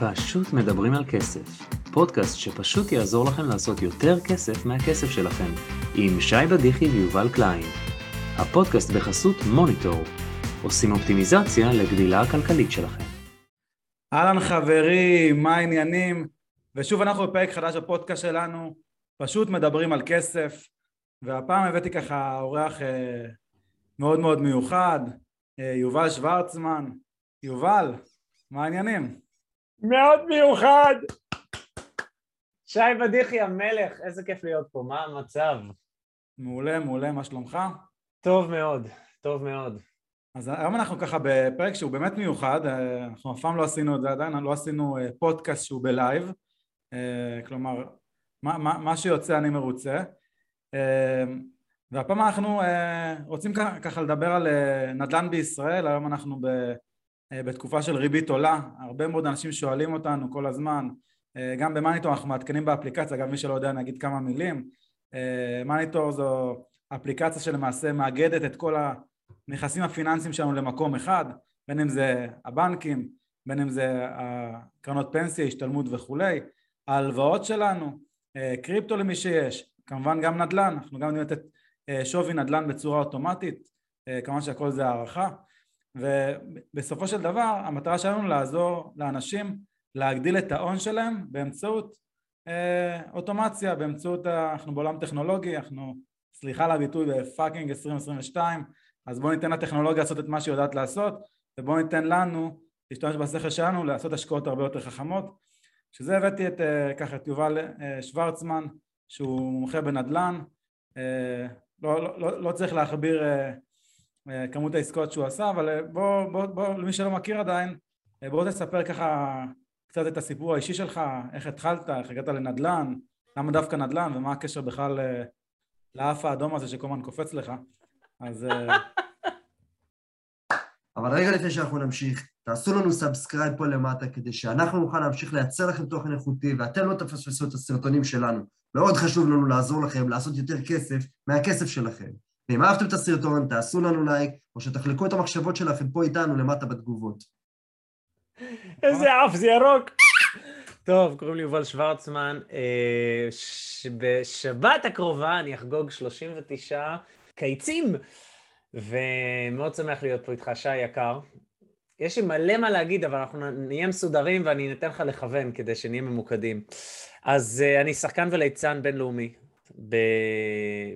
פשוט מדברים על כסף. פודקאסט שפשוט יעזור לכם לעשות יותר כסף מהכסף שלכם. עם שי בדיחי ויובל קליין. הפודקאסט בחסות מוניטור. עושים אופטימיזציה לגדילה הכלכלית שלכם. אהלן חברים, מה העניינים? ושוב אנחנו בפרק חדש בפודקאסט שלנו, פשוט מדברים על כסף, והפעם הבאתי ככה אורח אה, מאוד מאוד מיוחד, אה, יובל שוורצמן. יובל, מה העניינים? מאוד מיוחד. שי בדיחי המלך, איזה כיף להיות פה, מה המצב? מעולה, מעולה, מה שלומך? טוב מאוד, טוב מאוד. אז היום אנחנו ככה בפרק שהוא באמת מיוחד, אה, אנחנו אף פעם לא עשינו את זה עדיין, לא עשינו אה, פודקאסט שהוא בלייב, אה, כלומר, מה, מה, מה שיוצא אני מרוצה. והפעם אנחנו רוצים ככה לדבר על נדל"ן בישראל, היום אנחנו ב... בתקופה של ריבית עולה, הרבה מאוד אנשים שואלים אותנו כל הזמן, אה, גם במאניטור אנחנו מעדכנים באפליקציה, אגב מי שלא יודע אני אגיד כמה מילים, אה, מאניטור זו אפליקציה שלמעשה מאגדת את כל הנכסים הפיננסיים שלנו למקום אחד, בין אם זה הבנקים, בין אם זה הקרנות פנסיה, השתלמות וכולי, ההלוואות שלנו, קריפטו למי שיש, כמובן גם נדל"ן, אנחנו גם יודעים לתת שווי נדל"ן בצורה אוטומטית, כמובן שהכל זה הערכה ובסופו של דבר המטרה שלנו לעזור לאנשים להגדיל את ההון שלהם באמצעות אה, אוטומציה, באמצעות, אנחנו בעולם טכנולוגי, אנחנו, סליחה על הביטוי ב fucking 2022, אז בואו ניתן לטכנולוגיה לעשות את מה שהיא יודעת לעשות ובואו ניתן לנו להשתמש בשכל שלנו לעשות השקעות הרבה יותר חכמות. שזה הבאתי את, אה, ככה את יובל אה, שוורצמן שהוא מומחה בנדל"ן, אה, לא, לא, לא, לא צריך להכביר אה, כמות העסקאות שהוא עשה, אבל אה, בוא, בוא, בוא, למי שלא מכיר עדיין, אה, בוא תספר ככה קצת את הסיפור האישי שלך, איך התחלת, איך הגעת לנדל"ן, למה דווקא נדל"ן ומה הקשר בכלל לאף האדום הזה שכל הזמן קופץ לך, אז... אבל רגע לפני שאנחנו נמשיך, תעשו לנו subscribe פה למטה כדי שאנחנו נוכל להמשיך לייצר לכם תוכן איכותי ואתם לא תפספסו את הסרטונים שלנו. מאוד חשוב לנו לעזור לכם לעשות יותר כסף מהכסף שלכם. ואם אהבתם את הסרטון, תעשו לנו לייק, או שתחלקו את המחשבות שלכם פה איתנו למטה בתגובות. איזה אף, זה ירוק. טוב, קוראים לי יובל שוורצמן. אה, בשבת הקרובה אני אחגוג 39 קיצים, ומאוד שמח להיות פה איתך, שי יקר. יש לי מלא מה להגיד, אבל אנחנו נהיה מסודרים ואני אתן לך לכוון כדי שנהיה ממוקדים. אז uh, אני שחקן וליצן בינלאומי.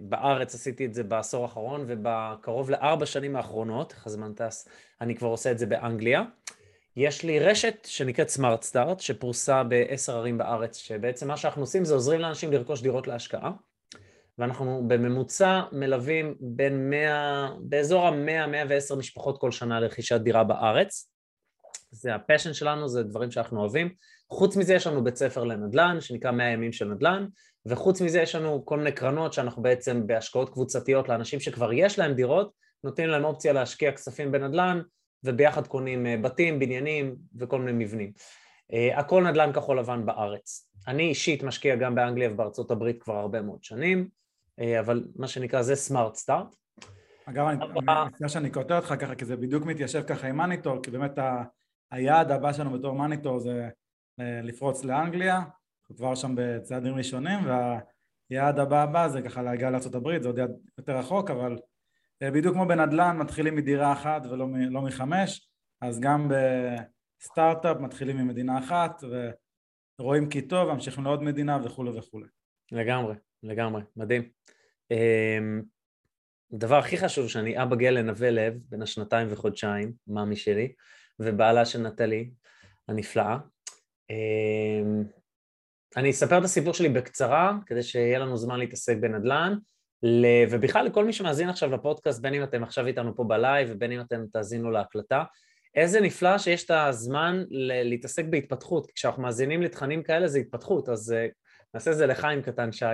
בארץ עשיתי את זה בעשור האחרון, ובקרוב לארבע שנים האחרונות, איך הזמן טס, אני כבר עושה את זה באנגליה. יש לי רשת שנקראת סמארט סטארט, שפרוסה בעשר ערים בארץ, שבעצם מה שאנחנו עושים זה עוזרים לאנשים לרכוש דירות להשקעה, ואנחנו בממוצע מלווים בין 100, באזור ה-100-110 משפחות כל שנה לרכישת דירה בארץ. זה ה passion שלנו, זה דברים שאנחנו אוהבים. חוץ מזה יש לנו בית ספר לנדל"ן, שנקרא 100 ימים של נדל"ן, וחוץ מזה יש לנו כל מיני קרנות שאנחנו בעצם בהשקעות קבוצתיות לאנשים שכבר יש להם דירות, נותנים להם אופציה להשקיע כספים בנדל"ן, וביחד קונים אה, בתים, בניינים וכל מיני מבנים. אה, הכל נדל"ן כחול לבן בארץ. אני אישית משקיע גם באנגליה ובארצות הברית כבר הרבה מאוד שנים, אה, אבל מה שנקרא זה סמארט סטארט. אגב, אני מציע שאני קוטע אותך ככה, כי זה בדיוק מתיישב ככה עם מניטור, כי באמת היעד הבא שלנו בתור מניטור זה לפרוץ לאנגליה, אנחנו כבר שם בצעדים ראשונים והיעד הבא הבא זה ככה להגיע לארה"ב, זה עוד יעד יותר רחוק אבל אה, בדיוק כמו בנדל"ן מתחילים מדירה אחת ולא לא מחמש אז גם בסטארט-אפ מתחילים ממדינה אחת ורואים כי טוב ממשיכים לעוד מדינה וכולי וכולי. לגמרי, לגמרי, מדהים. הדבר הכי חשוב שאני אבא גאה לנווה לב בן השנתיים וחודשיים, מאמי שלי, ובעלה של נטלי הנפלאה. אני אספר את הסיפור שלי בקצרה, כדי שיהיה לנו זמן להתעסק בנדל"ן, ובכלל לכל מי שמאזין עכשיו לפודקאסט, בין אם אתם עכשיו איתנו פה ב live ובין אם אתם תאזינו להקלטה, איזה נפלא שיש את הזמן להתעסק בהתפתחות, כשאנחנו מאזינים לתכנים כאלה זה התפתחות, אז uh, נעשה את זה לחיים קטן שי,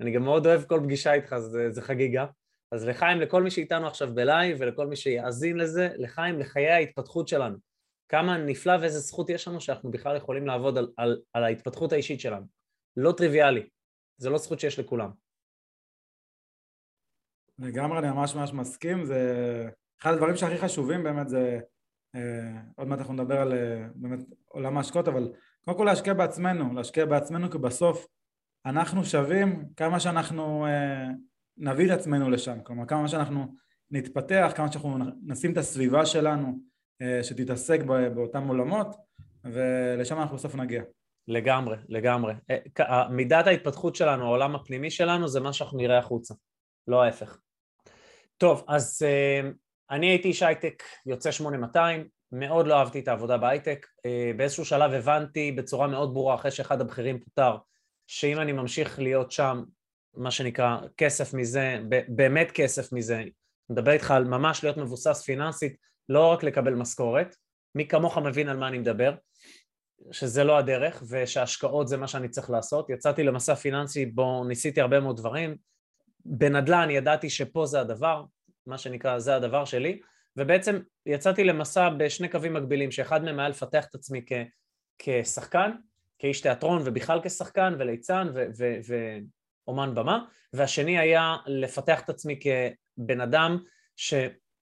אני גם מאוד אוהב כל פגישה איתך, זה, זה חגיגה, אז לחיים, לכל מי שאיתנו עכשיו בלייב ולכל מי שיאזין לזה, לחיים, לחיי ההתפתחות שלנו. כמה נפלא ואיזה זכות יש לנו שאנחנו בכלל יכולים לעבוד על, על, על ההתפתחות האישית שלנו. לא טריוויאלי, זה לא זכות שיש לכולם. לגמרי, אני ממש ממש מסכים, זה אחד הדברים שהכי חשובים באמת זה עוד מעט אנחנו נדבר על באמת עולם ההשקעות, אבל קודם כל להשקיע בעצמנו, להשקיע בעצמנו כי בסוף אנחנו שווים כמה שאנחנו נביא את עצמנו לשם, כלומר כמה שאנחנו נתפתח, כמה שאנחנו נשים את הסביבה שלנו שתתעסק באותם עולמות ולשם אנחנו בסוף נגיע. לגמרי, לגמרי. מידת ההתפתחות שלנו, העולם הפנימי שלנו, זה מה שאנחנו נראה החוצה, לא ההפך. טוב, אז אני הייתי איש הייטק יוצא 8200, מאוד לא אהבתי את העבודה בהייטק. באיזשהו שלב הבנתי בצורה מאוד ברורה, אחרי שאחד הבכירים פוטר, שאם אני ממשיך להיות שם, מה שנקרא כסף מזה, באמת כסף מזה, מדבר איתך על ממש להיות מבוסס פיננסית, לא רק לקבל משכורת, מי כמוך מבין על מה אני מדבר, שזה לא הדרך ושהשקעות זה מה שאני צריך לעשות. יצאתי למסע פיננסי בו ניסיתי הרבה מאוד דברים, בנדל"ן ידעתי שפה זה הדבר, מה שנקרא זה הדבר שלי, ובעצם יצאתי למסע בשני קווים מקבילים, שאחד מהם היה לפתח את עצמי כ, כשחקן, כאיש תיאטרון ובכלל כשחקן וליצן ואומן במה, והשני היה לפתח את עצמי כבן אדם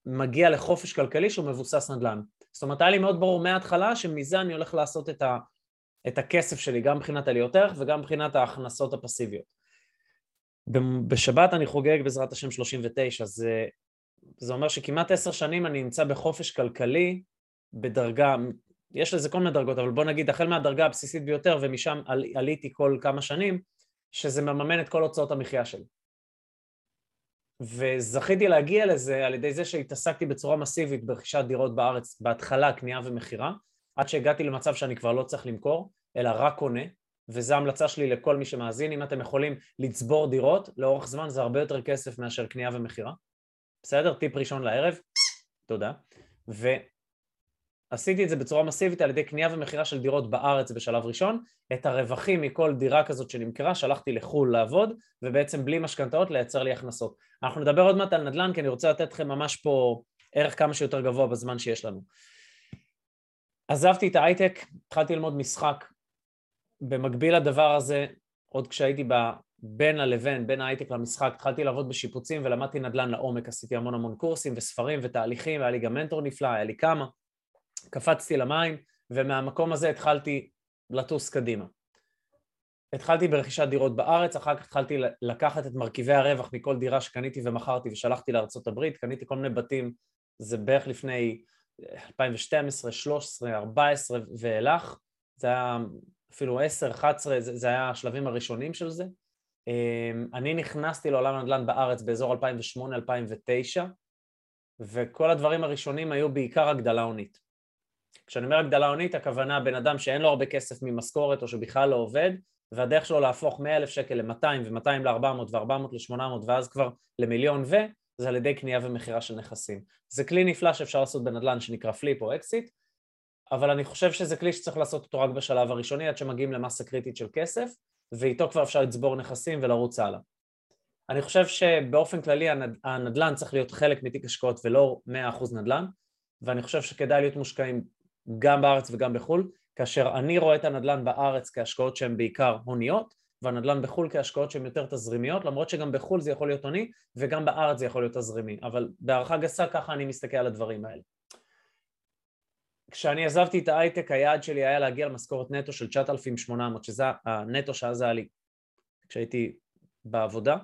שמגיע לחופש כלכלי שהוא מבוסס נדל"ן. זאת אומרת, היה לי מאוד ברור מההתחלה שמזה אני הולך לעשות את, ה, את הכסף שלי, גם מבחינת עליות ערך וגם מבחינת ההכנסות הפסיביות. בשבת אני חוגג בעזרת השם 39, זה, זה אומר שכמעט עשר שנים אני נמצא בחופש כלכלי בדרגה, יש לזה כל מיני דרגות, אבל בוא נגיד החל מהדרגה הבסיסית ביותר ומשם על, עליתי כל כמה שנים, שזה מממן את כל הוצאות המחיה שלי. וזכיתי להגיע לזה על ידי זה שהתעסקתי בצורה מסיבית ברכישת דירות בארץ, בהתחלה קנייה ומכירה, עד שהגעתי למצב שאני כבר לא צריך למכור, אלא רק קונה, וזו ההמלצה שלי לכל מי שמאזין, אם אתם יכולים לצבור דירות, לאורך זמן זה הרבה יותר כסף מאשר קנייה ומכירה. בסדר? טיפ ראשון לערב, תודה. ועשיתי את זה בצורה מסיבית על ידי קנייה ומכירה של דירות בארץ בשלב ראשון, את הרווחים מכל דירה כזאת שנמכרה, שלחתי לחו"ל לעבוד, ובעצם בלי משכנתאות לייצר לי הכנסות. אנחנו נדבר עוד מעט על נדל"ן, כי אני רוצה לתת לכם ממש פה ערך כמה שיותר גבוה בזמן שיש לנו. עזבתי את ההייטק, התחלתי ללמוד משחק. במקביל לדבר הזה, עוד כשהייתי בין הלבין, בין ההייטק למשחק, התחלתי לעבוד בשיפוצים ולמדתי נדל"ן לעומק, עשיתי המון המון קורסים וספרים ותהליכים, היה לי גם מנטור נפלא, היה לי כמה. קפצתי למים, ומהמקום הזה התחלתי לטוס קדימה. התחלתי ברכישת דירות בארץ, אחר כך התחלתי לקחת את מרכיבי הרווח מכל דירה שקניתי ומכרתי ושלחתי לארצות הברית, קניתי כל מיני בתים, זה בערך לפני 2012, 13, 14 ואילך, זה היה אפילו 10, 11, זה, זה היה השלבים הראשונים של זה. אמ, אני נכנסתי לעולם הנדל"ן בארץ באזור 2008-2009, וכל הדברים הראשונים היו בעיקר הגדלה הונית. כשאני אומר הגדלה הונית, הכוונה בן אדם שאין לו הרבה כסף ממשכורת או שבכלל לא עובד, והדרך שלו להפוך 100 אלף שקל ל-200 ו-200 ל-400 ו-400 ל-800 ואז כבר למיליון ו, זה על ידי קנייה ומכירה של נכסים. זה כלי נפלא שאפשר לעשות בנדל"ן שנקרא flip או אקזיט, אבל אני חושב שזה כלי שצריך לעשות אותו רק בשלב הראשוני עד שמגיעים למסה קריטית של כסף, ואיתו כבר אפשר לצבור נכסים ולרוץ הלאה. אני חושב שבאופן כללי הנדל"ן צריך להיות חלק מתיק השקעות ולא 100% נדל"ן, ואני חושב שכדאי להיות מושקעים גם בארץ וגם בחו"ל, כאשר אני רואה את הנדל"ן בארץ כהשקעות שהן בעיקר הוניות, והנדל"ן בחו"ל כהשקעות שהן יותר תזרימיות, למרות שגם בחו"ל זה יכול להיות הוני, וגם בארץ זה יכול להיות תזרימי, אבל בהערכה גסה ככה אני מסתכל על הדברים האלה. כשאני עזבתי את ההייטק היעד שלי היה להגיע למשכורת נטו של 9,800 שזה הנטו שאז היה לי. כשהייתי בעבודה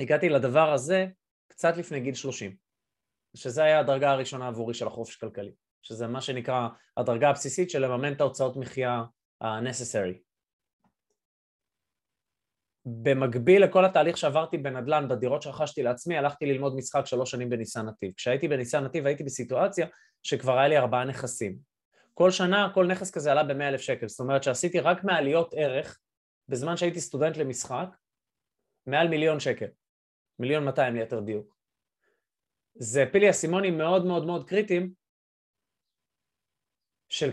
הגעתי לדבר הזה קצת לפני גיל 30 שזה היה הדרגה הראשונה עבורי של החופש כלכלי שזה מה שנקרא הדרגה הבסיסית של לממן את ההוצאות מחיה ה-necessary במקביל לכל התהליך שעברתי בנדל"ן, בדירות שרכשתי לעצמי, הלכתי ללמוד משחק שלוש שנים בניסן נתיב. כשהייתי בניסן נתיב הייתי בסיטואציה שכבר היה לי ארבעה נכסים. כל שנה כל נכס כזה עלה ב-100 אלף שקל, זאת אומרת שעשיתי רק מעליות ערך בזמן שהייתי סטודנט למשחק, מעל מיליון שקל, מיליון 200 ליתר דיוק. זה הפיל לי אסימונים מאוד מאוד מאוד קריטיים של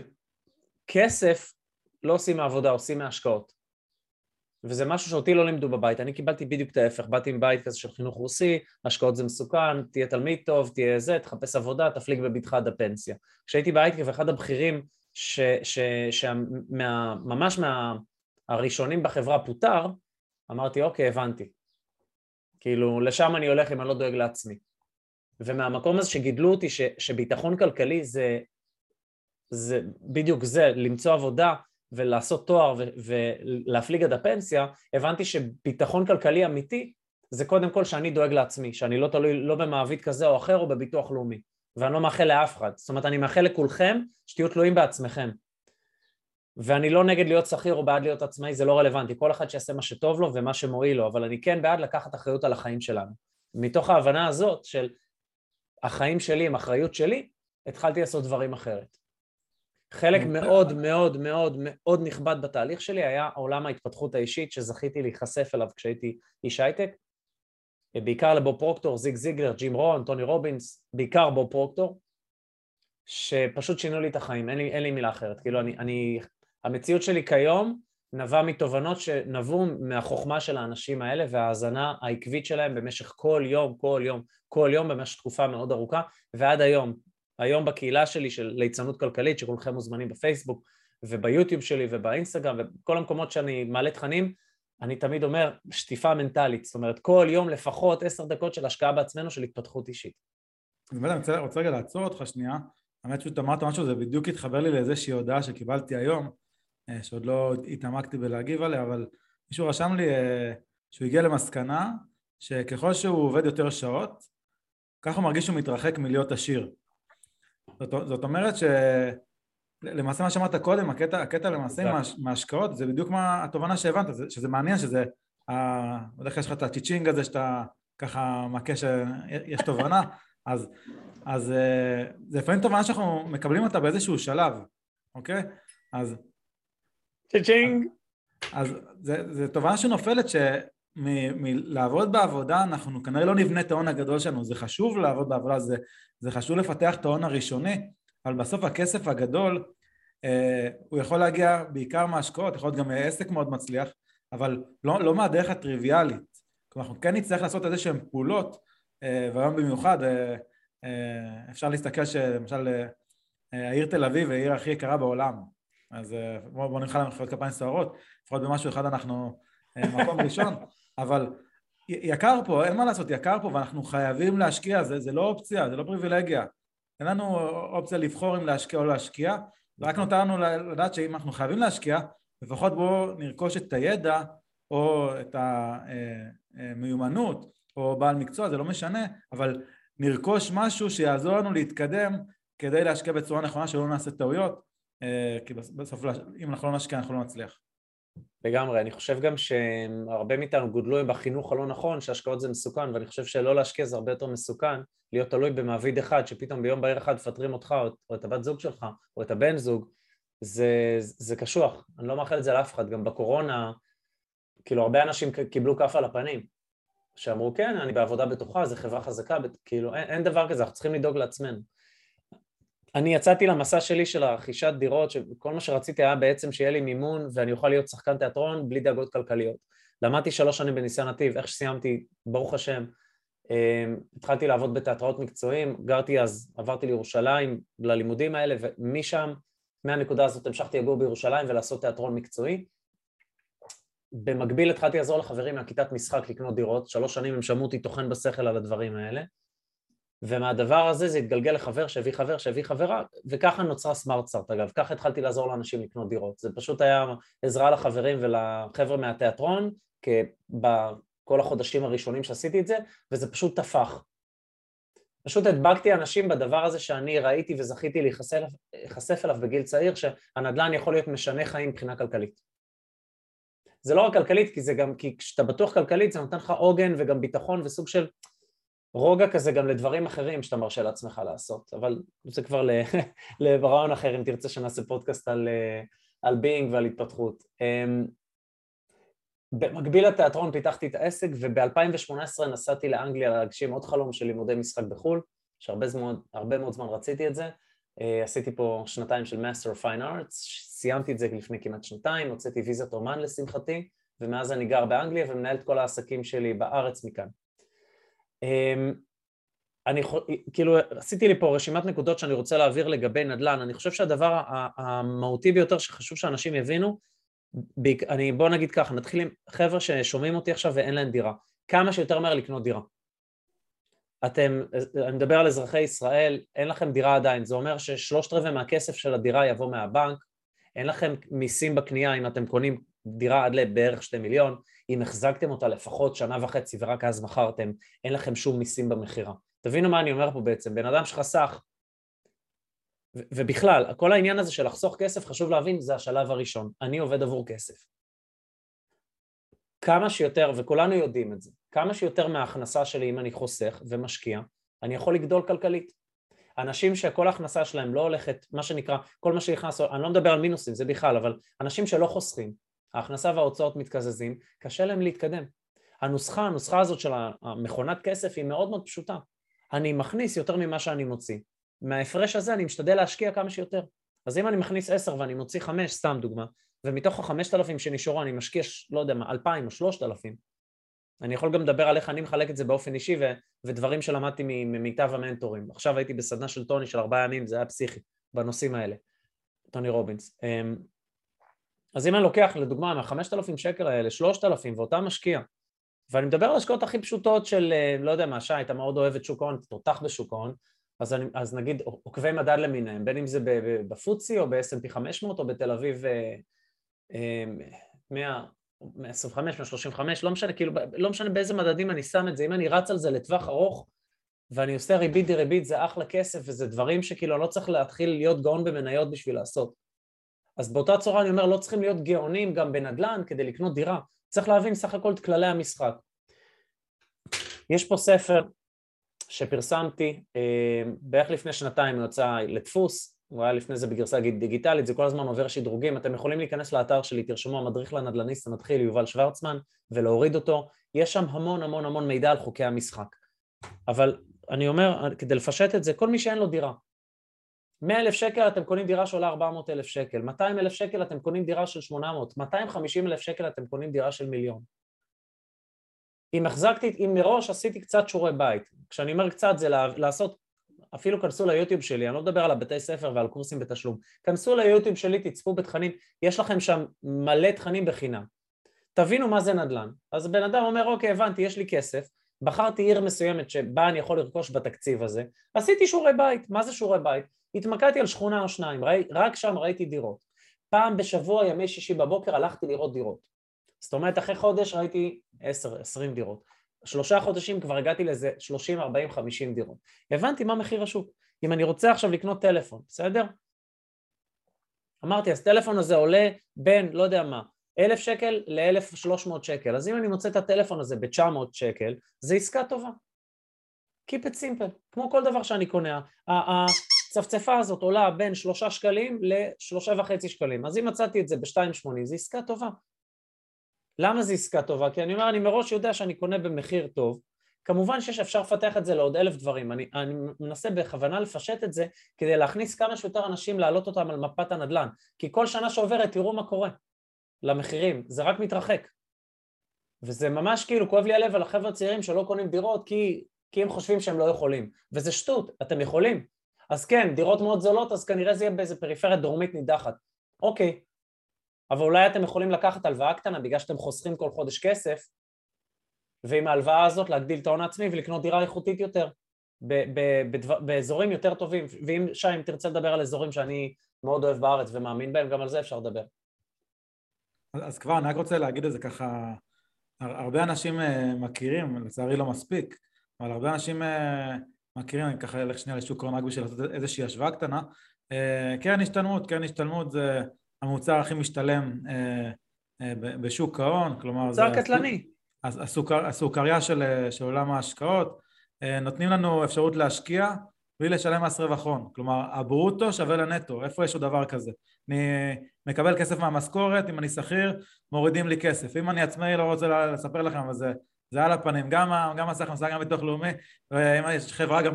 כסף לא עושים מעבודה, עושים מהשקעות. וזה משהו שאותי לא לימדו בבית, אני קיבלתי בדיוק את ההפך, באתי מבית כזה של חינוך רוסי, השקעות זה מסוכן, תהיה תלמיד טוב, תהיה זה, תחפש עבודה, תפליג בבטחה עד הפנסיה. כשהייתי בהייטק ואחד הבכירים שממש מהראשונים בחברה פוטר, אמרתי אוקיי, הבנתי. כאילו, לשם אני הולך אם אני לא דואג לעצמי. ומהמקום הזה שגידלו אותי, ש, שביטחון כלכלי זה, זה בדיוק זה, למצוא עבודה ולעשות תואר ו, ולהפליג עד הפנסיה, הבנתי שביטחון כלכלי אמיתי זה קודם כל שאני דואג לעצמי, שאני לא תלוי לא במעביד כזה או אחר או בביטוח לאומי, ואני לא מאחל לאף אחד. זאת אומרת, אני מאחל לכולכם שתהיו תלויים בעצמכם. ואני לא נגד להיות שכיר או בעד להיות עצמאי, זה לא רלוונטי, כל אחד שיעשה מה שטוב לו ומה שמועיל לו, אבל אני כן בעד לקחת אחריות על החיים שלנו. מתוך ההבנה הזאת של החיים שלי עם אחריות שלי, התחלתי לעשות דברים אחרת. חלק מאוד מאוד מאוד מאוד נכבד בתהליך שלי היה עולם ההתפתחות האישית שזכיתי להיחשף אליו כשהייתי איש הייטק, בעיקר לבוב פרוקטור, זיג זיגלר, ג'ים רון, טוני רובינס, בעיקר בוב פרוקטור, שפשוט שינו לי את החיים, אין לי, אין לי מילה אחרת. כאילו, אני, אני, המציאות שלי כיום נבעה מתובנות שנבעו מהחוכמה של האנשים האלה וההאזנה העקבית שלהם במשך כל יום, כל יום, כל יום במשך תקופה מאוד ארוכה, ועד היום. היום בקהילה שלי של ליצנות כלכלית, שכולכם מוזמנים בפייסבוק וביוטיוב שלי ובאינסטגרם ובכל המקומות שאני מעלה תכנים, אני תמיד אומר, שטיפה מנטלית, זאת אומרת, כל יום לפחות עשר דקות של השקעה בעצמנו של התפתחות אישית. אני באמת רוצה, רוצה רגע לעצור אותך שנייה, האמת שאתה אמרת משהו, זה בדיוק התחבר לי לאיזושהי הודעה שקיבלתי היום, אה, שעוד לא התעמקתי בלהגיב עליה, אבל מישהו רשם לי אה, שהוא הגיע למסקנה שככל שהוא עובד יותר שעות, ככה הוא מרגיש שהוא מתרחק מלהיות עשיר. זאת, זאת אומרת ש... למעשה מה שאמרת קודם, הקטע, הקטע למעשה עם ההשקעות, זה בדיוק מה התובנה שהבנת, שזה מעניין שזה, בדרך כלל יש לך את הצ'יצ'ינג הזה שאתה ככה מכה שיש תובנה, אז, אז אה, זה לפעמים תובנה שאנחנו מקבלים אותה באיזשהו שלב, אוקיי? אז... צ'יצ'ינג! אז זה תובנה שנופלת שמלעבוד בעבודה אנחנו כנראה לא נבנה את ההון הגדול שלנו, זה חשוב לעבוד בעבודה, זה, זה חשוב לפתח את ההון הראשוני, אבל בסוף הכסף הגדול אה, הוא יכול להגיע בעיקר מהשקעות, יכול להיות גם עסק מאוד מצליח, אבל לא, לא מהדרך הטריוויאלית. כלומר, אנחנו כן נצטרך לעשות איזה שהן פעולות, אה, והיום במיוחד אה, אה, אפשר להסתכל שלמשל אה, העיר תל אביב היא העיר הכי יקרה בעולם, אז אה, בואו בוא נלכה למחיאות כפיים סוערות, לפחות במשהו אחד אנחנו אה, מקום ראשון, אבל יקר פה, אין מה לעשות, יקר פה ואנחנו חייבים להשקיע, זה, זה לא אופציה, זה לא פריבילגיה. אין לנו אופציה לבחור אם להשקיע או לא להשקיע, רק נותר לנו לדעת שאם אנחנו חייבים להשקיע, לפחות בואו נרכוש את הידע או את המיומנות או בעל מקצוע, זה לא משנה, אבל נרכוש משהו שיעזור לנו להתקדם כדי להשקיע בצורה נכונה, שלא נעשה טעויות, כי בסוף אם אנחנו לא נשקיע אנחנו לא נצליח. לגמרי, אני חושב גם שהרבה מאיתנו גודלו בחינוך הלא נכון, שהשקעות זה מסוכן, ואני חושב שלא להשקיע זה הרבה יותר מסוכן, להיות תלוי במעביד אחד, שפתאום ביום בהיר אחד מפטרים אותך, או, את הבת זוג שלך, או את הבן זוג, זה, זה קשוח, אני לא מאחל את זה לאף אחד, גם בקורונה, כאילו הרבה אנשים קיבלו כף על הפנים, שאמרו כן, אני בעבודה בטוחה, זו חברה חזקה, כאילו אין, אין דבר כזה, אנחנו צריכים לדאוג לעצמנו. אני יצאתי למסע שלי של רכישת דירות, שכל מה שרציתי היה בעצם שיהיה לי מימון ואני אוכל להיות שחקן תיאטרון בלי דאגות כלכליות. למדתי שלוש שנים בניסיון נתיב, איך שסיימתי, ברוך השם, אמ, התחלתי לעבוד בתיאטראות מקצועיים, גרתי אז, עברתי לירושלים ללימודים האלה, ומשם, מהנקודה הזאת המשכתי לגור בירושלים ולעשות תיאטרון מקצועי. במקביל התחלתי לעזור לחברים מהכיתת משחק לקנות דירות, שלוש שנים הם שמעו אותי טוחן בשכל על הדברים האלה. ומהדבר הזה זה התגלגל לחבר שהביא חבר שהביא חברה, וככה נוצרה סמארטסארט אגב, ככה התחלתי לעזור לאנשים לקנות דירות, זה פשוט היה עזרה לחברים ולחבר'ה מהתיאטרון בכל החודשים הראשונים שעשיתי את זה, וזה פשוט טפח. פשוט הדבקתי אנשים בדבר הזה שאני ראיתי וזכיתי להיחשף אליו בגיל צעיר, שהנדל"ן יכול להיות משנה חיים מבחינה כלכלית. זה לא רק כלכלית, כי זה גם, כי כשאתה בטוח כלכלית זה נותן לך עוגן וגם ביטחון וסוג של רוגע כזה גם לדברים אחרים שאתה מרשה לעצמך לעשות, אבל זה כבר לרעיון אחר אם תרצה שנעשה פודקאסט על, אה, על being ועל התפתחות. אמ, במקביל לתיאטרון פיתחתי את העסק וב-2018 נסעתי לאנגליה להגשים עוד חלום של לימודי משחק בחו"ל, שהרבה זמן, מאוד זמן רציתי את זה, אה, עשיתי פה שנתיים של Master of Fine Arts, סיימתי את זה לפני כמעט שנתיים, הוצאתי ויזת אומן לשמחתי, ומאז אני גר באנגליה ומנהל את כל העסקים שלי בארץ מכאן. אמ, אני כאילו עשיתי לי פה רשימת נקודות שאני רוצה להעביר לגבי נדל"ן, אני חושב שהדבר המהותי ביותר שחשוב שאנשים יבינו, אני, בוא נגיד ככה, נתחיל עם חבר'ה ששומעים אותי עכשיו ואין להם דירה, כמה שיותר מהר לקנות דירה. אתם, אני מדבר על אזרחי ישראל, אין לכם דירה עדיין, זה אומר ששלושת רבעי מהכסף של הדירה יבוא מהבנק, אין לכם מיסים בקנייה אם אתם קונים דירה עד לבערך שתי מיליון, אם החזקתם אותה לפחות שנה וחצי ורק אז מכרתם, אין לכם שום מיסים במכירה. תבינו מה אני אומר פה בעצם, בן אדם שחסך, ובכלל, כל העניין הזה של לחסוך כסף, חשוב להבין, זה השלב הראשון. אני עובד עבור כסף. כמה שיותר, וכולנו יודעים את זה, כמה שיותר מההכנסה שלי אם אני חוסך ומשקיע, אני יכול לגדול כלכלית. אנשים שכל ההכנסה שלהם לא הולכת, מה שנקרא, כל מה שנכנס, אני לא מדבר על מינוסים, זה בכלל, אבל אנשים שלא חוסכים, ההכנסה וההוצאות מתקזזים, קשה להם להתקדם. הנוסחה, הנוסחה הזאת של המכונת כסף היא מאוד מאוד פשוטה. אני מכניס יותר ממה שאני מוציא. מההפרש הזה אני משתדל להשקיע כמה שיותר. אז אם אני מכניס עשר ואני מוציא חמש, סתם דוגמה, ומתוך החמשת אלפים שנשארו אני משקיע, לא יודע מה, אלפיים או שלושת אלפים, אני יכול גם לדבר על איך אני מחלק את זה באופן אישי ו- ודברים שלמדתי ממיטב המנטורים. עכשיו הייתי בסדנה של טוני של ארבעה ימים, זה היה פסיכי, בנושאים האלה, טוני רובינס. אז אם אני לוקח לדוגמה מהחמשת אלפים שקל האלה, שלושת אלפים, ואותם משקיע, ואני מדבר על השקעות הכי פשוטות של, אה, לא יודע מה, שי, אתה מאוד אוהב את שוק ההון, אתה תותח בשוק ההון, אז, אז נגיד עוקבי מדד למיניהם, בין אם זה בפוצי או ב-S&P 500 או בתל אביב 100, 125, 135, לא משנה, כאילו, לא משנה באיזה מדדים אני שם את זה, אם אני רץ על זה לטווח ארוך ואני עושה ריבית דריבית זה אחלה כסף וזה דברים שכאילו לא צריך להתחיל להיות גאון במניות בשביל לעשות. אז באותה צורה אני אומר לא צריכים להיות גאונים גם בנדל"ן כדי לקנות דירה, צריך להבין סך הכל את כללי המשחק. יש פה ספר שפרסמתי אה, בערך לפני שנתיים הוא יצא לדפוס, הוא היה לפני זה בגרסה דיגיטלית, זה כל הזמן עובר שדרוגים, אתם יכולים להיכנס לאתר שלי, תרשמו המדריך לנדל"ניסט המתחיל יובל שוורצמן ולהוריד אותו, יש שם המון המון המון מידע על חוקי המשחק. אבל אני אומר, כדי לפשט את זה, כל מי שאין לו דירה, 100 אלף שקל אתם קונים דירה שעולה 400 אלף שקל, 200 אלף שקל אתם קונים דירה של 800, 250 אלף שקל אתם קונים דירה של מיליון. אם החזקתי, אם מראש עשיתי קצת שיעורי בית, כשאני אומר קצת זה לעשות, אפילו כנסו ליוטיוב שלי, אני לא מדבר על הבתי ספר ועל קורסים בתשלום, כנסו ליוטיוב שלי, תצפו בתכנים, יש לכם שם מלא תכנים בחינם. תבינו מה זה נדל"ן. אז בן אדם אומר, אוקיי, הבנתי, יש לי כסף, בחרתי עיר מסוימת שבה אני יכול לרכוש בתקציב הזה, עשיתי שיעורי בית. מה זה שיעורי בית? התמקדתי על שכונה או שניים, ראי, רק שם ראיתי דירות. פעם בשבוע, ימי שישי בבוקר, הלכתי לראות דירות. זאת אומרת, אחרי חודש ראיתי 10, 20 דירות. שלושה חודשים כבר הגעתי לזה 30, 40, 50 דירות. הבנתי מה מחיר השוק. אם אני רוצה עכשיו לקנות טלפון, בסדר? אמרתי, אז טלפון הזה עולה בין, לא יודע מה, אלף שקל ל-1,300 שקל. אז אם אני מוצא את הטלפון הזה ב-900 שקל, זה עסקה טובה. Keep it simple, כמו כל דבר שאני קונה. הצפצפה הזאת עולה בין שלושה שקלים לשלושה וחצי שקלים. אז אם מצאתי את זה ב-2.80, זו עסקה טובה. למה זו עסקה טובה? כי אני אומר, אני מראש יודע שאני קונה במחיר טוב. כמובן שאפשר לפתח את זה לעוד אלף דברים. אני, אני מנסה בכוונה לפשט את זה כדי להכניס כמה שיותר אנשים, להעלות אותם על מפת הנדל"ן. כי כל שנה שעוברת, תראו מה קורה למחירים. זה רק מתרחק. וזה ממש כאילו כואב לי הלב על החבר'ה הצעירים שלא קונים דירות כי, כי הם חושבים שהם לא יכולים. וזה שטות, אתם יכולים. אז כן, דירות מאוד זולות, אז כנראה זה יהיה באיזה פריפריה דרומית נידחת. אוקיי, אבל אולי אתם יכולים לקחת הלוואה קטנה בגלל שאתם חוסכים כל חודש כסף, ועם ההלוואה הזאת להגדיל את ההון העצמי ולקנות דירה איכותית יותר, באזורים יותר טובים, ואם שי, אם תרצה לדבר על אזורים שאני מאוד אוהב בארץ ומאמין בהם, גם על זה אפשר לדבר. אז כבר, אני רק רוצה להגיד את זה ככה, הרבה אנשים אה, מכירים, לצערי לא מספיק, אבל הרבה אנשים אה, מכירים, אני ככה אלך שנייה לשוק ההון רק בשביל לעשות איזושהי השוואה קטנה. אה, קרן השתלמות, קרן השתלמות זה המוצר הכי משתלם אה, אה, בשוק ההון, כלומר... מוצר קטלני. הסוכר, הסוכריה של, של עולם ההשקעות, נותנים לנו אפשרות להשקיע בלי לשלם מס רווח הון, כלומר הברוטו שווה לנטו, איפה יש עוד דבר כזה? אני מקבל כסף מהמשכורת, אם אני שכיר מורידים לי כסף, אם אני עצמאי לא רוצה לספר לכם אבל זה זה על הפנים, גם מס הכנסה, גם ביטוח לאומי, ואם יש חברה גם,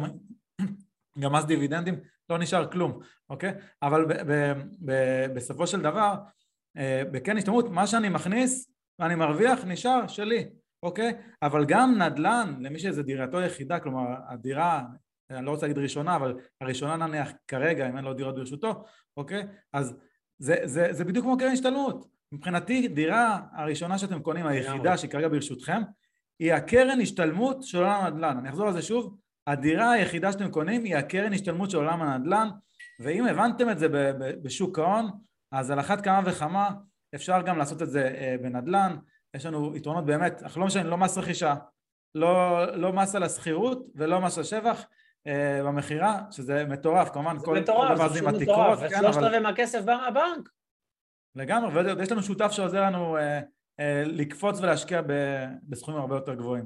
גם מס דיבידנדים, לא נשאר כלום, אוקיי? אבל ב, ב, ב, בסופו של דבר, אה, בכן השתלמות, מה שאני מכניס ואני מרוויח נשאר שלי, אוקיי? אבל גם נדל"ן, למי שזה דירתו יחידה, כלומר הדירה, אני לא רוצה להגיד ראשונה, אבל הראשונה נניח כרגע, אם אין לו דירות ברשותו, אוקיי? אז זה, זה, זה בדיוק כמו קרן השתלמות. מבחינתי דירה הראשונה שאתם קונים, היחידה שכרגע ברשותכם, היא הקרן השתלמות של עולם הנדל"ן. אני אחזור על זה שוב, הדירה היחידה שאתם קונים היא הקרן השתלמות של עולם הנדל"ן, ואם הבנתם את זה בשוק ההון, אז על אחת כמה וכמה אפשר גם לעשות את זה אה, בנדל"ן, יש לנו יתרונות באמת, אנחנו לא משנה, לא מס רכישה, לא, לא מס על השכירות ולא מס השבח אה, במכירה, שזה מטורף, כמובן זה כל מטורף, זה פשוט מטורף, ושלושת כן, רבעי מהכסף בא מהבנק. לגמרי, ויש לנו שותף שעוזר לנו אה, לקפוץ ולהשקיע בסכומים הרבה יותר גבוהים.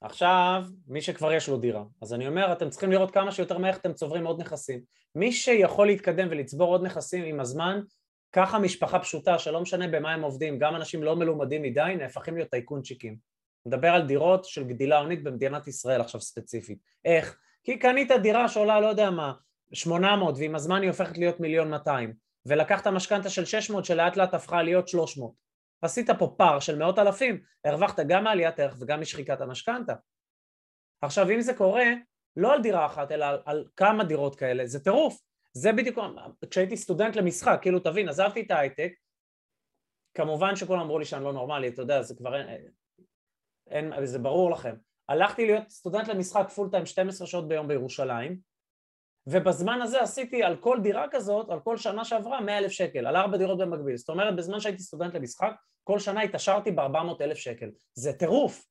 עכשיו, מי שכבר יש לו דירה, אז אני אומר, אתם צריכים לראות כמה שיותר מהר אתם צוברים עוד נכסים. מי שיכול להתקדם ולצבור עוד נכסים עם הזמן, ככה משפחה פשוטה, שלא משנה במה הם עובדים, גם אנשים לא מלומדים מדי, נהפכים להיות טייקונצ'יקים. נדבר על דירות של גדילה הונית במדינת ישראל עכשיו ספציפית. איך? כי קנית דירה שעולה לא יודע מה, 800 ועם הזמן היא הופכת להיות מיליון 200 ולקחת משכנתה של 600 שלאט לאט הפכה להיות 300 עשית פה פער של מאות אלפים, הרווחת גם מעליית ערך וגם משחיקת המשכנתה. עכשיו אם זה קורה, לא על דירה אחת אלא על, על כמה דירות כאלה, זה טירוף. זה בדיוק, כשהייתי סטודנט למשחק, כאילו תבין, עזבתי את ההייטק, כמובן שכולם אמרו לי שאני לא נורמלי, אתה יודע, זה כבר אין, אין, זה ברור לכם. הלכתי להיות סטודנט למשחק full time 12 שעות ביום בירושלים, ובזמן הזה עשיתי על כל דירה כזאת, על כל שנה שעברה, 100 אלף שקל, על ארבע דירות במקביל. זאת אומרת, בזמן שהייתי סטודנט למשחק, כל שנה התעשרתי ב-400 אלף שקל. זה טירוף.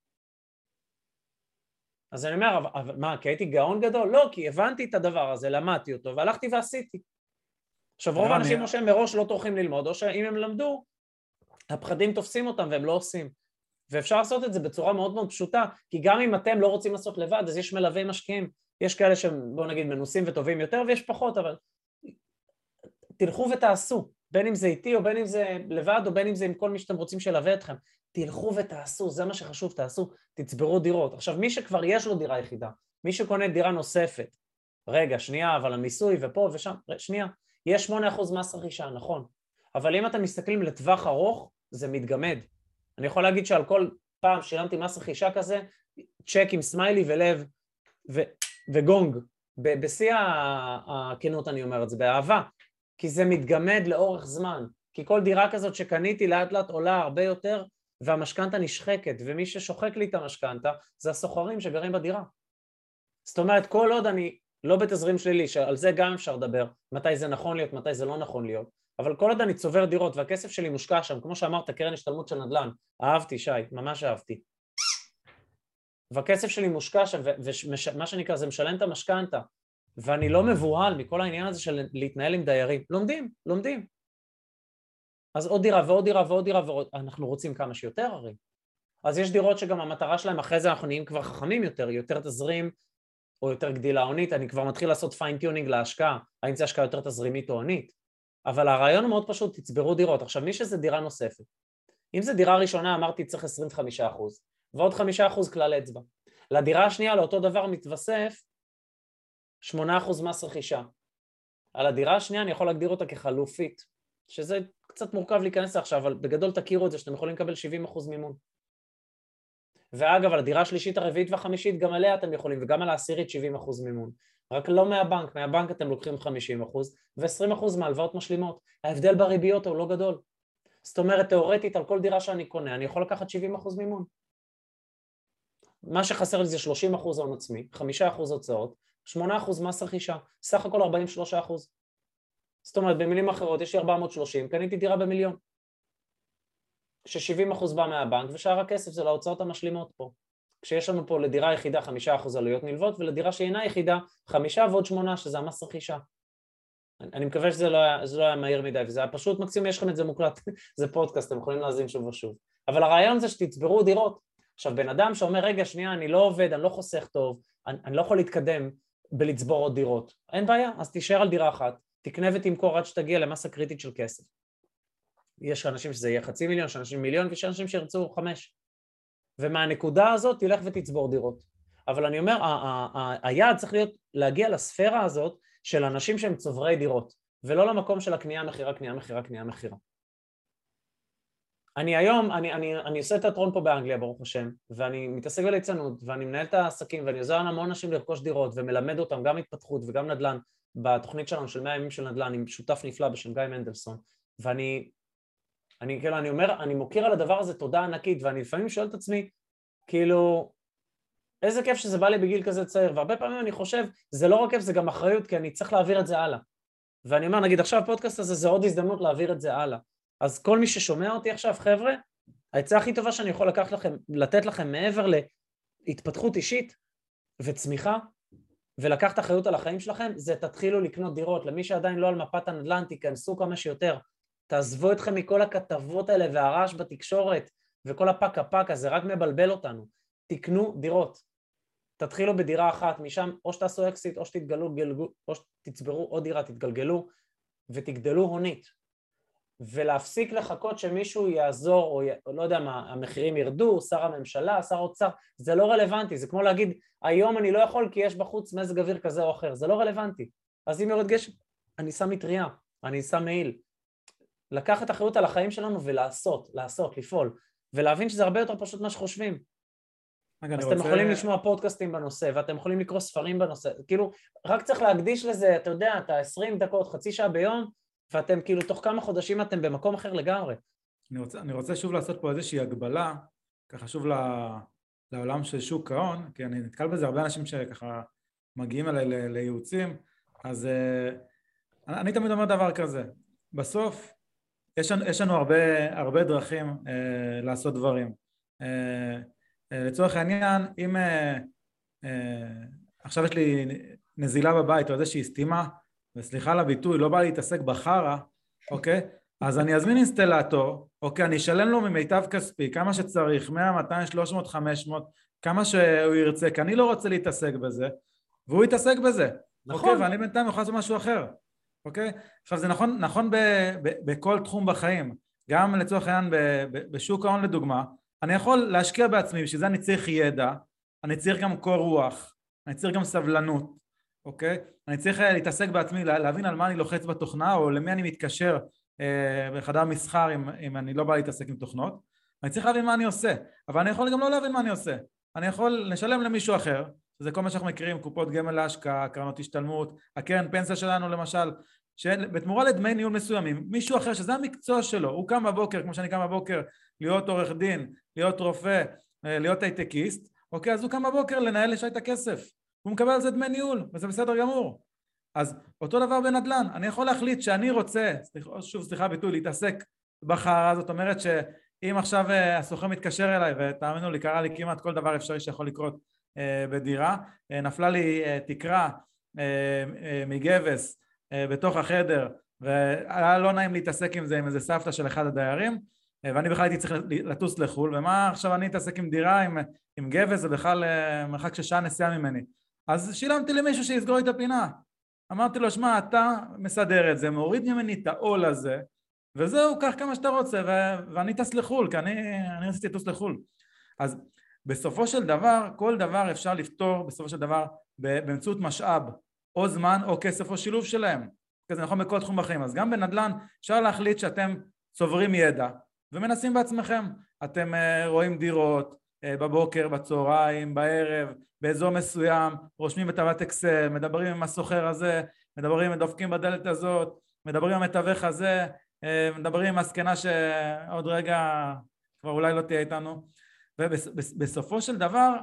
אז אני אומר, אבל מה, כי הייתי גאון גדול? לא, כי הבנתי את הדבר הזה, למדתי אותו, והלכתי ועשיתי. עכשיו, רוב האנשים או שהם מראש לא טורחים ללמוד, או שאם הם למדו, הפחדים תופסים אותם והם לא עושים. ואפשר לעשות את זה בצורה מאוד מאוד פשוטה, כי גם אם אתם לא רוצים לעשות לבד, אז יש מלווי משקיעים. יש כאלה שהם, בואו נגיד, מנוסים וטובים יותר, ויש פחות, אבל תלכו ותעשו, בין אם זה איתי, או בין אם זה לבד, או בין אם זה עם כל מי שאתם רוצים שילווה אתכם. תלכו ותעשו, זה מה שחשוב, תעשו, תצברו דירות. עכשיו, מי שכבר יש לו דירה יחידה, מי שקונה דירה נוספת, רגע, שנייה, אבל המיסוי ופה ושם, שנייה, יש 8% מס רכישה, נכון, אבל אם אתם מסתכלים לטווח ארוך, זה מתגמד. אני יכול להגיד שעל כל פעם שילמתי מס רכישה כזה, צ'ק עם סמיילי ולב ו, וגונג, בשיא הכנות אני אומר את זה, באהבה, כי זה מתגמד לאורך זמן, כי כל דירה כזאת שקניתי לאט לאט עולה הרבה יותר והמשכנתה נשחקת, ומי ששוחק לי את המשכנתה זה הסוחרים שגרים בדירה. זאת אומרת, כל עוד אני לא בתזרים שלילי, שעל זה גם אפשר לדבר, מתי זה נכון להיות, מתי זה לא נכון להיות, אבל כל עוד אני צובר דירות והכסף שלי מושקע שם, כמו שאמרת, קרן השתלמות של נדל"ן, אהבתי, שי, ממש אהבתי. והכסף שלי מושקע שם, ומה שנקרא, זה משלם את המשכנתה, ואני לא מבוהל מכל העניין הזה של להתנהל עם דיירים. לומדים, לומדים. אז עוד דירה ועוד דירה ועוד דירה ועוד, אנחנו רוצים כמה שיותר הרי. אז יש דירות שגם המטרה שלהם, אחרי זה אנחנו נהיים כבר חכמים יותר, יותר תזרים או יותר גדילה הונית, אני כבר מתחיל לעשות fine tuning להשקעה, האם זה השקעה יותר תזרימית או הונית. אבל הרעיון הוא מאוד פשוט, תצברו דירות. עכשיו, מי שזה דירה נוספת, אם זו דירה ראשונה, אמרתי צריך 25 אחוז, ועוד 5 אחוז כלל אצבע. לדירה השנייה, לאותו דבר מתווסף 8 אחוז מס רכישה. על הדירה השנייה אני יכול להגדיר אותה כחלופית, שזה קצת מורכב להיכנס עכשיו, אבל בגדול תכירו את זה שאתם יכולים לקבל 70 אחוז מימון. ואגב, על הדירה השלישית, הרביעית והחמישית, גם עליה אתם יכולים, וגם על העשירית 70 אחוז מימון. רק לא מהבנק, מהבנק אתם לוקחים 50 אחוז, ו-20 אחוז מהלוואות משלימות. ההבדל בריביות הוא לא גדול. זאת אומרת, תאורטית, על כל דירה שאני קונה, אני יכול לקחת 70 אחוז מימון. מה שחסר לי זה 30 אחוז הון עצמי, 5 אחוז הוצאות, 8 אחוז מס רכישה, סך הכל 43 אחוז. זאת אומרת, במילים אחרות, יש לי 430, קניתי דירה במיליון. ש-70 אחוז בא מהבנק, ושאר הכסף זה להוצאות המשלימות פה. כשיש לנו פה לדירה יחידה חמישה אחוז עלויות נלוות ולדירה שאינה יחידה חמישה ועוד שמונה שזה המס רכישה. אני מקווה שזה לא היה, לא היה מהיר מדי וזה היה פשוט מקסימום, יש לכם את זה מוקלט, זה פודקאסט, אתם יכולים להאזין שוב ושוב. אבל הרעיון זה שתצברו דירות. עכשיו בן אדם שאומר רגע שנייה אני לא עובד, אני לא חוסך טוב, אני, אני לא יכול להתקדם בלצבור עוד דירות, אין בעיה, אז תישאר על דירה אחת, תקנה ותמכור עד שתגיע למסה קריטית של כסף. יש אנשים שזה יהיה חצי מיליון, יש אנשים מיליון ויש אנשים שירצו חמש. ומהנקודה הזאת תלך ותצבור דירות. אבל אני אומר, היעד צריך להיות להגיע לספירה הזאת של אנשים שהם צוברי דירות, ולא למקום של הקנייה, מכירה, קנייה, מכירה, קנייה, מכירה. אני היום, אני, אני, אני עושה תיאטרון פה באנגליה, ברוך השם, ואני מתעסק בליצנות, ואני מנהל את העסקים, ואני עוזר להמון אנשים לרכוש דירות, ומלמד אותם גם התפתחות וגם נדל"ן, בתוכנית שלנו של 100 ימים של נדל"ן, עם שותף נפלא בשם גיא מנדלסון, ואני אני כאילו, אני אומר, אני מוקיר על הדבר הזה תודה ענקית, ואני לפעמים שואל את עצמי, כאילו, איזה כיף שזה בא לי בגיל כזה צעיר, והרבה פעמים אני חושב, זה לא רק כיף, זה גם אחריות, כי אני צריך להעביר את זה הלאה. ואני אומר, נגיד עכשיו הפודקאסט הזה זה עוד הזדמנות להעביר את זה הלאה. אז כל מי ששומע אותי עכשיו, חבר'ה, העצה הכי טובה שאני יכול לקחת לכם, לתת לכם מעבר להתפתחות אישית וצמיחה, ולקחת אחריות על החיים שלכם, זה תתחילו לקנות דירות. למי שעדיין לא על מפת הנדל"ן, תיכנסו כמה שיותר. תעזבו אתכם מכל הכתבות האלה והרעש בתקשורת וכל הפקה פקה, זה רק מבלבל אותנו. תקנו דירות. תתחילו בדירה אחת, משם או שתעשו אקסיט או שתתגלו, גלגו, או שתצברו עוד דירה, תתגלגלו ותגדלו הונית. ולהפסיק לחכות שמישהו יעזור, או, י... או לא יודע מה, המחירים ירדו, שר הממשלה, שר האוצר, זה לא רלוונטי, זה כמו להגיד, היום אני לא יכול כי יש בחוץ מזג אוויר כזה או אחר, זה לא רלוונטי. אז אם יורד גשם, אני שם מטריה, אני שם מעיל. לקחת אחריות על החיים שלנו ולעשות, לעשות, לפעול, ולהבין שזה הרבה יותר פשוט ממה שחושבים. אז אתם רוצה... יכולים לשמוע פודקאסטים בנושא, ואתם יכולים לקרוא ספרים בנושא, כאילו, רק צריך להקדיש לזה, אתה יודע, את ה-20 דקות, חצי שעה ביום, ואתם כאילו, תוך כמה חודשים אתם במקום אחר לגמרי. אני רוצה, אני רוצה שוב לעשות פה איזושהי הגבלה, ככה שוב לעולם של שוק ההון, כי אני נתקל בזה הרבה אנשים שככה מגיעים אליי לייעוצים, אז uh, אני תמיד אומר דבר כזה, בסוף יש, יש לנו הרבה, הרבה דרכים uh, לעשות דברים. Uh, uh, לצורך העניין, אם uh, uh, עכשיו יש לי נזילה בבית או איזושהי סתימה, וסליחה על הביטוי, לא בא להתעסק בחרא, אוקיי? אז אני אזמין אינסטלטור, אוקיי? אני אשלם לו ממיטב כספי, כמה שצריך, 100, 200, 300, 500, כמה שהוא ירצה, כי אני לא רוצה להתעסק בזה, והוא יתעסק בזה. נכון. אוקיי? ואני בינתיים יכול לעשות משהו אחר, אוקיי? עכשיו זה נכון, נכון ב, ב, בכל תחום בחיים, גם לצורך העניין בשוק ההון לדוגמה, אני יכול להשקיע בעצמי, בשביל זה אני צריך ידע, אני צריך גם קור רוח, אני צריך גם סבלנות, אוקיי? אני צריך אה, להתעסק בעצמי, להבין על מה אני לוחץ בתוכנה או למי אני מתקשר אה, בחדר מסחר אם, אם אני לא בא להתעסק עם תוכנות. אני צריך להבין מה אני עושה, אבל אני יכול גם לא להבין מה אני עושה. אני יכול לשלם למישהו אחר, שזה כל מה שאנחנו מכירים, קופות גמל להשקעה, קרנות השתלמות, הקרן פנסיה שלנו למשל, שבתמורה לדמי ניהול מסוימים, מישהו אחר שזה המקצוע שלו, הוא קם בבוקר, כמו שאני קם בבוקר, להיות עורך דין, להיות רופא, אה, להיות הייטקיסט, אוקיי, אז הוא קם בבוקר לנהל לשי את הכסף, הוא מקבל על זה דמי ניהול, וזה בסדר גמור. אז אותו דבר בנדל"ן, אני יכול להחליט שאני רוצה, שוב סליחה ביטוי, להתעסק בחרא, זאת אומרת שאם עכשיו אה, הסוכן מתקשר אליי, ותאמינו לי, קרה לי כמעט כל דבר אפשרי שיכול לקרות אה, בדירה, אה, נפלה לי תקרה מגבס בתוך החדר, והיה לא נעים להתעסק עם זה עם איזה סבתא של אחד הדיירים, ואני בכלל הייתי צריך לטוס לחו"ל, ומה עכשיו אני אתעסק עם דירה עם, עם גבס, זה בכלל מרחק של שעה נסיעה ממני. אז שילמתי למישהו שיסגור לי את הפינה. אמרתי לו, שמע, אתה מסדר את זה, מוריד ממני את העול הזה, וזהו, קח כמה שאתה רוצה, ו- ואני טס לחו"ל, כי אני, אני רציתי לטוס לחו"ל. אז בסופו של דבר, כל דבר אפשר לפתור בסופו של דבר באמצעות משאב, או זמן או כסף או שילוב שלהם. זה נכון בכל תחום בחיים. אז גם בנדל"ן אפשר להחליט שאתם צוברים ידע ומנסים בעצמכם. אתם uh, רואים דירות, אה, בבוקר, בצהריים, בערב, באזור מסוים, רושמים בתאוות אקסל, מדברים עם הסוחר הזה, מדברים, דופקים בדלת הזאת, מדברים עם המתווך הזה, אה, מדברים עם הזקנה שעוד רגע כבר אולי לא תהיה איתנו ובסופו של דבר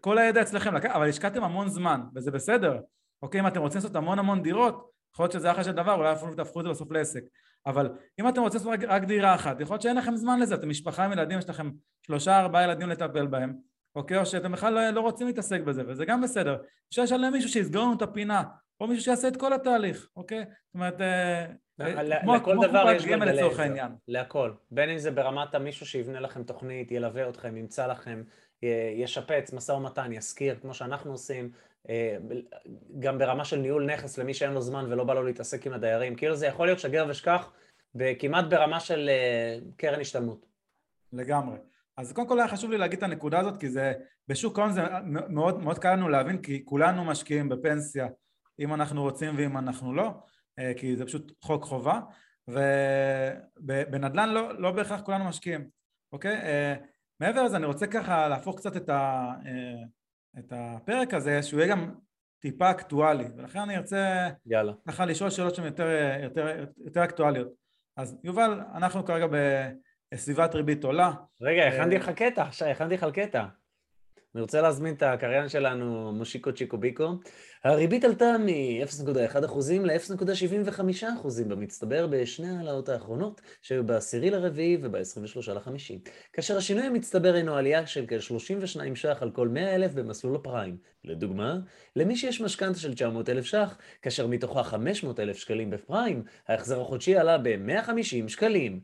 כל הידע אצלכם, אבל השקעתם המון זמן וזה בסדר, אוקיי? אם אתם רוצים לעשות המון המון דירות יכול להיות שזה אחלה של דבר, אולי אפילו תהפכו את זה בסוף לעסק אבל אם אתם רוצים לעשות רק, רק דירה אחת, יכול להיות שאין לכם זמן לזה, אתם משפחה עם ילדים, יש לכם שלושה ארבעה ילדים לטפל בהם, אוקיי? או שאתם בכלל לא, לא רוצים להתעסק בזה, וזה גם בסדר. אפשר לשלם מישהו שיסגור לנו את הפינה, או מישהו שיעשה את כל התהליך, אוקיי? זאת אומרת, אה, אה, כמו דבר יש גלגלי לצורך העניין. להכל. בין אם זה ברמת המישהו שיבנה לכם תוכנית, ילווה אתכם, ימצא לכם, ישפץ, משא ומתן, יזכיר, כמו שאנחנו עושים, גם ברמה של ניהול נכס למי שאין לו זמן ולא בא לו להתעסק עם הדיירים. כאילו זה יכול להיות שגר ושכח, כמעט ברמה של קרן השתלמות. לגמרי. אז קודם כל היה חשוב לי להגיד את הנקודה הזאת כי זה בשוק ההון זה מאוד, מאוד קל לנו להבין כי כולנו משקיעים בפנסיה אם אנחנו רוצים ואם אנחנו לא אה, כי זה פשוט חוק חובה ובנדל"ן לא, לא בהכרח כולנו משקיעים אוקיי? אה, מעבר לזה אני רוצה ככה להפוך קצת את, ה, אה, את הפרק הזה שהוא יהיה גם טיפה אקטואלי ולכן אני ארצה יאללה. ככה לשאול שאלות שהן יותר, יותר, יותר אקטואליות אז יובל אנחנו כרגע ב... סביבת ריבית עולה. רגע, הכנתי לך קטע, הכנתי לך קטע. אני רוצה להזמין את הקריין שלנו, מושיקו צ'יקו ביקו. הריבית עלתה מ-0.1% ל-0.75% במצטבר בשני העלאות האחרונות, שהיו ב-10 לרביעי וב-23 לחמישי. כאשר השינוי המצטבר הינו עלייה של כ-32 ש"ח על כל 100 אלף במסלול הפריים. לדוגמה, למי שיש משכנתה של 900 אלף ש"ח, כאשר מתוכה 500 אלף שקלים בפריים, ההחזר החודשי עלה ב-150 שקלים.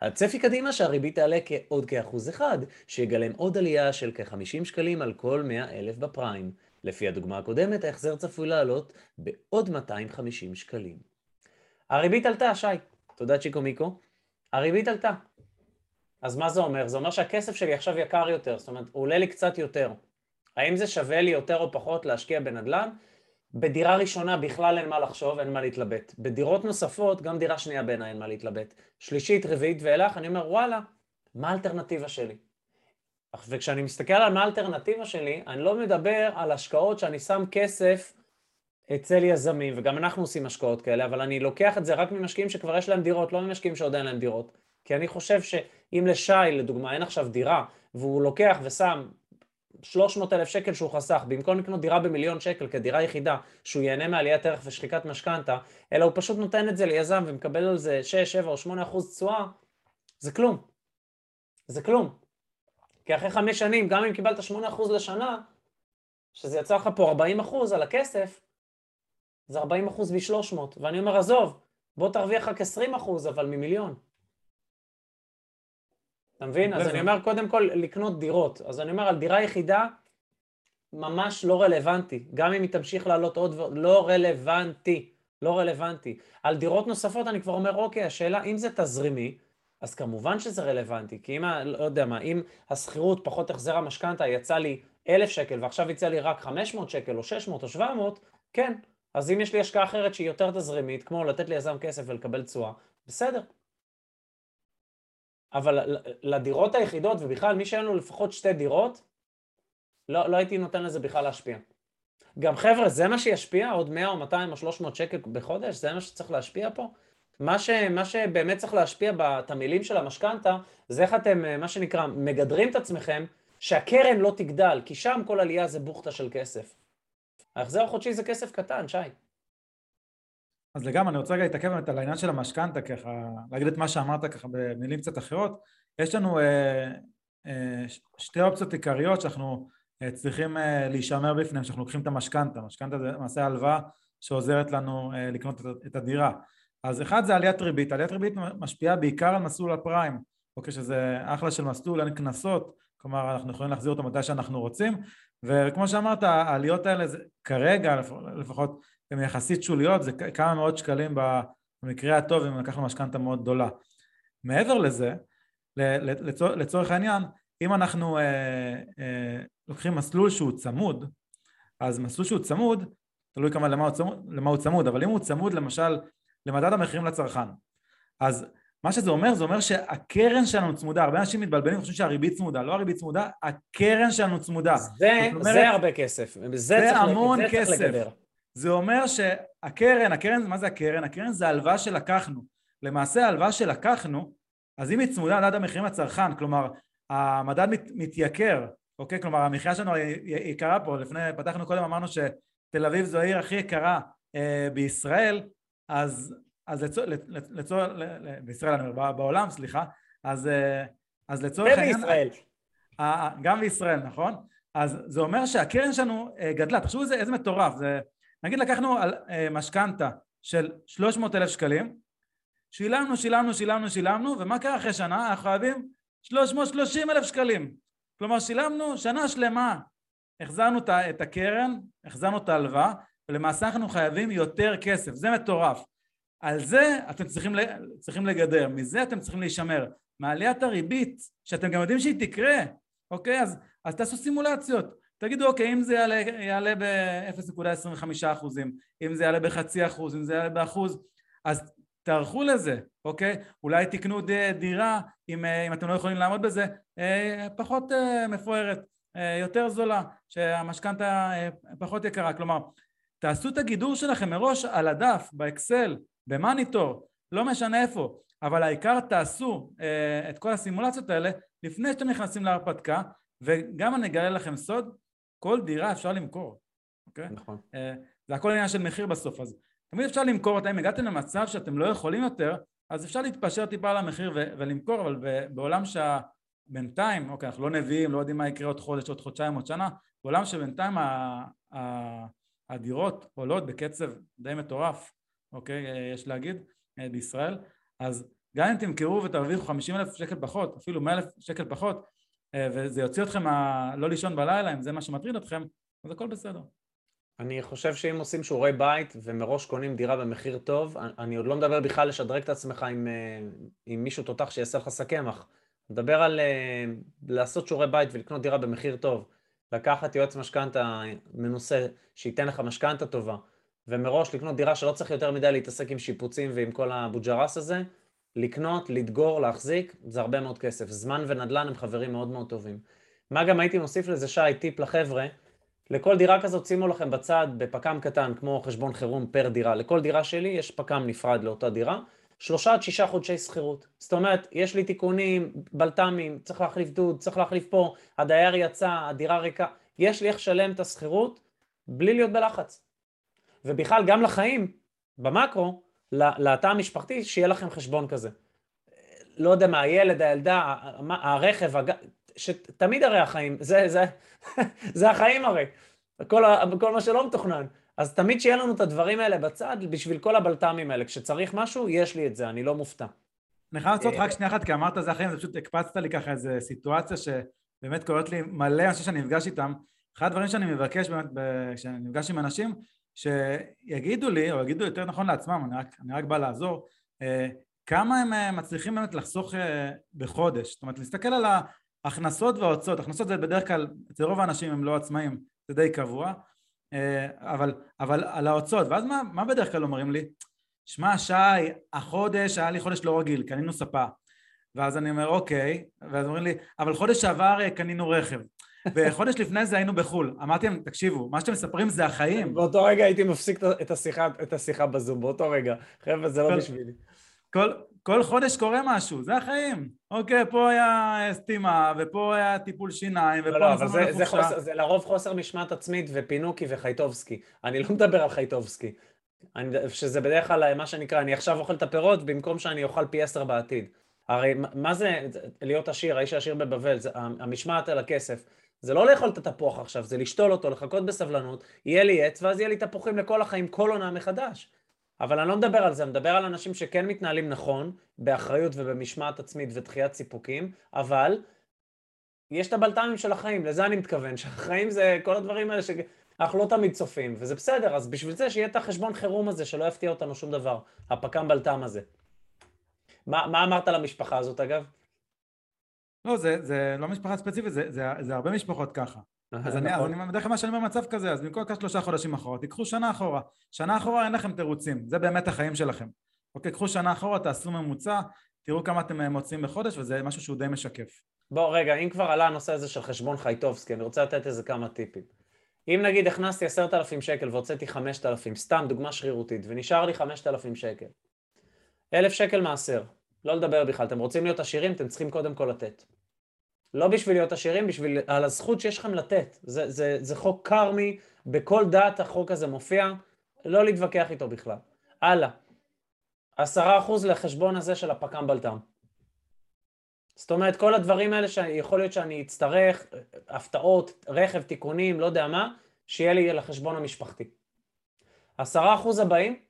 הצפי קדימה שהריבית תעלה עוד כאחוז אחד, שיגלם עוד עלייה של כ-50 שקלים על כל 100 אלף בפריים. לפי הדוגמה הקודמת, ההחזר צפוי לעלות בעוד 250 שקלים. הריבית עלתה, שי. תודה צ'יקו מיקו. הריבית עלתה. אז מה זה אומר? זה אומר שהכסף שלי עכשיו יקר יותר, זאת אומרת, הוא עולה לי קצת יותר. האם זה שווה לי יותר או פחות להשקיע בנדל"ן? בדירה ראשונה בכלל אין מה לחשוב, אין מה להתלבט. בדירות נוספות, גם דירה שנייה בעיניי אין מה להתלבט. שלישית, רביעית ואילך, אני אומר, וואלה, מה האלטרנטיבה שלי? וכשאני מסתכל על מה האלטרנטיבה שלי, אני לא מדבר על השקעות שאני שם כסף אצל יזמים, וגם אנחנו עושים השקעות כאלה, אבל אני לוקח את זה רק ממשקיעים שכבר יש להם דירות, לא ממשקיעים שעוד אין להם דירות. כי אני חושב שאם לשי, לדוגמה, אין עכשיו דירה, והוא לוקח ושם 300 אלף שקל שהוא חסך, במקום לקנות דירה במיליון שקל כדירה יחידה, שהוא ייהנה מעליית ערך ושחיקת משכנתה, אלא הוא פשוט נותן את זה ליזם ומקבל על זה 6, 7 או 8 אחוז תשואה, זה כלום. זה כלום. כי אחרי חמש שנים, גם אם קיבלת 8 אחוז לשנה, שזה יצא לך פה 40 אחוז על הכסף, זה 40 אחוז מ-300. ואני אומר, עזוב, בוא תרוויח רק 20 אחוז, אבל ממיליון. אתה מבין? אז אני אומר, קודם כל, לקנות דירות. אז אני אומר, על דירה יחידה, ממש לא רלוונטי. גם אם היא תמשיך לעלות עוד ועוד, לא רלוונטי. לא רלוונטי. על דירות נוספות אני כבר אומר, אוקיי, השאלה, אם זה תזרימי, אז כמובן שזה רלוונטי, כי אם, לא יודע מה, אם השכירות פחות החזר המשכנתה יצא לי אלף שקל ועכשיו יצא לי רק 500 שקל או 600 או 700, כן. אז אם יש לי השקעה אחרת שהיא יותר תזרימית, כמו לתת ליזם כסף ולקבל תשואה, בסדר. אבל לדירות היחידות, ובכלל מי שאין לו לפחות שתי דירות, לא, לא הייתי נותן לזה בכלל להשפיע. גם חבר'ה, זה מה שישפיע? עוד 100 או 200 או 300 שקל בחודש? זה מה שצריך להשפיע פה? מה, ש, מה שבאמת צריך להשפיע בתמהילים של המשכנתה, זה איך אתם, מה שנקרא, מגדרים את עצמכם, שהקרן לא תגדל, כי שם כל עלייה זה בוכטה של כסף. ההחזר החודשי זה כסף קטן, שי. אז לגמרי, אני רוצה רגע להתעכב באמת על העניין של המשכנתה, ככה, להגיד את מה שאמרת ככה במילים קצת אחרות. יש לנו אה, אה, שתי אופציות עיקריות שאנחנו אה, צריכים אה, להישמר בפניהם כשאנחנו לוקחים את המשכנתה. משכנתה זה למעשה הלוואה שעוזרת לנו אה, לקנות את, את הדירה. אז אחד זה עליית ריבית, עליית ריבית משפיעה בעיקר על מסלול הפריים, אוקיי, שזה אחלה של מסלול, אין קנסות, כלומר אנחנו יכולים להחזיר אותו מתי שאנחנו רוצים, וכמו שאמרת, העליות האלה זה, כרגע לפחות הן יחסית שוליות, זה כמה מאות שקלים במקרה הטוב אם לקחנו משכנתה מאוד גדולה. מעבר לזה, לצור, לצורך העניין, אם אנחנו אה, אה, לוקחים מסלול שהוא צמוד, אז מסלול שהוא צמוד, תלוי כמה למה הוא צמוד, למה הוא צמוד, אבל אם הוא צמוד למשל למדד המחירים לצרכן, אז מה שזה אומר, זה אומר שהקרן שלנו צמודה, הרבה אנשים מתבלבלים וחושבים שהריבית צמודה, לא הריבית צמודה, הקרן שלנו צמודה. זה, אומרת, זה הרבה כסף, זה, זה צריך, המון זה כסף. צריך זה אומר שהקרן, הקרן, מה זה הקרן? הקרן זה הלוואה שלקחנו. למעשה ההלוואה שלקחנו, אז אם היא צמודה למדד המחירים לצרכן, כלומר המדד מת, מתייקר, אוקיי? כלומר המחיה שלנו היא יקרה פה, לפני, פתחנו קודם, אמרנו שתל אביב זו העיר הכי יקרה אה, בישראל, אז, אז לצור, לצור, בישראל אני אומר, בעולם, סליחה, אז, אה, אז לצורך העניין... ובישראל. גם בישראל, נכון? אז זה אומר שהקרן שלנו אה, גדלה, תחשבו איזה, איזה מטורף, זה נגיד לקחנו על אה, משכנתה של 300 אלף שקלים, שילמנו, שילמנו, שילמנו, שילמנו, ומה קרה אחרי שנה? אנחנו חייבים 330 אלף שקלים. כלומר, שילמנו שנה שלמה, החזרנו את הקרן, החזרנו את ההלוואה, ולמעשה אנחנו חייבים יותר כסף, זה מטורף. על זה אתם צריכים, צריכים לגדר, מזה אתם צריכים להישמר. מעליית הריבית, שאתם גם יודעים שהיא תקרה, אוקיי? אז, אז תעשו סימולציות. תגידו, אוקיי, אם זה יעלה, יעלה ב-0.25 אחוזים, אם זה יעלה בחצי אחוז, אם זה יעלה באחוז, אז תערכו לזה, אוקיי? אולי תקנו דירה, אם, אם אתם לא יכולים לעמוד בזה, אה, פחות אה, מפוארת, אה, יותר זולה, שהמשכנתה פחות יקרה. כלומר, תעשו את הגידור שלכם מראש על הדף, באקסל, במאניטור, לא משנה איפה, אבל העיקר תעשו את כל הסימולציות האלה לפני שאתם נכנסים להרפתקה, וגם אני אגלה לכם סוד, כל דירה אפשר למכור, אוקיי? נכון. אה, זה הכל עניין של מחיר בסוף, אז תמיד אפשר למכור אותה, אם הגעתם למצב שאתם לא יכולים יותר, אז אפשר להתפשר טיפה על המחיר ולמכור, אבל בעולם שבינתיים, אוקיי, אנחנו לא נביאים, לא יודעים מה יקרה עוד חודש, עוד חודשיים, עוד שנה, בעולם שבינתיים ה- ה- הדירות עולות בקצב די מטורף, אוקיי, אה, יש להגיד, אה, בישראל, אז גם אם תמכרו ותרוויחו 50 אלף שקל פחות, אפילו 100 אלף שקל פחות, וזה יוציא אתכם ה... לא לישון בלילה, אם זה מה שמטריד אתכם, אז הכל בסדר. אני חושב שאם עושים שיעורי בית ומראש קונים דירה במחיר טוב, אני עוד לא מדבר בכלל לשדרג את עצמך עם, אה, עם מישהו תותח שיעשה לך שק קמח. מדבר על אה, לעשות שיעורי בית ולקנות דירה במחיר טוב. לקחת יועץ משכנתה מנוסה שייתן לך משכנתה טובה, ומראש לקנות דירה שלא צריך יותר מדי להתעסק עם שיפוצים ועם כל הבוג'רס הזה, לקנות, לדגור, להחזיק, זה הרבה מאוד כסף. זמן ונדל"ן הם חברים מאוד מאוד טובים. מה גם הייתי מוסיף לזה, שי, טיפ לחבר'ה, לכל דירה כזאת שימו לכם בצד בפק"ם קטן, כמו חשבון חירום פר דירה. לכל דירה שלי יש פק"ם נפרד לאותה דירה. שלושה עד שישה חודשי שכירות. זאת אומרת, יש לי תיקונים, בלת"מים, צריך להחליף דוד, צריך להחליף פה, הדייר יצא, הדירה ריקה. יש לי איך לשלם את השכירות בלי להיות בלחץ. ובכלל, גם לחיים, במקרו, לתא המשפחתי, שיהיה לכם חשבון כזה. לא יודע מה, הילד, הילדה, הרכב, הג... שתמיד הרי החיים, זה, זה, זה החיים הרי, כל, כל מה שלא מתוכנן. אז תמיד שיהיה לנו את הדברים האלה בצד, בשביל כל הבלת"מים האלה. כשצריך משהו, יש לי את זה, אני לא מופתע. אני חייב לעשות רק שנייה אחת, כי אמרת זה החיים, זה פשוט הקפצת לי ככה איזו סיטואציה שבאמת קורית לי מלא אנשים שאני נפגש איתם. אחד הדברים שאני מבקש באמת, כשאני נפגש עם אנשים, שיגידו לי, או יגידו יותר נכון לעצמם, אני רק, אני רק בא לעזור, אה, כמה הם אה, מצליחים באמת לחסוך אה, בחודש. זאת אומרת, להסתכל על ההכנסות וההוצאות, הכנסות זה בדרך כלל, אצל רוב האנשים הם לא עצמאים, זה די קבוע, אבל, אבל על ההוצאות, ואז מה, מה בדרך כלל אומרים לי? שמע שי, החודש היה לי חודש לא רגיל, קנינו ספה. ואז אני אומר אוקיי, ואז אומרים לי, אבל חודש שעבר קנינו רכב. וחודש לפני זה היינו בחו"ל. אמרתי להם, תקשיבו, מה שאתם מספרים זה החיים. באותו רגע הייתי מפסיק את השיחה, את השיחה בזום, באותו רגע. חבר'ה, זה לא בשבילי. כל, כל חודש קורה משהו, זה החיים. אוקיי, פה היה סתימה, ופה היה טיפול שיניים, ופה... לא, לא, אבל זה, זה, חוסר, זה לרוב חוסר משמעת עצמית ופינוקי וחייטובסקי. אני לא מדבר על חייטובסקי. אני, שזה בדרך כלל מה שנקרא, אני עכשיו אוכל את הפירות במקום שאני אוכל פי עשר בעתיד. הרי מה זה להיות עשיר, האיש העשיר בבבל, זה, המשמעת על הכסף. זה לא לאכול את התפוח עכשיו, זה לשתול אותו, לחכות בסבלנות, יהיה לי עץ, ואז יהיה לי תפוחים לכל החיים, כל עונה מחדש. אבל אני לא מדבר על זה, אני מדבר על אנשים שכן מתנהלים נכון, באחריות ובמשמעת עצמית ודחיית סיפוקים, אבל יש את הבלת"מים של החיים, לזה אני מתכוון, שהחיים זה כל הדברים האלה שאנחנו לא תמיד צופים, וזה בסדר, אז בשביל זה שיהיה את החשבון חירום הזה, שלא יפתיע אותנו שום דבר, הפק"ם בלת"ם הזה. מה, מה אמרת למשפחה הזאת אגב? לא, זה, זה לא משפחה ספציפית, זה, זה, זה הרבה משפחות ככה. אז אני, אז נכון. אני בדרך כלל מה שאני אומר במצב כזה, אז במקום לקחת שלושה חודשים אחורה, תיקחו שנה אחורה. שנה אחורה אין לכם תירוצים, זה באמת החיים שלכם. אוקיי, קחו שנה אחורה, תעשו ממוצע, תראו כמה אתם אה, מוצאים בחודש, וזה משהו שהוא די משקף. בוא רגע, אם כבר עלה הנושא הזה של חשבון חייטובסקי, אני רוצה לתת איזה כמה טיפים. אם נגיד הכנסתי עשרת אלפים שקל והוצאתי חמשת אלפים, סתם דוגמה שרירותית, ונשאר לי חמשת אלפים שקל. אלף שקל מעשר, לא לדבר בכלל, אתם רוצים להיות עשירים, אתם צריכים קודם כל לתת. לא בשביל להיות עשירים, בשביל, על הזכות שיש לכם לתת. זה, זה, זה חוק קרמי, בכל דת החוק הזה מופיע, לא להתווכח איתו בכלל. הלאה. עשרה אחוז לחשבון הזה של הפק"ם בלת"ם. זאת אומרת, כל הדברים האלה שיכול להיות שאני אצטרך, הפתעות, רכב, תיקונים, לא יודע מה, שיהיה לי לחשבון המשפחתי. עשרה אחוז הבאים,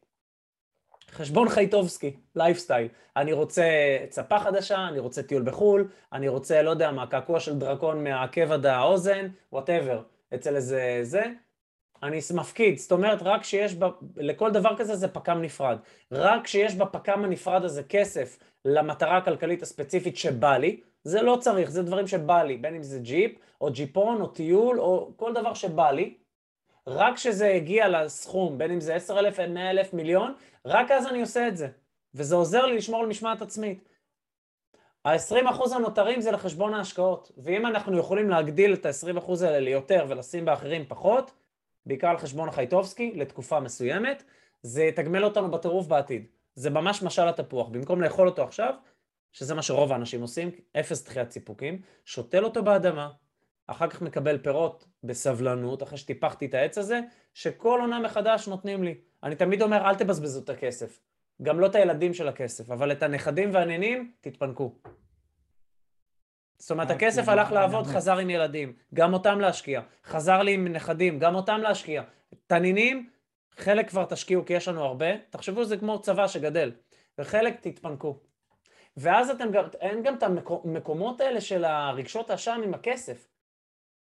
חשבון חייטובסקי, לייפסטייל. אני רוצה ספה חדשה, אני רוצה טיול בחו"ל, אני רוצה, לא יודע מה, קעקוע של דרקון מהעקב עד האוזן, whatever, אצל איזה זה. אני מפקיד, זאת אומרת, רק שיש בה, לכל דבר כזה זה פק"ם נפרד. רק כשיש בפק"ם הנפרד הזה כסף למטרה הכלכלית הספציפית שבא לי, זה לא צריך, זה דברים שבא לי, בין אם זה ג'יפ, או ג'יפון, או טיול, או כל דבר שבא לי, רק כשזה הגיע לסכום, בין אם זה 10,000, 100,000, מיליון, רק אז אני עושה את זה. וזה עוזר לי לשמור על משמעת עצמית. ה-20% הנותרים זה לחשבון ההשקעות, ואם אנחנו יכולים להגדיל את ה-20% האלה ליותר ולשים באחרים פחות, בעיקר על חשבון החייטובסקי, לתקופה מסוימת, זה יתגמל אותנו בטירוף בעתיד. זה ממש משל התפוח, במקום לאכול אותו עכשיו, שזה מה שרוב האנשים עושים, אפס דחיית סיפוקים, שותל אותו באדמה, אחר כך מקבל פירות בסבלנות, אחרי שטיפחתי את העץ הזה, שכל עונה מחדש נותנים לי. אני תמיד אומר, אל תבזבזו את הכסף. גם לא את הילדים של הכסף, אבל את הנכדים והנינים, תתפנקו. זאת אומרת, הכסף הלך לעבוד, חזר עם ילדים, גם אותם להשקיע. חזר לי עם נכדים, גם אותם להשקיע. תנינים, חלק כבר תשקיעו כי יש לנו הרבה, תחשבו שזה כמו צבא שגדל, וחלק תתפנקו. ואז אתם גם, אין גם את המקומות האלה של הרגשות האשם עם הכסף.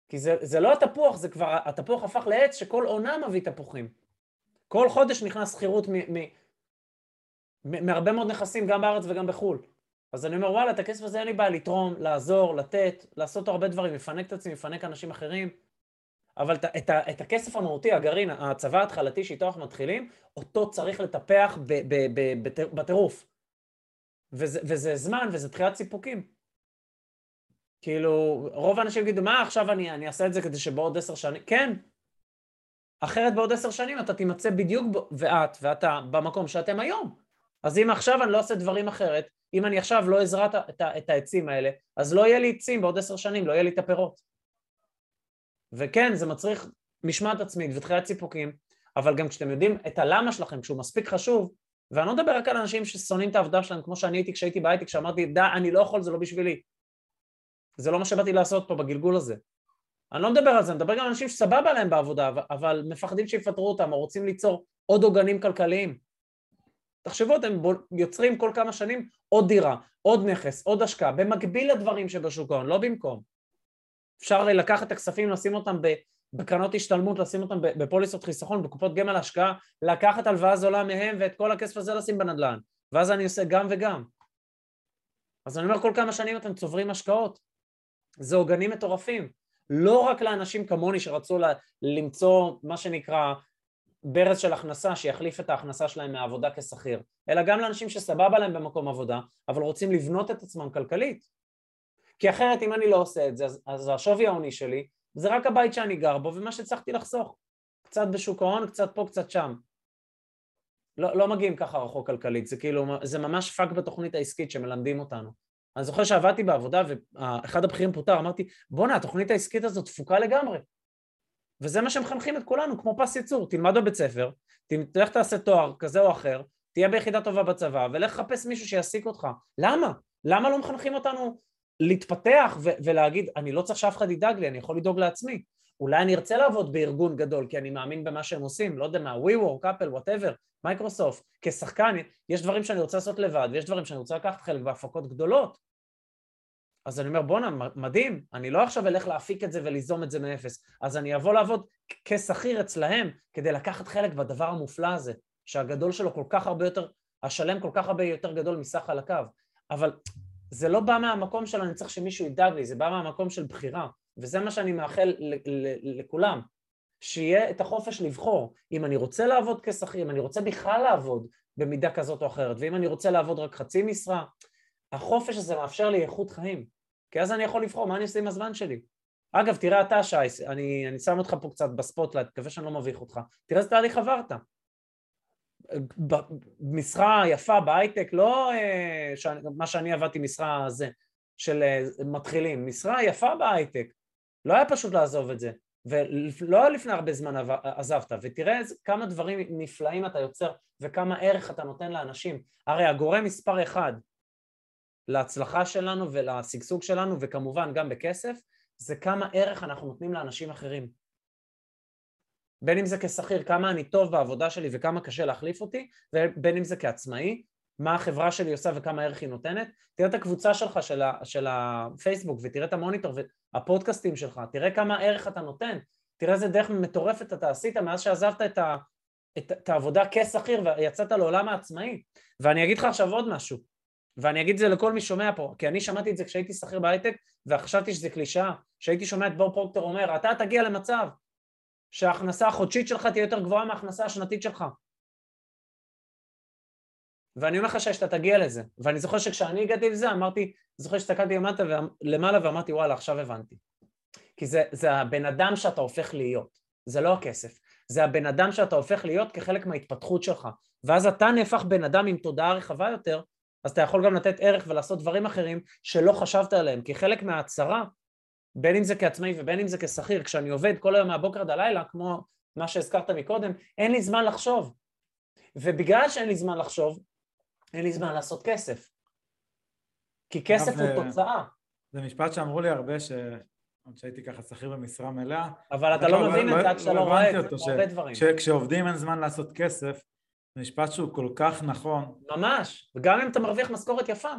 כי זה, זה לא התפוח, זה כבר, התפוח הפך לעץ שכל עונה מביא תפוחים. כל חודש נכנס שכירות מהרבה מאוד נכסים, גם בארץ וגם בחו"ל. אז אני אומר, וואלה, את הכסף הזה אין לי בעיה לתרום, לעזור, לתת, לעשות הרבה דברים, לפנק את עצמי, לפנק אנשים אחרים. אבל את, את, את הכסף המהותי, הגרעין, הצבא ההתחלתי שאיתו אנחנו מתחילים, אותו צריך לטפח בטירוף. וזה, וזה זמן וזה תחילת סיפוקים. כאילו, רוב האנשים יגידו, מה עכשיו אני, אני אעשה את זה כדי שבעוד עשר שנים... כן. אחרת בעוד עשר שנים אתה תימצא בדיוק, ואת ואתה, במקום שאתם היום. אז אם עכשיו אני לא עושה דברים אחרת, אם אני עכשיו לא אזרע את, את העצים האלה, אז לא יהיה לי עצים בעוד עשר שנים, לא יהיה לי את הפירות. וכן, זה מצריך משמעת עצמית ותחיית סיפוקים, אבל גם כשאתם יודעים את הלמה שלכם, כשהוא מספיק חשוב, ואני לא מדבר רק על אנשים ששונאים את העבודה שלהם, כמו שאני הייתי כשהייתי בהייטק, שאמרתי, די, אני לא יכול, זה לא בשבילי. זה לא מה שבאתי לעשות פה בגלגול הזה. אני לא מדבר על זה, אני מדבר גם על אנשים שסבבה להם בעבודה, אבל מפחדים שיפטרו אותם, או רוצים ליצור עוד עוגנים כלכליים. תחשבו, אתם יוצרים כל כמה שנים עוד דירה, עוד נכס, עוד השקעה, במקביל לדברים שבשוק ההון, לא במקום. אפשר לקחת את הכספים, לשים אותם בקרנות השתלמות, לשים אותם בפוליסות חיסכון, בקופות גמל השקעה, לקחת הלוואה זולה מהם ואת כל הכסף הזה לשים בנדל"ן. ואז אני עושה גם וגם. אז אני אומר, כל כמה שנים אתם צוברים השקעות. זה עוגנים מטורפים. לא רק לאנשים כמוני שרצו למצוא מה שנקרא ברז של הכנסה שיחליף את ההכנסה שלהם מהעבודה כשכיר, אלא גם לאנשים שסבבה להם במקום עבודה, אבל רוצים לבנות את עצמם כלכלית. כי אחרת אם אני לא עושה את זה, אז, אז השווי ההוני שלי זה רק הבית שאני גר בו ומה שהצלחתי לחסוך. קצת בשוק ההון, קצת פה, קצת שם. לא, לא מגיעים ככה רחוק כלכלית, זה כאילו, זה ממש פאק בתוכנית העסקית שמלמדים אותנו. אני זוכר שעבדתי בעבודה ואחד הבכירים פוטר, אמרתי, בואנה, התוכנית העסקית הזאת דפוקה לגמרי. וזה מה שמחנכים את כולנו, כמו פס ייצור, תלמד בבית ספר, תלך תעשה תואר כזה או אחר, תהיה ביחידה טובה בצבא, ולך לחפש מישהו שיעסיק אותך. למה? למה לא מחנכים אותנו להתפתח ו- ולהגיד, אני לא צריך שאף אחד ידאג לי, אני יכול לדאוג לעצמי. אולי אני ארצה לעבוד בארגון גדול, כי אני מאמין במה שהם עושים, לא יודע מה, WeWork, אפל, whatever, מייקרוסופט. כשחקן, יש דברים שאני רוצה לעשות לבד, ויש דברים שאני רוצה לקחת חלק בהפקות גדולות. אז אני אומר, בואנה, מדהים, אני לא עכשיו אלך להפיק את זה וליזום את זה מאפס, אז אני אבוא לעבוד כשכיר אצלהם כדי לקחת חלק בדבר המופלא הזה, שהגדול שלו כל כך הרבה יותר, השלם כל כך הרבה יותר גדול מסך חלקיו. אבל זה לא בא מהמקום של אני צריך שמישהו ידאג לי, זה בא מהמקום של בחירה, וזה מה שאני מאחל לכולם, שיהיה את החופש לבחור אם אני רוצה לעבוד כשכיר, אם אני רוצה בכלל לעבוד במידה כזאת או אחרת, ואם אני רוצה לעבוד רק חצי משרה, החופש הזה מאפשר לי איכות חיים, כי אז אני יכול לבחור מה אני עושה עם הזמן שלי. אגב, תראה אתה שי, אני, אני שם אותך פה קצת ב spotlight, מקווה שאני לא מביך אותך, תראה איזה תהליך עברת. משרה יפה בהייטק, לא אה, מה שאני עבדתי משרה זה, של אה, מתחילים, משרה יפה בהייטק, לא היה פשוט לעזוב את זה, ולא לפני הרבה זמן עזבת, ותראה כמה דברים נפלאים אתה יוצר וכמה ערך אתה נותן לאנשים, הרי הגורם מספר אחד להצלחה שלנו ולשגשוג שלנו וכמובן גם בכסף זה כמה ערך אנחנו נותנים לאנשים אחרים בין אם זה כשכיר, כמה אני טוב בעבודה שלי וכמה קשה להחליף אותי, ובין אם זה כעצמאי, מה החברה שלי עושה וכמה ערך היא נותנת. תראה את הקבוצה שלך של, ה, של הפייסבוק ותראה את המוניטור והפודקאסטים שלך, תראה כמה ערך אתה נותן, תראה איזה דרך מטורפת אתה עשית מאז שעזבת את, ה, את, את העבודה כשכיר ויצאת לעולם העצמאי. ואני אגיד לך עכשיו עוד משהו, ואני אגיד את זה לכל מי שומע פה, כי אני שמעתי את זה כשהייתי שכיר בהייטק וחשבתי שזה קלישאה, כשהייתי שומע את בור פרוקטור אומר, אתה תגיע למצב שההכנסה החודשית שלך תהיה יותר גבוהה מההכנסה השנתית שלך. ואני אומר לך שאתה תגיע לזה. ואני זוכר שכשאני הגעתי לזה, אמרתי, זוכר שהסתכלתי למטה למעלה ואמרתי, וואלה, עכשיו הבנתי. כי זה, זה הבן אדם שאתה הופך להיות, זה לא הכסף. זה הבן אדם שאתה הופך להיות כחלק מההתפתחות שלך. ואז אתה נהפך בן אדם עם תודעה רחבה יותר, אז אתה יכול גם לתת ערך ולעשות דברים אחרים שלא חשבת עליהם, כי חלק מההצהרה בין אם זה כעצמאי ובין אם זה כשכיר, כשאני עובד כל היום מהבוקר עד הלילה, כמו מה שהזכרת מקודם, אין לי זמן לחשוב. ובגלל שאין לי זמן לחשוב, אין לי זמן לעשות כסף. כי כסף זה, הוא תוצאה. זה משפט שאמרו לי הרבה, ש... עוד שהייתי ככה שכיר במשרה מלאה. אבל אתה לא מבין את זה עד שאתה לא רואה את זה, הרבה דברים. כשעובדים אין זמן לעשות כסף, זה משפט שהוא כל כך נכון. ממש, וגם אם אתה מרוויח משכורת יפה.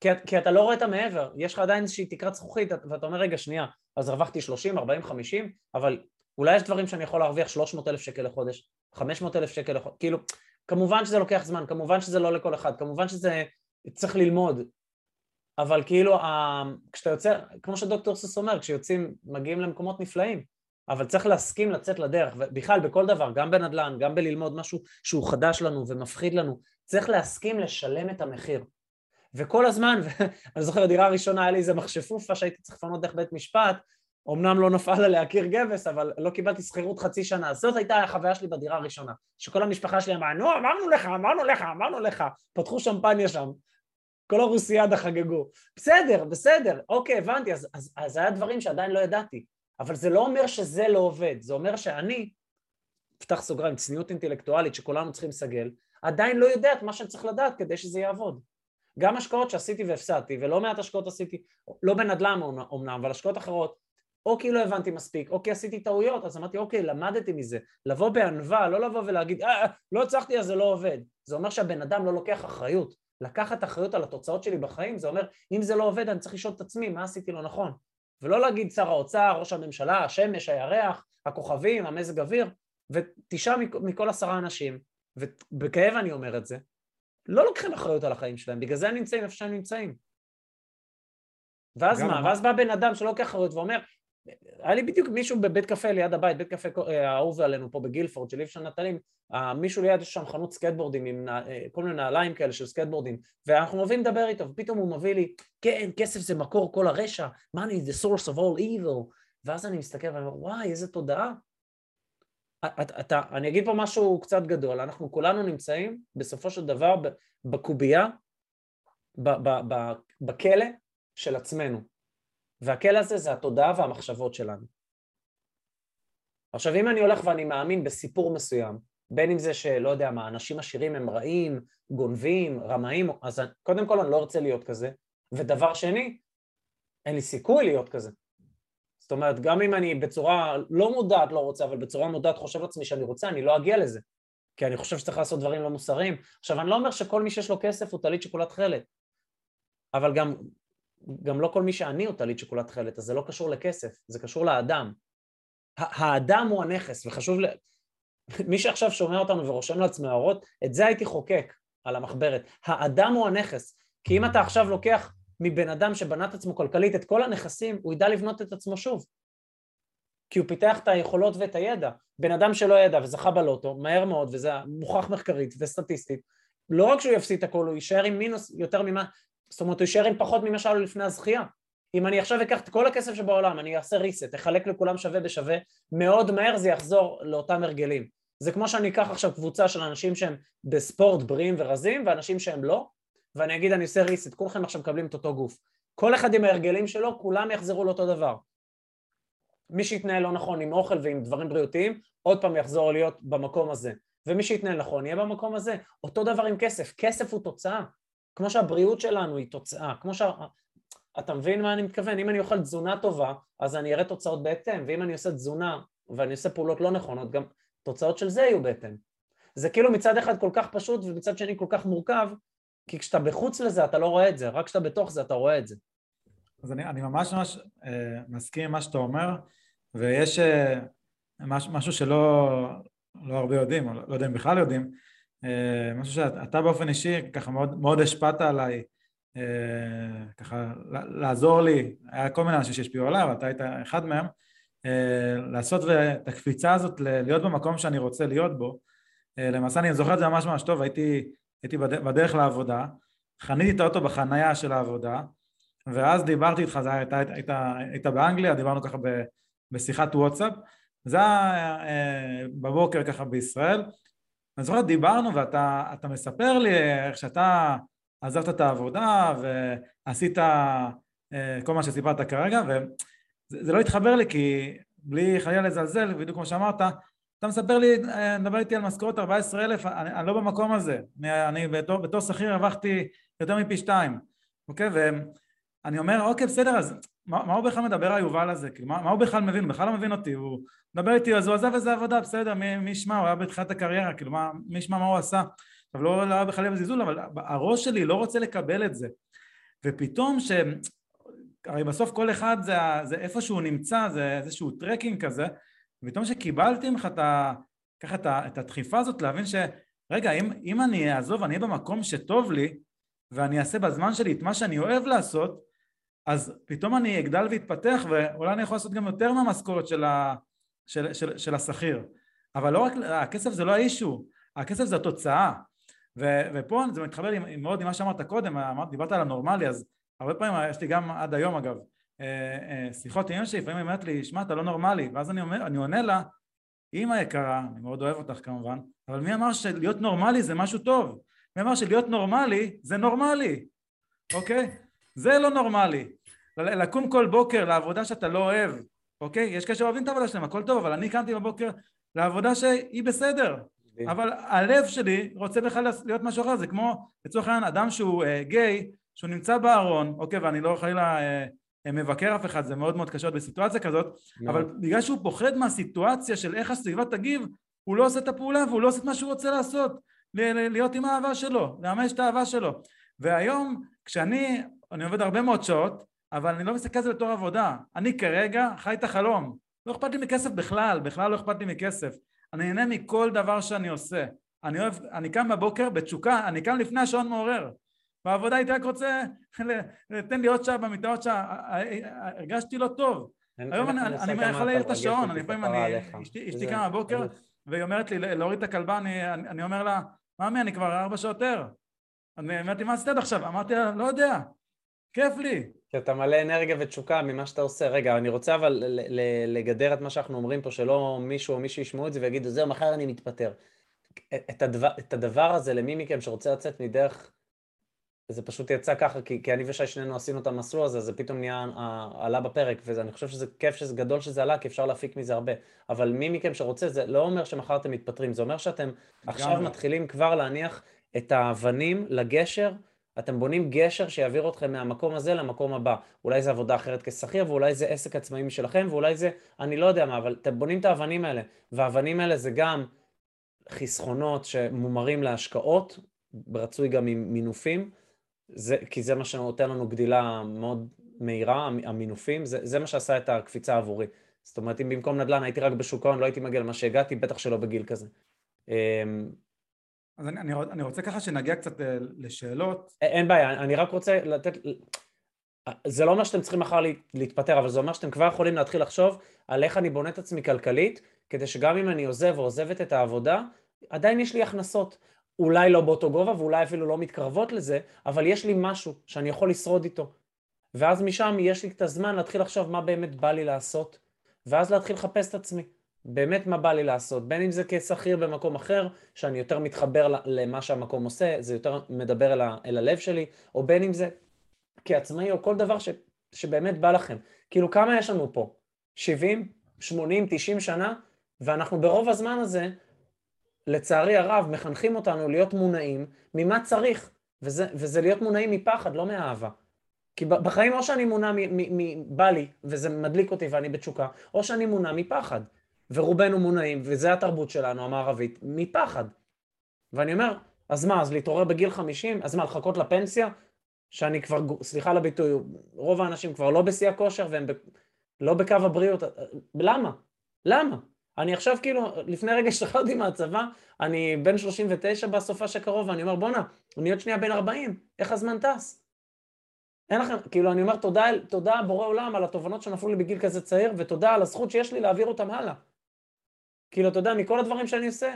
כי, כי אתה לא רואה את המעבר, יש לך עדיין איזושהי תקרת זכוכית, ואתה אומר, רגע, שנייה, אז הרווחתי 30, 40, 50, אבל אולי יש דברים שאני יכול להרוויח 300 אלף שקל לחודש, 500 אלף שקל לחודש, כאילו, כמובן שזה לוקח זמן, כמובן שזה לא לכל אחד, כמובן שזה צריך ללמוד, אבל כאילו, כשאתה יוצא, כמו שדוקטור סוס אומר, כשיוצאים, מגיעים למקומות נפלאים, אבל צריך להסכים לצאת לדרך, ובכלל בכל דבר, גם בנדל"ן, גם בללמוד משהו שהוא חדש לנו ומפחיד לנו, צריך להסכים לשלם את המחיר. וכל הזמן, ואני זוכר, דירה ראשונה היה לי איזה מכשפופה שהייתי צריך לפנות דרך בית משפט, אמנם לא נפל עליה קיר גבס, אבל לא קיבלתי שכירות חצי שנה. זאת הייתה החוויה שלי בדירה הראשונה. שכל המשפחה שלי אמרה, נו, אמרנו לך, אמרנו לך, אמרנו לך. פתחו שמפניה שם. כל הרוסיאדה חגגו. בסדר, בסדר, אוקיי, הבנתי. אז, אז, אז היה דברים שעדיין לא ידעתי. אבל זה לא אומר שזה לא עובד. זה אומר שאני, פתח סוגריים, צניעות אינטלקטואלית שכולנו צריכים לסגל, עדיין לא יודע את מה שאני צריך לדעת כדי שזה יעבוד. גם השקעות שעשיתי והפסדתי, ולא מעט השקעות עשיתי, לא בנדל"ן אמנם, אבל השקעות אחרות, או כי לא הבנתי מספיק, או כי עשיתי טעויות, אז אמרתי, אוקיי, למדתי מזה. לבוא בענווה, לא לבוא ולהגיד, אה, אה, לא הצלחתי אז זה לא עובד. זה אומר שהבן אדם לא לוקח אחריות. לקחת אחריות על התוצאות שלי בחיים, זה אומר, אם זה לא עובד, אני צריך לשאול את עצמי, מה עשיתי לא נכון? ולא להגיד שר האוצר, ראש הממשלה, השמש, הירח, הכוכבים, המזג אוויר, ותשעה מכל עשרה אנשים, ובכאב אני אומר את זה, לא לוקחים אחריות על החיים שלהם, בגלל זה הם נמצאים איפה שהם נמצאים. ואז מה? ואז בא בן אדם שלא לוקח אחריות ואומר, היה לי בדיוק מישהו בבית קפה ליד הבית, בית קפה אה, האהוב עלינו פה בגילפורד של איפשן נטלים, מישהו ליד יש שם חנות סקייטבורדים עם אה, כל מיני נעליים כאלה של סקייטבורדים, ואנחנו אוהבים לדבר איתו, ופתאום הוא מביא לי, כן, כסף זה מקור כל הרשע, money is the source of all evil, ואז אני מסתכל ואני אומר, וואי, איזה תודעה. אתה, אתה, אני אגיד פה משהו קצת גדול, אנחנו כולנו נמצאים בסופו של דבר בקובייה, בכלא של עצמנו. והכלא הזה זה התודעה והמחשבות שלנו. עכשיו אם אני הולך ואני מאמין בסיפור מסוים, בין אם זה שלא יודע מה, אנשים עשירים הם רעים, גונבים, רמאים, אז קודם כל אני לא ארצה להיות כזה, ודבר שני, אין לי סיכוי להיות כזה. זאת אומרת, גם אם אני בצורה לא מודעת לא רוצה, אבל בצורה מודעת חושב לעצמי שאני רוצה, אני לא אגיע לזה. כי אני חושב שצריך לעשות דברים לא מוסריים. עכשיו, אני לא אומר שכל מי שיש לו כסף הוא טלית שכולה תכלת, אבל גם גם לא כל מי שעני הוא טלית שכולה תכלת, אז זה לא קשור לכסף, זה קשור לאדם. האדם הוא הנכס, וחשוב ל... מי שעכשיו שומע אותנו ורושם לעצמו הערות, את זה הייתי חוקק על המחברת. האדם הוא הנכס, כי אם אתה עכשיו לוקח מבן אדם שבנה את עצמו כלכלית את כל הנכסים, הוא ידע לבנות את עצמו שוב. כי הוא פיתח את היכולות ואת הידע. בן אדם שלא ידע וזכה בלוטו, מהר מאוד, וזה מוכח מחקרית וסטטיסטית, לא רק שהוא יפסיד את הכל, הוא יישאר עם מינוס יותר ממה, זאת אומרת, הוא יישאר עם פחות ממה שהיה לו לפני הזכייה. אם אני עכשיו אקח את כל הכסף שבעולם, אני אעשה reset, אחלק לכולם שווה בשווה, מאוד מהר זה יחזור לאותם הרגלים. זה כמו שאני אקח עכשיו קבוצה של אנשים שהם בספורט בריאים ורזים, ואנשים שהם לא, ואני אגיד אני עושה reset, כולכם עכשיו מקבלים את אותו גוף. כל אחד עם ההרגלים שלו, כולם יחזרו לאותו דבר. מי שיתנהל לא נכון עם אוכל ועם דברים בריאותיים, עוד פעם יחזור להיות במקום הזה. ומי שיתנהל נכון יהיה במקום הזה. אותו דבר עם כסף, כסף הוא תוצאה. כמו שהבריאות שלנו היא תוצאה, כמו שה... אתה מבין מה אני מתכוון? אם אני אוכל תזונה טובה, אז אני אראה תוצאות בהתאם, ואם אני עושה תזונה ואני עושה פעולות לא נכונות, גם תוצאות של זה יהיו בהתאם. זה כאילו מצד אחד כל כך פשוט ומצד שני כל כך מורכב, כי כשאתה בחוץ לזה אתה לא רואה את זה, רק כשאתה בתוך זה אתה רואה את זה. אז אני, אני ממש ממש אה, מסכים עם מה שאתה אומר, ויש אה, מש, משהו שלא לא הרבה יודעים, או לא יודע אם בכלל יודעים, משהו שאתה באופן אישי ככה מאוד, מאוד השפעת עליי, אה, ככה לעזור לי, היה כל מיני אנשים שהשפיעו עליי, ואתה היית אחד מהם, אה, לעשות את הקפיצה הזאת להיות במקום שאני רוצה להיות בו. למעשה אני זוכר את זה ממש ממש טוב, הייתי, הייתי בדרך לעבודה, חניתי את האוטו בחנייה של העבודה, ואז דיברתי איתך, זה היית, היית, היית, היית באנגליה, דיברנו ככה בשיחת וואטסאפ, זה היה בבוקר ככה בישראל, אני זוכר, דיברנו ואתה מספר לי איך שאתה עזבת את העבודה ועשית אה, כל מה שסיפרת כרגע, וזה לא התחבר לי כי בלי חלילה לזלזל, בדיוק כמו שאמרת, אתה מספר לי, אה, מדבר איתי על משכורת 14,000, אני, אני לא במקום הזה, אני בתור, בתור שכיר הרווחתי יותר מפי שתיים, אוקיי? ואני אומר, אוקיי, בסדר, אז מה, מה הוא בכלל מדבר על יובל הזה? מה, מה הוא בכלל מבין? הוא בכלל לא מבין אותי, הוא מדבר איתי, אז הוא עזב איזה עבודה, בסדר, מי, ישמע, הוא היה בתחילת הקריירה, כאילו, מה, מי ישמע מה הוא עשה? עכשיו, לא, לא היה בכלל בזלזול, אבל הראש שלי לא רוצה לקבל את זה. ופתאום ש... הרי בסוף כל אחד זה, זה איפה שהוא נמצא, זה איזשהו tracking כזה, ופתאום שקיבלתי ממך את, ה, ככה את, ה, את הדחיפה הזאת להבין שרגע, אם, אם אני אעזוב, אני אהיה במקום שטוב לי, ואני אעשה בזמן שלי את מה שאני אוהב לעשות, אז פתאום אני אגדל ואתפתח, ואולי אני יכול לעשות גם יותר מהמשכורת של, של, של, של השכיר. אבל לא רק, הכסף זה לא האישו, הכסף זה התוצאה. ו, ופה זה מתחבר לי מאוד עם מה שאמרת קודם, אמרת, דיברת על הנורמלי, אז הרבה פעמים, יש לי גם עד היום אגב, אה, אה, שיחות עם אמא שלי, לפעמים היא אומרת לי, שמע, אתה לא נורמלי, ואז אני, אומר, אני עונה לה, אמא יקרה, אני מאוד אוהב אותך כמובן, אבל מי אמר שלהיות נורמלי זה משהו טוב? מי אמר שלהיות נורמלי זה נורמלי, אוקיי? זה לא נורמלי. לקום כל בוקר לעבודה שאתה לא אוהב, אוקיי? יש כאלה שאוהבים את העבודה שלהם, הכל טוב, אבל אני קמתי בבוקר לעבודה שהיא בסדר, אבל הלב שלי רוצה בכלל להיות משהו אחר, זה כמו לצורך העניין אדם שהוא אה, גיי, שהוא נמצא בארון, אוקיי, ואני לא חלילה אה, אה, מבקר אף אחד, זה מאוד מאוד קשה בסיטואציה כזאת, no. אבל בגלל שהוא פוחד מהסיטואציה של איך הסביבה תגיב, הוא לא עושה את הפעולה והוא לא עושה את מה שהוא רוצה לעשות, להיות עם האהבה שלו, לממש את האהבה שלו. והיום, כשאני, אני עובד הרבה מאוד שעות, אבל אני לא מסתכל על זה בתור עבודה. אני כרגע חי את החלום. לא אכפת לי מכסף בכלל, בכלל לא אכפת לי מכסף. אני נהנה מכל דבר שאני עושה. אני אוהב, אני קם בבוקר בתשוקה, אני קם לפני השעון מעורר. בעבודה הייתי רק רוצה, תן לי עוד שעה במיטה, עוד שעה, הרגשתי לא טוב. היום אני יכול להעיר את השעון, אני לפעמים, אשתי קמה בבוקר והיא אומרת לי להוריד את הכלבה, אני אומר לה, ממי, אני כבר ארבע שעות ער. אני אמרתי, מה עשית עד עכשיו? אמרתי לה, לא יודע, כיף לי. כי אתה מלא אנרגיה ותשוקה ממה שאתה עושה. רגע, אני רוצה אבל לגדר את מה שאנחנו אומרים פה, שלא מישהו או מישהו ישמעו את זה ויגידו, זהו, מחר אני מתפטר. את הדבר, את הדבר הזה, למי מכם שרוצה לצאת מדרך זה פשוט יצא ככה, כי, כי אני ושי שנינו עשינו את המסלול הזה, זה פתאום נהיה, עלה בפרק, ואני חושב שזה כיף שזה גדול שזה עלה, כי אפשר להפיק מזה הרבה. אבל מי מכם שרוצה, זה לא אומר שמחר אתם מתפטרים, זה אומר שאתם עכשיו. מתחילים כבר להניח את האבנים לגשר, אתם בונים גשר שיעביר אתכם מהמקום הזה למקום הבא. אולי זה עבודה אחרת כשכיר, ואולי זה עסק עצמאי משלכם, ואולי זה, אני לא יודע מה, אבל אתם בונים את האבנים האלה, והאבנים האלה זה גם חסכונות שמומרים להשקעות, רצוי גם עם מינופים. זה, כי זה מה שנותן לנו גדילה מאוד מהירה, המינופים, זה, זה מה שעשה את הקפיצה עבורי. זאת אומרת, אם במקום נדל"ן הייתי רק בשוק ההון, לא הייתי מגיע למה שהגעתי, בטח שלא בגיל כזה. אז אני, אני, רוצה ככה שנגיע קצת אה, לשאלות. אין בעיה, אני רק רוצה לתת... זה לא אומר שאתם צריכים מחר להתפטר, אבל זה אומר שאתם כבר יכולים להתחיל לחשוב על איך אני בונה את עצמי כלכלית, כדי שגם אם אני עוזב או עוזבת את העבודה, עדיין יש לי הכנסות. אולי לא באותו גובה ואולי אפילו לא מתקרבות לזה, אבל יש לי משהו שאני יכול לשרוד איתו. ואז משם יש לי את הזמן להתחיל לחשוב מה באמת בא לי לעשות, ואז להתחיל לחפש את עצמי. באמת מה בא לי לעשות, בין אם זה כשכיר במקום אחר, שאני יותר מתחבר למה שהמקום עושה, זה יותר מדבר אל, ה, אל הלב שלי, או בין אם זה כעצמאי או כל דבר ש, שבאמת בא לכם. כאילו כמה יש לנו פה? 70, 80, 90 שנה? ואנחנו ברוב הזמן הזה לצערי הרב, מחנכים אותנו להיות מונעים ממה צריך, וזה, וזה להיות מונעים מפחד, לא מאהבה. כי בחיים או שאני מונע מבא לי, וזה מדליק אותי ואני בתשוקה, או שאני מונע מפחד. ורובנו מונעים, וזה התרבות שלנו, המערבית, מפחד. ואני אומר, אז מה, אז להתעורר בגיל 50? אז מה, לחכות לפנסיה? שאני כבר, סליחה על הביטוי, רוב האנשים כבר לא בשיא הכושר והם ב, לא בקו הבריאות. למה? למה? אני עכשיו כאילו, לפני רגע השתחררתי מהצבא, אני בן 39 בסופה שקרוב, ואני אומר, בואנה, אני עוד שנייה בן 40, איך הזמן טס? אין לכם, כאילו, אני אומר תודה, תודה בורא עולם על התובנות שנפלו לי בגיל כזה צעיר, ותודה על הזכות שיש לי להעביר אותם הלאה. כאילו, אתה יודע, מכל הדברים שאני עושה,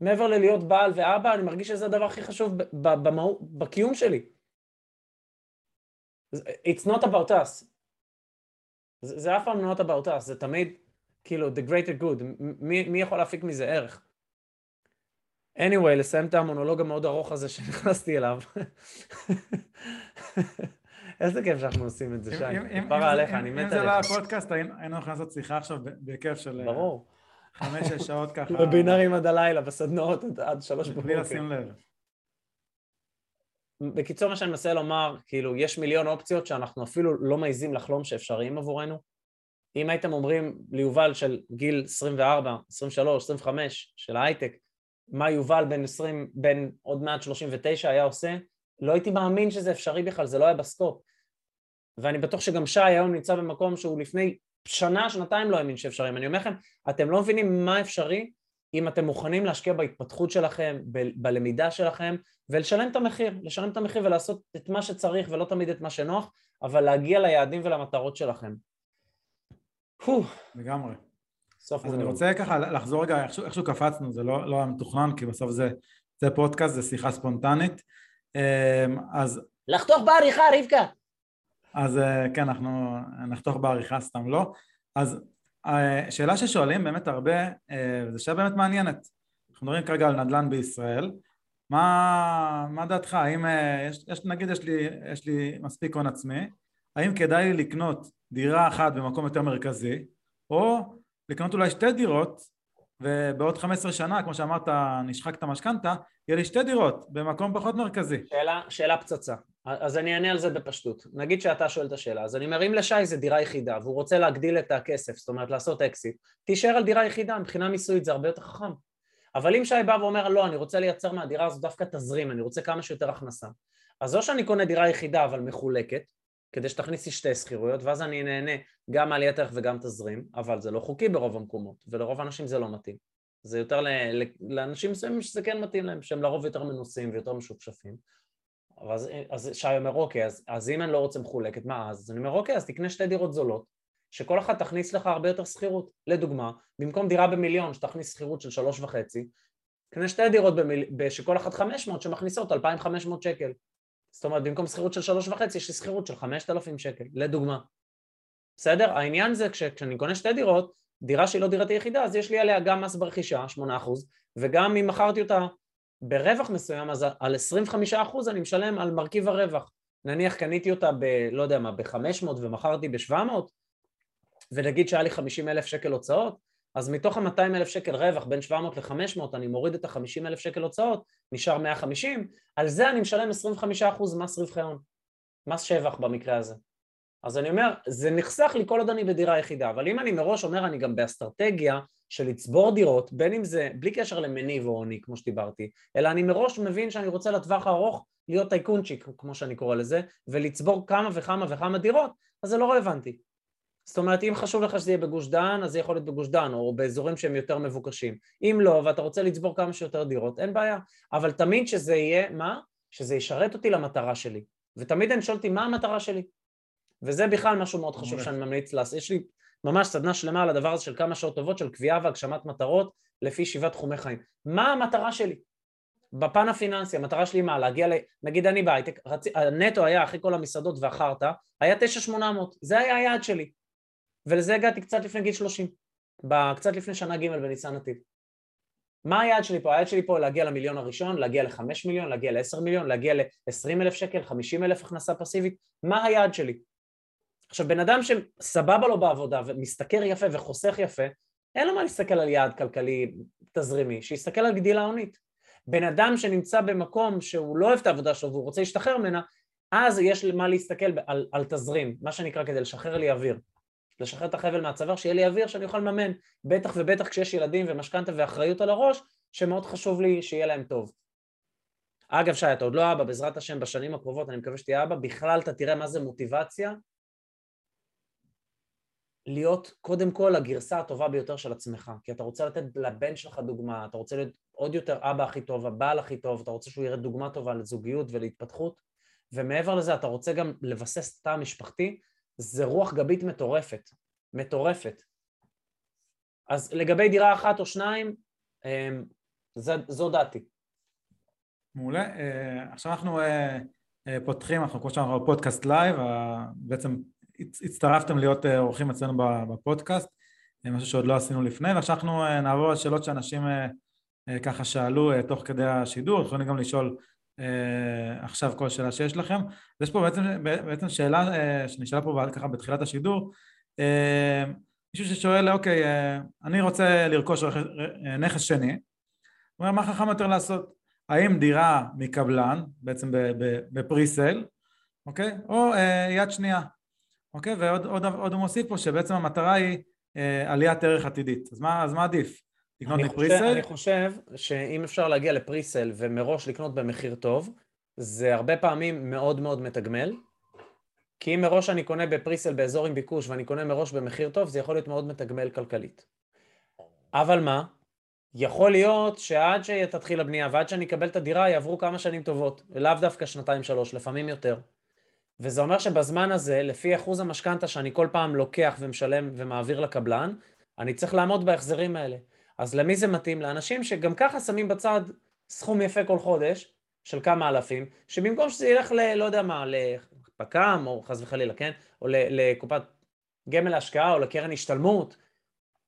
מעבר ללהיות בעל ואבא, אני מרגיש שזה הדבר הכי חשוב במהות, בקיום שלי. It's not about us. זה, זה אף פעם not about us, זה תמיד כאילו, the greater good, מי, מי יכול להפיק מזה ערך? anyway, לסיים את המונולוג המאוד ארוך הזה שנכנסתי אליו. איזה כיף שאנחנו עושים את זה, אם- שי. אם- אם- כפרה אם- עליך, אם- אני אם מת זה לא היה עליך. פודקאסט, היינו יכולים לעשות שיחה עכשיו בהיקף של אה, ברור. חמש-שש שעות ככה. וובינרים עד הלילה, בסדנאות עד- עד שלוש בלי בבוקר. לשים לב. בקיצור, מה שאני מנסה לומר, כאילו, יש מיליון אופציות שאנחנו אפילו לא מעיזים לחלום שאפשריים עבורנו. אם הייתם אומרים ליובל של גיל 24, 23, 25 של ההייטק, מה יובל בן 20, בן עוד מעט 39 היה עושה, לא הייתי מאמין שזה אפשרי בכלל, זה לא היה בסקופ. ואני בטוח שגם שי היום נמצא במקום שהוא לפני שנה, שנתיים לא האמין שאפשרי. אני אומר לכם, אתם לא מבינים מה אפשרי אם אתם מוכנים להשקיע בהתפתחות שלכם, ב- בלמידה שלכם, ולשלם את המחיר, לשלם את המחיר ולעשות את מה שצריך ולא תמיד את מה שנוח, אבל להגיע ליעדים ולמטרות שלכם. לגמרי. סוף אז אני. רוצה ככה לחזור רגע, איכשהו, איכשהו קפצנו, זה לא, לא היה מתוכנן, כי בסוף זה, זה פודקאסט, זה שיחה ספונטנית. אמ, אז, לחתוך בעריכה, רבקה. אז אה, כן, אנחנו נחתוך בעריכה, סתם לא. אז אה, שאלה ששואלים באמת הרבה, אה, זו שאלה באמת מעניינת. אנחנו מדברים כרגע על נדל"ן בישראל. מה, מה דעתך? האם, יש, יש, נגיד יש לי, יש לי מספיק הון עצמי, האם כדאי לי לקנות דירה אחת במקום יותר מרכזי, או לקנות אולי שתי דירות, ובעוד 15 שנה, כמו שאמרת, נשחק את המשכנתה, יהיה לי שתי דירות במקום פחות מרכזי. שאלה, שאלה פצצה. אז אני אענה על זה בפשטות. נגיד שאתה שואל את השאלה, אז אני אומר, אם לשי זה דירה יחידה, והוא רוצה להגדיל את הכסף, זאת אומרת לעשות אקזיט, תישאר על דירה יחידה, מבחינה מיסויית זה הרבה יותר חכם. אבל אם שי בא ואומר, לא, אני רוצה לייצר מהדירה הזו דווקא תזרים, אני רוצה כמה שיותר הכנסה, אז או שאני קונה דירה יחידה אבל מחולקת, כדי שתכניס לי שתי שכירויות, ואז אני נהנה גם מעליית ערך וגם תזרים, אבל זה לא חוקי ברוב המקומות, ולרוב האנשים זה לא מתאים. זה יותר ל, לאנשים מסוימים שזה כן מתאים להם, שהם לרוב יותר מנוסים ויותר משופשפים. אז, אז שי אומר, אוקיי, אז, אז אם אני לא רוצה מחולקת, מה אז? אז אני אומר, אוקיי, אז תקנה שתי דירות זולות, שכל אחת תכניס לך הרבה יותר שכירות. לדוגמה, במקום דירה במיליון שתכניס שכירות של שלוש וחצי, קנה שתי דירות במיל... שכל אחת 500 שמכניסות 2,500 שקל. זאת אומרת, במקום שכירות של שלוש וחצי, יש לי שכירות של 5,000 שקל, לדוגמה. בסדר? העניין זה כש, כשאני קונה שתי דירות, דירה שהיא לא דירתי יחידה, אז יש לי עליה גם מס ברכישה, 8%, וגם אם מכרתי אותה ברווח מסוים, אז על 25% אני משלם על מרכיב הרווח. נניח קניתי אותה ב... לא יודע מה, ב-500 ומכרתי ב-700, ונגיד שהיה לי 50 אלף שקל הוצאות, אז מתוך ה-200 אלף שקל רווח בין 700 ל-500 אני מוריד את ה-50 אלף שקל הוצאות, נשאר 150, על זה אני משלם 25% מס רווחי הון, מס שבח במקרה הזה. אז אני אומר, זה נחסך לי כל עוד אני בדירה יחידה, אבל אם אני מראש אומר אני גם באסטרטגיה של לצבור דירות, בין אם זה בלי קשר למניב או עוני, כמו שדיברתי, אלא אני מראש מבין שאני רוצה לטווח הארוך להיות טייקונצ'יק, כמו שאני קורא לזה, ולצבור כמה וכמה וכמה דירות, אז זה לא רלוונטי. זאת אומרת, אם חשוב לך שזה יהיה בגוש דן, אז זה יכול להיות בגוש דן, או באזורים שהם יותר מבוקשים. אם לא, ואתה רוצה לצבור כמה שיותר דירות, אין בעיה. אבל תמיד שזה יהיה, מה? שזה ישרת אותי למטרה שלי. ותמיד אני שואל אותי, מה המטרה שלי? וזה בכלל משהו מאוד חשוב שאני ממליץ לעשות. יש לי ממש סדנה שלמה על הדבר הזה של כמה שעות טובות של קביעה והגשמת מטרות לפי שבעה תחומי חיים. מה המטרה שלי? בפן הפיננסי, המטרה שלי מה? להגיע ל... נגיד אני בהייטק, רצ... הנטו היה אחרי כל המסעדות והחרטא, היה 9,800, זה היה היעד שלי. ולזה הגעתי קצת לפני גיל 30, קצת לפני שנה ג' בניסן נתיב. מה היעד שלי פה? היעד שלי פה להגיע למיליון הראשון, להגיע לחמש מיליון, להגיע לעשר מיליון, להגיע לעשרים אלף שקל, חמישים אלף הכנסה פסיבית, מה היעד שלי? עכשיו בן אדם שסבבה לו בעבודה ומשתכר יפה וחוסך יפה, אין לו מה להסתכל על יעד כלכלי תזרימי, שיסתכל על גדילה הונית. בן אדם שנמצא במקום שהוא לא אוהב את העבודה שלו והוא רוצה להשתחרר ממנה, אז יש מה להסתכל על, על תזרים, מה שנקרא כדי לשחרר לי אוויר. לשחרר את החבל מהצוואר, שיהיה לי אוויר שאני יכול לממן, בטח ובטח כשיש ילדים ומשכנתה ואחריות על הראש, שמאוד חשוב לי שיהיה להם טוב. אגב שי, אתה עוד לא אבא, בעזרת השם בשנים הקרובות, אני מקווה שתהיה אבא, בכלל אתה תראה מה זה מוטיבציה להיות קודם כל הגרסה הטובה ביותר של עצמך, כי אתה רוצה לתת לבן שלך דוגמה, אתה רוצה להיות עוד יותר אבא הכי טוב, הבעל הכי טוב, אתה רוצה שהוא יראה דוגמה טובה לזוגיות ולהתפתחות, ומעבר לזה אתה רוצה גם לבסס את תא המשפחתי, זה רוח גבית מטורפת, מטורפת. אז לגבי דירה אחת או שניים, זו, זו דעתי. מעולה. עכשיו אנחנו פותחים, אנחנו כמו שאמרנו בפודקאסט live, בעצם הצטרפתם להיות אורחים אצלנו בפודקאסט, משהו שעוד לא עשינו לפני, ועכשיו אנחנו נעבור על שאלות שאנשים ככה שאלו תוך כדי השידור, יכולים גם לשאול אה, עכשיו כל שאלה שיש לכם. יש פה בעצם, בעצם שאלה אה, שנשאלה פה ככה בתחילת השידור, אה, מישהו ששואל, אוקיי, אה, אני רוצה לרכוש רכ... אה, נכס שני, הוא אומר, מה חכם יותר לעשות? האם דירה מקבלן, בעצם בפריסל, אוקיי? או אה, יד שנייה, אוקיי? ועוד עוד, עוד הוא מוסיף פה שבעצם המטרה היא אה, עליית ערך עתידית. אז מה, אז מה עדיף? לקנות מפריסל? אני חושב שאם אפשר להגיע לפריסל ומראש לקנות במחיר טוב, זה הרבה פעמים מאוד מאוד מתגמל. כי אם מראש אני קונה בפריסל באזור עם ביקוש ואני קונה מראש במחיר טוב, זה יכול להיות מאוד מתגמל כלכלית. אבל מה? יכול להיות שעד שתתחיל הבנייה ועד שאני אקבל את הדירה יעברו כמה שנים טובות, לאו דווקא שנתיים שלוש, לפעמים יותר. וזה אומר שבזמן הזה, לפי אחוז המשכנתה שאני כל פעם לוקח ומשלם ומעביר לקבלן, אני צריך לעמוד בהחזרים האלה. אז למי זה מתאים? לאנשים שגם ככה שמים בצד סכום יפה כל חודש, של כמה אלפים, שבמקום שזה ילך ל... לא יודע מה, לפק"ם, או חס וחלילה, כן? או לקופת גמל להשקעה, או לקרן השתלמות,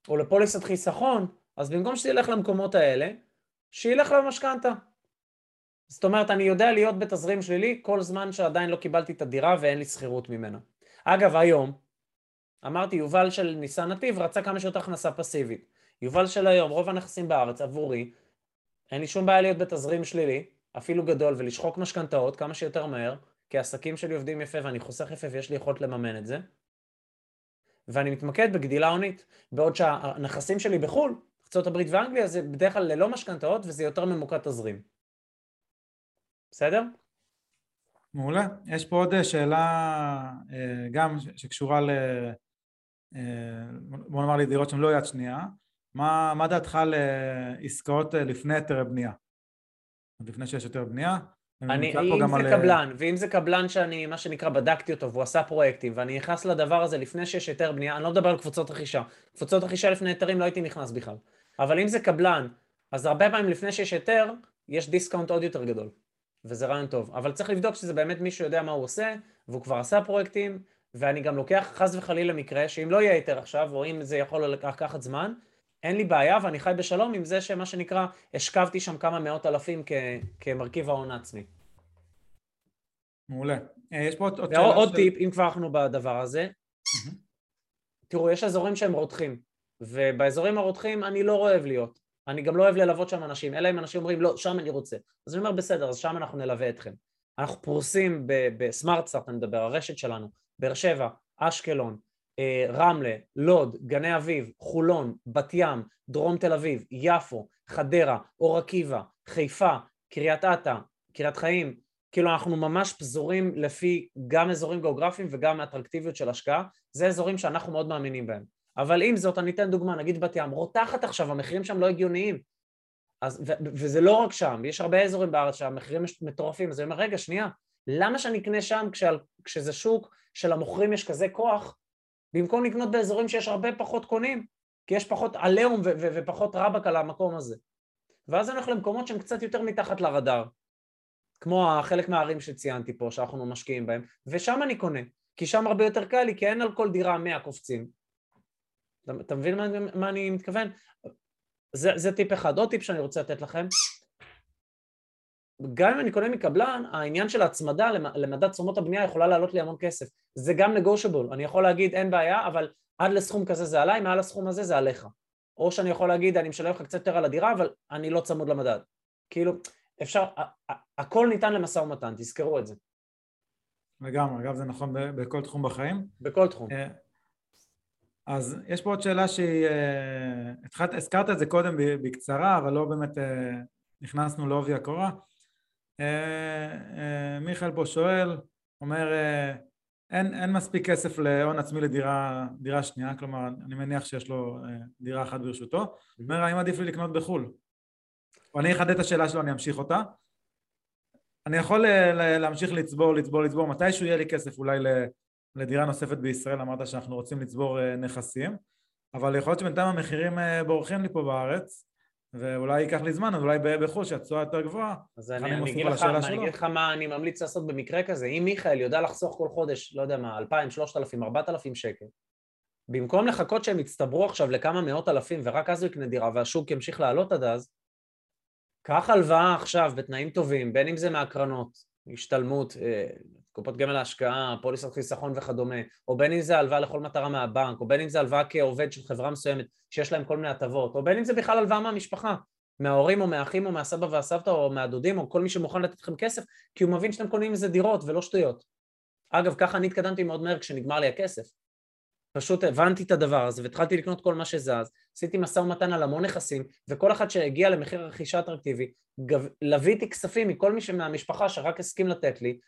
או לפוליסת חיסכון, אז במקום שזה ילך למקומות האלה, שילך למשכנתה. זאת אומרת, אני יודע להיות בתזרים שלילי כל זמן שעדיין לא קיבלתי את הדירה ואין לי שכירות ממנה. אגב, היום, אמרתי, יובל של ניסן נתיב רצה כמה שיותר הכנסה פסיבית. יובל של היום, רוב הנכסים בארץ עבורי, אין לי שום בעיה להיות בתזרים שלילי, אפילו גדול, ולשחוק משכנתאות כמה שיותר מהר, כי העסקים שלי עובדים יפה ואני חוסך יפה ויש לי יכולת לממן את זה. ואני מתמקד בגדילה הונית, בעוד שהנכסים שלי בחו"ל, ארה"ב ואנגליה, זה בדרך כלל ללא משכנתאות וזה יותר ממוקד תזרים. בסדר? מעולה. יש פה עוד שאלה אה, גם שקשורה ל... אה, בוא נאמר לי דירות שהן לא יד שנייה. מה, מה דעתך לעסקאות אה, לפני היתר בנייה? לפני שיש יותר בנייה? אני, אם זה על... קבלן, ואם זה קבלן שאני, מה שנקרא, בדקתי אותו והוא עשה פרויקטים, ואני נכנס לדבר הזה לפני שיש היתר בנייה, אני לא מדבר על קבוצות רכישה. קבוצות רכישה לפני היתרים לא הייתי נכנס בכלל. אבל אם זה קבלן, אז הרבה פעמים לפני שיש היתר, יש discount עוד יותר גדול. וזה רעיון טוב. אבל צריך לבדוק שזה באמת מישהו יודע מה הוא עושה, והוא כבר עשה פרויקטים, ואני גם לוקח חס וחלילה מקרה, שאם לא יהיה היתר עכשיו, או אם זה יכול לקחת זמן, אין לי בעיה ואני חי בשלום עם זה שמה שנקרא, השכבתי שם כמה מאות אלפים כ- כמרכיב ההון העצמי. מעולה. אה, יש פה עוד, עוד שאלה עוד של... טיפ, אם כבר אנחנו בדבר הזה. תראו, יש אזורים שהם רותחים, ובאזורים הרותחים אני לא אוהב להיות. אני גם לא אוהב ללוות שם אנשים, אלא אם אנשים אומרים, לא, שם אני רוצה. אז אני אומר, בסדר, אז שם אנחנו נלווה אתכם. אנחנו פרוסים בסמארטסארט, אני מדבר, הרשת שלנו, באר שבע, אשקלון, אה, רמלה, לוד, גני אביב, חולון, בת ים, דרום תל אביב, יפו, חדרה, אור עקיבא, חיפה, קריית אתא, קריית חיים, כאילו אנחנו ממש פזורים לפי גם אזורים גיאוגרפיים וגם אטרקטיביות של השקעה, זה אזורים שאנחנו מאוד מאמינים בהם. אבל עם זאת, אני אתן דוגמה, נגיד בת ים, רותחת עכשיו, המחירים שם לא הגיוניים. אז, ו- וזה לא רק שם, יש הרבה אזורים בארץ שהמחירים מטורפים, אז אני אומר, רגע, שנייה, למה שאני אקנה שם כשעל, כשזה שוק שלמוכרים יש כזה כוח, במקום לקנות באזורים שיש הרבה פחות קונים, כי יש פחות עליהום ו- ו- ופחות רבק על המקום הזה. ואז אני הולך למקומות שהם קצת יותר מתחת לרדאר, כמו חלק מהערים שציינתי פה, שאנחנו משקיעים בהם, ושם אני קונה, כי שם הרבה יותר קל לי, כי אין על כל דירה 100 קופצים. אתה מבין מה, מה אני מתכוון? זה, זה טיפ אחד. עוד טיפ שאני רוצה לתת לכם, גם אם אני קונה מקבלן, העניין של ההצמדה למדד תשומות הבנייה יכולה לעלות לי המון כסף. זה גם נגושבול, אני יכול להגיד אין בעיה, אבל עד לסכום כזה זה עליי, מעל הסכום הזה זה עליך. או שאני יכול להגיד אני משלם לך קצת יותר על הדירה, אבל אני לא צמוד למדד. כאילו, אפשר, הכל ניתן למשא ומתן, תזכרו את זה. לגמרי, אגב זה נכון בכל תחום בחיים. בכל תחום. אה, אז יש פה עוד שאלה שהיא, אה, הזכרת את זה קודם בקצרה, אבל לא באמת אה, נכנסנו לעובי הקורה. מיכאל פה שואל, אומר, אין, אין מספיק כסף להון עצמי לדירה דירה שנייה, כלומר אני מניח שיש לו דירה אחת ברשותו, אומר האם עדיף לי לקנות בחו"ל? אני אחדד את השאלה שלו, אני אמשיך אותה. אני יכול להמשיך לצבור, לצבור, לצבור, מתישהו יהיה לי כסף אולי לדירה נוספת בישראל, אמרת שאנחנו רוצים לצבור אה, נכסים, אבל יכול להיות שבינתיים המחירים אה, בורחים לי פה בארץ, ואולי ייקח לי זמן, אז אולי בחו"ל שהתשואה יותר גבוהה. אז אני, אני, אגיד לך, אני אגיד לך מה אני ממליץ לעשות במקרה כזה. אם מיכאל יודע לחסוך כל חודש, לא יודע מה, 2,000, 3,000, 4,000 שקל, במקום לחכות שהם יצטברו עכשיו לכמה מאות אלפים ורק אז הוא יקנה דירה והשוק ימשיך לעלות עד אז, קח הלוואה עכשיו בתנאים טובים, בין אם זה מהקרנות, השתלמות, אה, קופות גמל להשקעה, פוליסת חיסכון וכדומה, או בין אם זה הלוואה לכל מטרה מהבנק, או בין אם זה הלוואה כעובד של חברה מסוימת שיש להם כל מיני הטבות, או בין אם זה בכלל הלוואה מהמשפחה, מההורים או מהאחים או מהסבא והסבתא או מהדודים או כל מי שמוכן לתת לכם כסף כי הוא מבין שאתם קונים מזה דירות ולא שטויות. אגב, ככה אני התקדמתי מאוד מהר כשנגמר לי הכסף. פשוט הבנתי את הדבר הזה והתחלתי לקנות כל מה שזז, עשיתי משא ומתן על המון נכסים וכל אחד שהגיע למחיר רכישה אטרקטיבי, לוויתי כספים מכל מי מהמשפחה שרק הסכים לתת לי,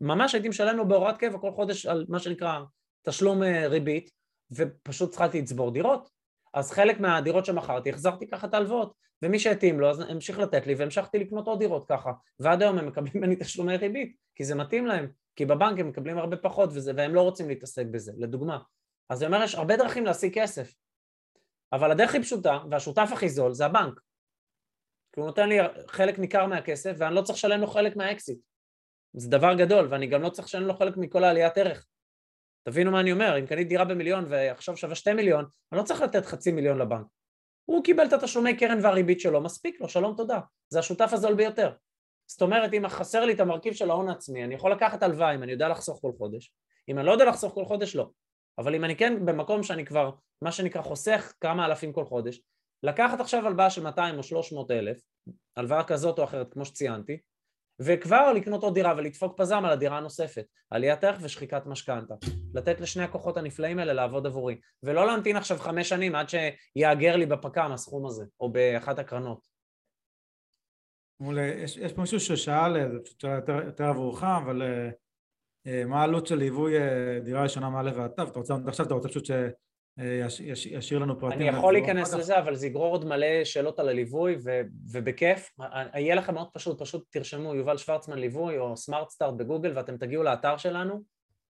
ממש הייתי משלם לו בהוראת קבע כל חודש על מה שנקרא תשלום אה, ריבית ופשוט התחלתי לצבור דירות. אז חלק מהדירות שמכרתי החזרתי ככה את ההלוואות. ומי שהתאים לו אז המשיך לתת לי והמשכתי לקנות עוד דירות ככה. ועד היום הם מקבלים ממני תשלומי ריבית כי זה מתאים להם. כי בבנק הם מקבלים הרבה פחות וזה, והם לא רוצים להתעסק בזה, לדוגמה. אז אני אומר יש הרבה דרכים להשיג כסף. אבל הדרך הכי פשוטה והשותף הכי זול זה הבנק. כי הוא נותן לי חלק ניכר מהכסף ואני לא צריך לשלם לו חלק מהאקסיט זה דבר גדול ואני גם לא צריך לשלם לו חלק מכל העליית ערך תבינו מה אני אומר, אם קנית דירה במיליון ועכשיו שווה שתי מיליון, אני לא צריך לתת חצי מיליון לבנק. הוא קיבל את התשלומי קרן והריבית שלו, מספיק לו, שלום תודה. זה השותף הזול ביותר. זאת אומרת, אם חסר לי את המרכיב של ההון העצמי, אני יכול לקחת הלוואה אם אני יודע לחסוך כל חודש. אם אני לא יודע לחסוך כל חודש, לא. אבל אם אני כן במקום שאני כבר, מה שנקרא, חוסך כמה אלפים כל חודש, לקחת עכשיו הלוואה של 200 או 300 אלף, הלוואה כזאת או אחרת, כמו שציינתי, וכבר לקנות עוד דירה ולדפוק פזם על הדירה הנוספת, עליית ערך ושחיקת משכנתה. לתת לשני הכוחות הנפלאים האלה לעבוד עבורי, ולא להמתין עכשיו חמש שנים עד שיאגר לי בפק"ם הסכום הזה, או באחת הקרנות. מעולה, יש, יש פה מישהו ששאל, זו פשוט שאלה יותר, יותר עבורך, אבל uh, מה העלות של ליווי uh, דירה ראשונה מא' ועד ת'? אתה רוצה, עכשיו אתה רוצה פשוט ש... ישאיר לנו פרטים. אני יכול להיכנס לזה, אבל זה יגרור עוד מלא שאלות על הליווי, ובכיף. יהיה לכם מאוד פשוט, פשוט תרשמו יובל שוורצמן ליווי או סמארט סטארט בגוגל ואתם תגיעו לאתר שלנו.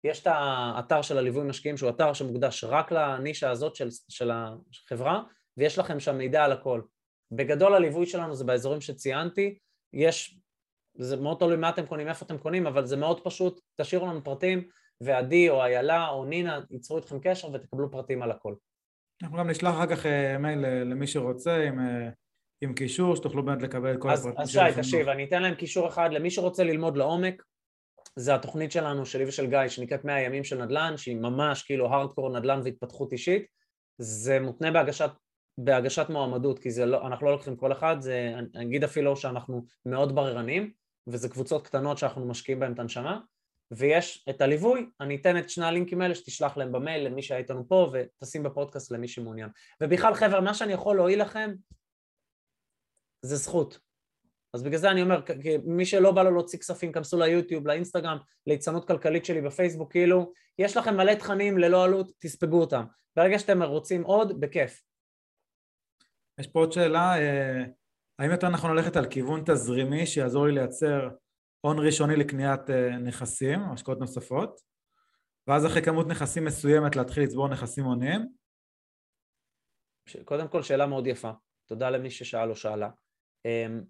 יש את האתר של הליווי משקיעים שהוא אתר שמוקדש רק לנישה הזאת של, של החברה, ויש לכם שם מידע על הכל. בגדול הליווי שלנו זה באזורים שציינתי, יש, זה מאוד תלוי מה אתם קונים, איפה אתם קונים, אבל זה מאוד פשוט, תשאירו לנו פרטים, ועדי או איילה או נינה ייצרו איתכם קשר ותקבלו פרטים על הכל. אנחנו גם נשלח אחר כך אה, מייל אה, למי שרוצה עם, אה, עם קישור, שתוכלו באמת לקבל את כל אז, הפרטים. אז שי, תקשיב, אני אתן להם קישור אחד למי שרוצה ללמוד לעומק, זה התוכנית שלנו, שלי ושל גיא, שנקראת 100 ימים של נדל"ן, שהיא ממש כאילו הארדקור נדל"ן והתפתחות אישית. זה מותנה בהגשת, בהגשת מועמדות, כי לא, אנחנו לא לוקחים כל אחד, זה, אני אגיד אפילו שאנחנו מאוד בררנים, וזה קבוצות קטנות שאנחנו משקיעים בהן את הנשמה. ויש את הליווי, אני אתן את שני הלינקים האלה שתשלח להם במייל למי שהיה איתנו פה ותשים בפודקאסט למי שמעוניין. ובכלל חבר'ה, מה שאני יכול להועיל לכם זה זכות. אז בגלל זה אני אומר, מי שלא בא לו להוציא כספים, כנסו ליוטיוב, לאינסטגרם, ליצנות כלכלית שלי בפייסבוק, כאילו, יש לכם מלא תכנים ללא עלות, תספגו אותם. ברגע שאתם רוצים עוד, בכיף. יש פה עוד שאלה, אה, האם יותר נכון ללכת על כיוון תזרימי שיעזור לי לייצר הון ראשוני לקניית אה, נכסים, השקעות נוספות, ואז אחרי כמות נכסים מסוימת להתחיל לצבור נכסים הוניים? קודם כל שאלה מאוד יפה, תודה למי ששאל או שאלה. אמ,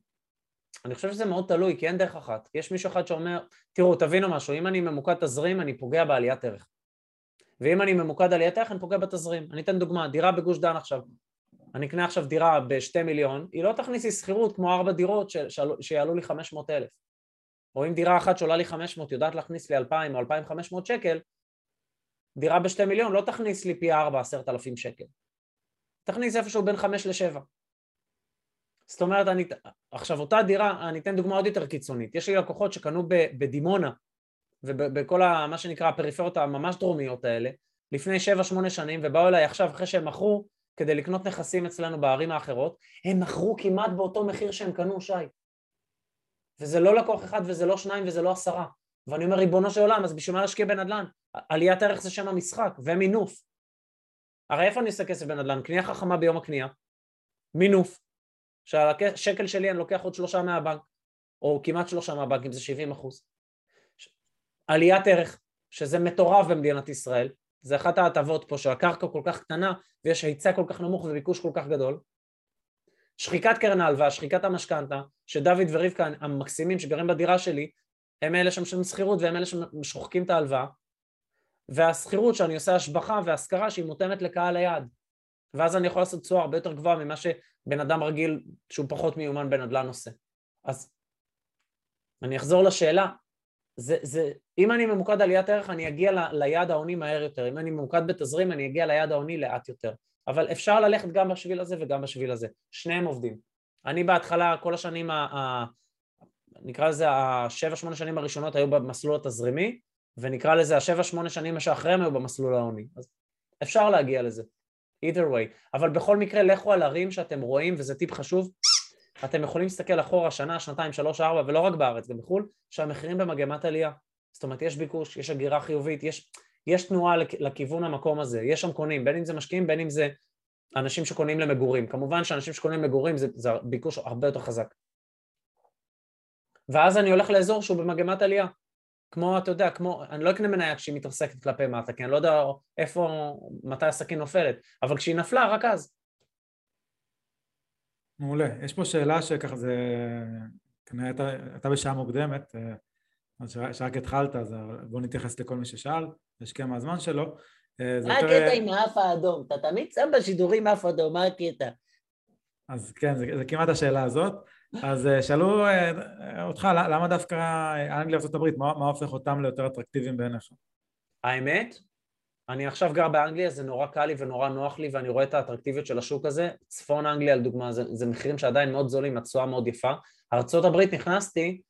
אני חושב שזה מאוד תלוי, כי אין דרך אחת. יש מישהו אחד שאומר, תראו, תבינו משהו, אם אני ממוקד תזרים, אני פוגע בעליית ערך. ואם אני ממוקד עליית ערך, אני פוגע בתזרים. אני אתן דוגמה, דירה בגוש דן עכשיו. אני אקנה עכשיו דירה בשתי מיליון, היא לא תכניס לי שכירות כמו ארבע דירות שיעלו לי חמש מאות אלף. או אם דירה אחת שעולה לי 500 יודעת להכניס לי 2,000 או 2,500 שקל, דירה בשתי מיליון לא תכניס לי פי 4 עשרת אלפים שקל. תכניס איפשהו בין 5 ל-7. זאת אומרת, אני, עכשיו אותה דירה, אני אתן דוגמה עוד יותר קיצונית, יש לי לקוחות שקנו בדימונה ובכל ה, מה שנקרא הפריפריות הממש דרומיות האלה לפני 7-8 שנים ובאו אליי עכשיו אחרי שהם מכרו כדי לקנות נכסים אצלנו בערים האחרות, הם מכרו כמעט באותו מחיר שהם קנו, שי. וזה לא לקוח אחד וזה לא שניים וזה לא עשרה. ואני אומר, ריבונו של עולם, אז בשביל מה להשקיע בנדל"ן? עליית ערך זה שם המשחק, ומינוף. הרי איפה אני עושה כסף בנדל"ן? קנייה חכמה ביום הקנייה, מינוף, שעל שלי אני לוקח עוד שלושה מהבנק, או כמעט שלושה מהבנק, אם זה 70 אחוז. עליית ערך, שזה מטורף במדינת ישראל, זה אחת ההטבות פה שהקרקע כל כך קטנה ויש היצע כל כך נמוך וביקוש כל כך גדול, שחיקת קרן ההלוואה, שחיקת המשכנתה, שדוד ורבקה המקסימים שגרים בדירה שלי, הם אלה שמשלמים שכירות והם אלה ששוחקים את ההלוואה, והשכירות שאני עושה השבחה והשכרה שהיא מותאמת לקהל היעד. ואז אני יכול לעשות תשואה הרבה יותר גבוהה ממה בן אדם רגיל שהוא פחות מיומן בנדל"ן עושה. אז אני אחזור לשאלה, זה, זה, אם אני ממוקד עליית ערך אני אגיע ל, ליעד העוני מהר יותר, אם אני ממוקד בתזרים אני אגיע ליעד העוני לאט יותר, אבל אפשר ללכת גם בשביל הזה וגם בשביל הזה, שניהם עובדים. אני בהתחלה, כל השנים, ה, ה, נקרא לזה השבע שמונה שנים הראשונות היו במסלול התזרימי, ונקרא לזה השבע שמונה שנים שאחריהם היו במסלול העוני, אז אפשר להגיע לזה, either way, אבל בכל מקרה לכו על ערים שאתם רואים, וזה טיפ חשוב, אתם יכולים להסתכל אחורה שנה, שנתיים, שלוש, ארבע, ולא רק בארץ, גם בחו"ל, שהמחירים במגמת עלייה. זאת אומרת, יש ביקוש, יש הגירה חיובית, יש, יש תנועה לכיוון המקום הזה, יש שם קונים, בין אם זה משקיעים, בין אם זה אנשים שקונים למגורים. כמובן שאנשים שקונים למגורים זה, זה ביקוש הרבה יותר חזק. ואז אני הולך לאזור שהוא במגמת עלייה. כמו, אתה יודע, כמו, אני לא אקנה מניה כשהיא מתרסקת כלפי מטה, כי אני לא יודע איפה, מתי הסכין נופלת, אבל כשהיא נפלה, רק אז. מעולה. יש פה שאלה שככה זה, כנראה הייתה בשעה מוקדמת, אה, אז שרק התחלת, אז בוא נתייחס לכל מי ששאל, השקיע מהזמן שלו. אה, מה הקטע עם האף האדום? אתה תמיד שם בשידורים אף אדום, מה הקטע? אז כן, זה, זה כמעט השאלה הזאת. אז אה, שאלו אותך, למה דווקא אנגליה וארה"ב, מה, מה הופך אותם ליותר אטרקטיביים בעיניך? האמת, אני עכשיו גר באנגליה, זה נורא קל לי ונורא נוח לי ואני רואה את האטרקטיביות של השוק הזה. צפון אנגליה לדוגמה, זה, זה מחירים שעדיין מאוד זולים, התשואה מאוד יפה. ארה"ב נכנסתי,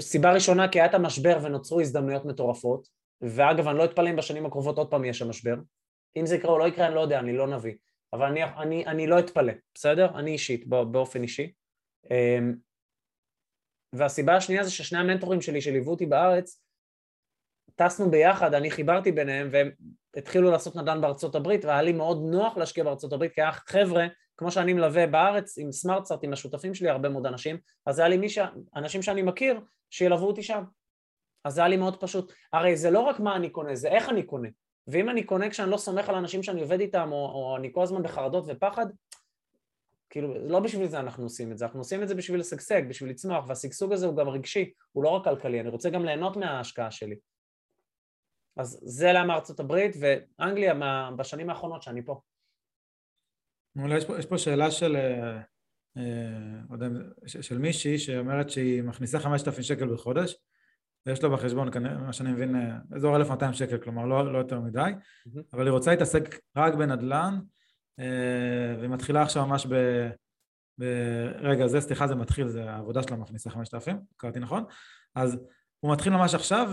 סיבה ראשונה כי היה את המשבר ונוצרו הזדמנויות מטורפות, ואגב אני לא אתפלא אם בשנים הקרובות עוד פעם יהיה שם משבר. אם זה יקרה או לא יקרה אני לא יודע, אני לא נביא, אבל אני, אני, אני לא אתפלא, בסדר? אני אישית, באופן אישי. אמ, והסיבה השנייה זה ששני המנטורים שלי שליוו אותי בארץ טסנו ביחד, אני חיברתי ביניהם והם התחילו לעשות נדל"ן בארצות הברית והיה לי מאוד נוח להשקיע בארצות הברית כי היה חבר'ה, כמו שאני מלווה בארץ עם סמארטסארט, עם השותפים שלי, הרבה מאוד אנשים, אז היה לי מישה, אנשים שאני מכיר שילוו אותי שם. אז זה היה לי מאוד פשוט. הרי זה לא רק מה אני קונה, זה איך אני קונה. ואם אני קונה כשאני לא סומך על אנשים שאני עובד איתם, או, או אני כל הזמן בחרדות ופחד, כאילו, לא בשביל זה אנחנו עושים את זה, אנחנו עושים את זה בשביל לשגשג, בשביל לצמוח, והשגשוג הזה הוא גם רגשי, הוא לא רק כלכלי, אני רוצה גם ליהנות מההשקעה שלי. אז זה למה ארצות הברית ואנגליה מה, בשנים האחרונות שאני פה. יש פה, יש פה שאלה של, אה, של מישהי שאומרת שהיא מכניסה 5,000 שקל בחודש ויש לו בחשבון, מה שאני מבין, אה, אזור 1,200 שקל, כלומר לא, לא יותר מדי, mm-hmm. אבל היא רוצה להתעסק רק בנדל"ן והיא מתחילה עכשיו ממש ב... רגע, זה, סליחה, זה מתחיל, זה העבודה שלה מכניסה 5,000, קראתי נכון? אז הוא מתחיל ממש עכשיו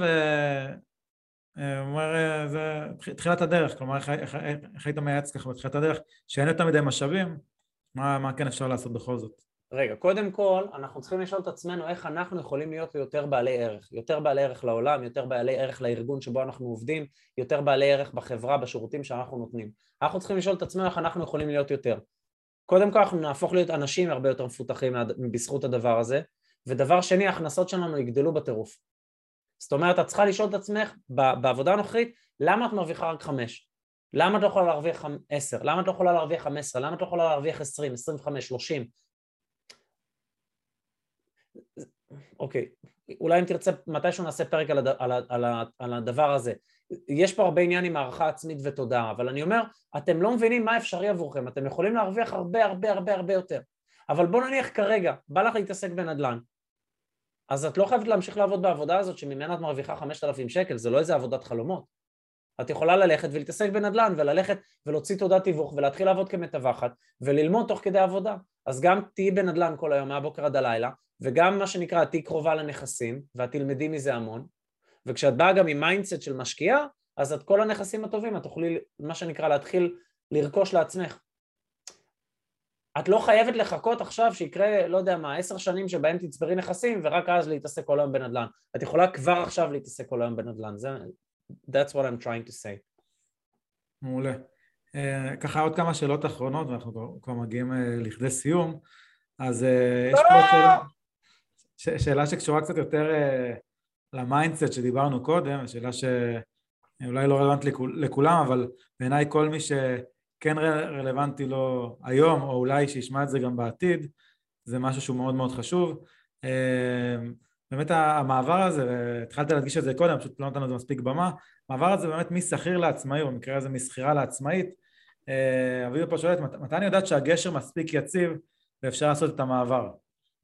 הוא אומר, אה, זה תחילת הדרך, כלומר איך היית מייעץ ככה בתחילת הדרך, שאין יותר מדי משאבים, מה, מה כן אפשר לעשות בכל זאת? רגע, קודם כל, אנחנו צריכים לשאול את עצמנו איך אנחנו יכולים להיות יותר בעלי ערך, יותר בעלי ערך לעולם, יותר בעלי ערך לארגון שבו אנחנו עובדים, יותר בעלי ערך בחברה, בשירותים שאנחנו נותנים. אנחנו צריכים לשאול את עצמנו איך אנחנו יכולים להיות יותר. קודם כל אנחנו נהפוך להיות אנשים הרבה יותר מפותחים בזכות הדבר הזה, ודבר שני, ההכנסות שלנו יגדלו בטירוף. זאת אומרת, את צריכה לשאול את עצמך בעבודה הנוכחית, למה את מרוויחה רק חמש? למה את לא יכולה להרוויח עשר? למה את לא יכולה להרוויח חמש עשרה? למה את לא יכולה להרוויח עשרים, עשרים וחמש, שלושים? אוקיי, אולי אם תרצה מתישהו נעשה פרק על, הד... על, ה... על, ה... על הדבר הזה. יש פה הרבה עניין עם הערכה עצמית ותודעה, אבל אני אומר, אתם לא מבינים מה אפשרי עבורכם, אתם יכולים להרוויח הרבה הרבה הרבה הרבה יותר. אבל בוא נניח כרגע, בא לך להתעסק בנדל"ן, אז את לא חייבת להמשיך לעבוד בעבודה הזאת שממנה את מרוויחה 5,000 שקל, זה לא איזה עבודת חלומות. את יכולה ללכת ולהתעסק בנדל"ן וללכת ולהוציא תעודת תיווך ולהתחיל לעבוד כמתווכת וללמוד תוך כדי עבודה. אז גם תהיי בנדל"ן כל היום מהבוקר עד הלילה וגם מה שנקרא תהיי קרובה לנכסים ואת תלמדי מזה המון וכשאת באה גם עם mindset של משקיעה אז את כל הנכסים הטובים את תוכלי מה שנקרא להתחיל לרכוש לעצמך את לא חייבת לחכות עכשיו שיקרה, לא יודע מה, עשר שנים שבהם תצברי נכסים ורק אז להתעסק כל היום בנדל"ן. את יכולה כבר עכשיו להתעסק כל היום בנדל"ן. זה, that's what I'm trying to say. מעולה. אה, ככה עוד כמה שאלות אחרונות ואנחנו כבר מגיעים אה, לכדי סיום. אז אה, יש פה שאלה, ש, שאלה שקשורה קצת יותר אה, ל mindset שדיברנו קודם, שאלה שאולי לא רלוונטית לכולם, אבל בעיניי כל מי ש... כן רלוונטי לו היום, או אולי שישמע את זה גם בעתיד, זה משהו שהוא מאוד מאוד חשוב. אמ, באמת המעבר הזה, והתחלת להדגיש את זה קודם, פשוט לא נתנו לזה מספיק במה, המעבר הזה באמת משכיר לעצמאי, או במקרה הזה משכירה לעצמאית, אה, אביבה פה שואלת, "מת- מתי אני יודעת שהגשר מספיק יציב ואפשר לעשות את המעבר?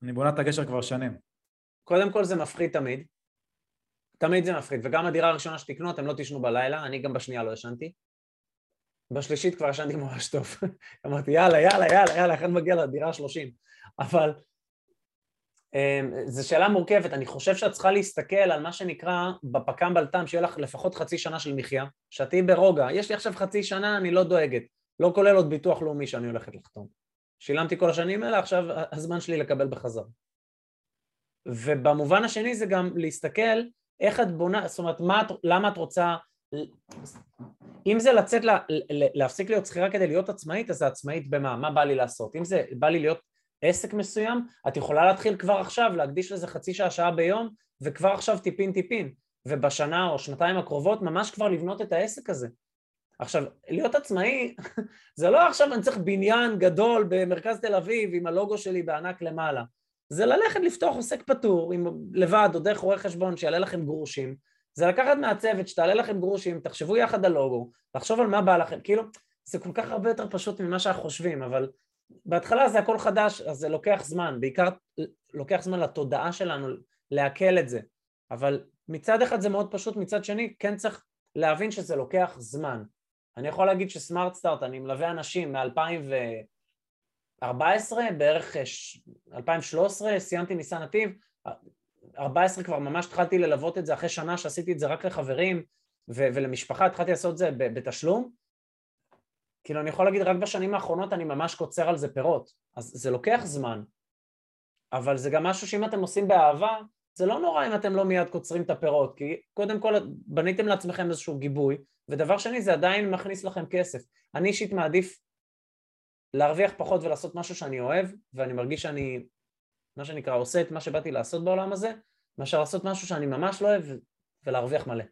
אני בונה את הגשר כבר שנים. קודם כל זה מפחיד תמיד. תמיד זה מפחיד, וגם הדירה הראשונה שתקנו, אתם לא תישנו בלילה, אני גם בשנייה לא ישנתי. בשלישית כבר ישנתי ממש טוב. אמרתי, יאללה, יאללה, יאללה, יאללה, איך אני מגיע לדירה ה-30? אבל זו שאלה מורכבת, אני חושב שאת צריכה להסתכל על מה שנקרא בפק"ם בלת"ם, שיהיה לך לפחות חצי שנה של מחיה, שאת תהיי ברוגע, יש לי עכשיו חצי שנה, אני לא דואגת, לא כולל עוד ביטוח לאומי שאני הולכת לחתום. שילמתי כל השנים האלה, עכשיו הזמן שלי לקבל בחזרה. ובמובן השני זה גם להסתכל איך את בונה, זאת אומרת, מה, למה את רוצה, אם זה לצאת, לה, להפסיק להיות שכירה כדי להיות עצמאית, אז זה עצמאית במה? מה בא לי לעשות? אם זה בא לי להיות עסק מסוים, את יכולה להתחיל כבר עכשיו, להקדיש לזה חצי שעה, שעה ביום, וכבר עכשיו טיפין טיפין, ובשנה או שנתיים הקרובות ממש כבר לבנות את העסק הזה. עכשיו, להיות עצמאי, זה לא עכשיו אני צריך בניין גדול במרכז תל אביב עם הלוגו שלי בענק למעלה. זה ללכת לפתוח עוסק פטור עם, לבד או דרך רואה חשבון שיעלה לכם גרושים, זה לקחת מהצוות שתעלה לכם גרושים, תחשבו יחד על לוגו, לחשוב על מה בא לכם, כאילו, זה כל כך הרבה יותר פשוט ממה שאנחנו חושבים, אבל בהתחלה זה הכל חדש, אז זה לוקח זמן, בעיקר לוקח זמן לתודעה שלנו לעכל את זה, אבל מצד אחד זה מאוד פשוט, מצד שני כן צריך להבין שזה לוקח זמן. אני יכול להגיד שסמארט סטארט, אני מלווה אנשים מ-2014, בערך אה, ש- 2013, סיימתי ניסן נתיב, 14 כבר ממש התחלתי ללוות את זה אחרי שנה שעשיתי את זה רק לחברים ולמשפחה, התחלתי לעשות את זה בתשלום. כאילו אני יכול להגיד רק בשנים האחרונות אני ממש קוצר על זה פירות, אז זה לוקח זמן, אבל זה גם משהו שאם אתם עושים באהבה, זה לא נורא אם אתם לא מיד קוצרים את הפירות, כי קודם כל בניתם לעצמכם איזשהו גיבוי, ודבר שני זה עדיין מכניס לכם כסף. אני אישית מעדיף להרוויח פחות ולעשות משהו שאני אוהב, ואני מרגיש שאני, מה שנקרא, עושה את מה שבאתי לעשות בעולם הזה, מאשר לעשות משהו שאני ממש לא אוהב ולהרוויח מלא.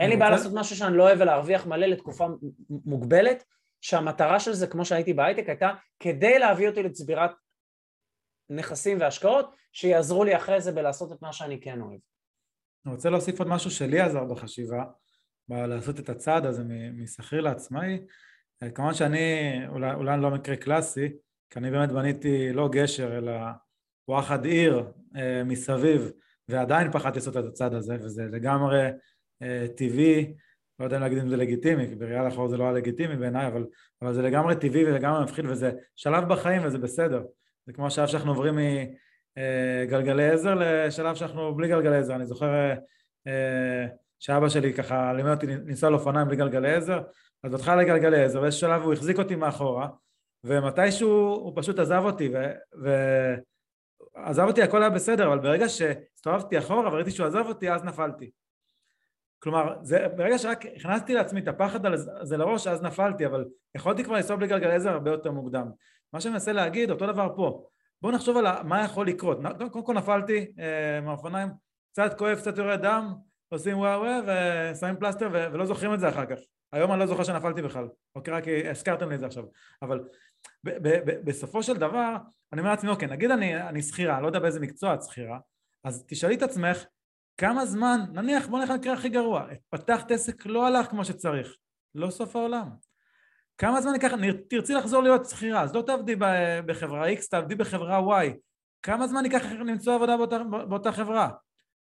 אין לי בעיה לעשות משהו שאני לא אוהב ולהרוויח מלא לתקופה מוגבלת, שהמטרה של זה, כמו שהייתי בהייטק, הייתה כדי להביא אותי לצבירת נכסים והשקעות, שיעזרו לי אחרי זה בלעשות את מה שאני כן אוהב. אני רוצה להוסיף עוד משהו שלי עזר בחשיבה, לעשות את הצעד הזה משכיר לעצמאי. אה, כמובן שאני אולי, אולי לא מקרה קלאסי, כי אני באמת בניתי לא גשר, אלא וואחד עיר אה, מסביב, ועדיין פחדתי לעשות את הצעד הזה, וזה לגמרי טבעי, לא יודע להגיד אם זה לגיטימי, כי בראייה לאחור זה לא היה לגיטימי בעיניי, אבל, אבל זה לגמרי טבעי ולגמרי מפחיד, וזה שלב בחיים וזה בסדר. זה כמו השלב שאנחנו עוברים מגלגלי עזר לשלב שאנחנו בלי גלגלי עזר. אני זוכר אה, אה, שאבא שלי ככה לימד אותי לנסוע על אופניים בלי גלגלי עזר, אז בהתחלה לגלגלי עזר, באיזשהו שלב הוא החזיק אותי מאחורה, ומתישהו הוא פשוט עזב אותי, ו... ו... עזב אותי הכל היה בסדר, אבל ברגע שהסתובבתי אחורה וראיתי שהוא עזב אותי, אז נפלתי. כלומר, זה, ברגע שרק הכנסתי לעצמי את הפחד הזה לראש, אז נפלתי, אבל יכולתי כבר לנסוע בלי גלגלי עזר הרבה יותר מוקדם. מה שאני מנסה להגיד, אותו דבר פה. בואו נחשוב על מה יכול לקרות. קודם כל נפלתי אה, מהאופניים, קצת כואב, קצת יורד דם, עושים וואו וואו ושמים פלסטר ו- ולא זוכרים את זה אחר כך. היום אני לא זוכר שנפלתי בכלל, אוקיי, רק הזכרתם לי את זה עכשיו. אבל ב- ב- ב- בסופו של דבר, אני אומר לעצמי, אוקיי, נגיד אני, אני שכירה, לא יודע באיזה מקצוע את שכירה, אז תשאלי את עצמך, כמה זמן, נניח, בוא נלך למקרה הכי גרוע, פתחת עסק, לא הלך כמו שצריך, לא סוף העולם. כמה זמן ייקח, תרצי לחזור להיות שכירה, אז לא תעבדי בחברה X, תעבדי בחברה Y. כמה זמן ייקח לך למצוא עבודה באותה, באותה חברה?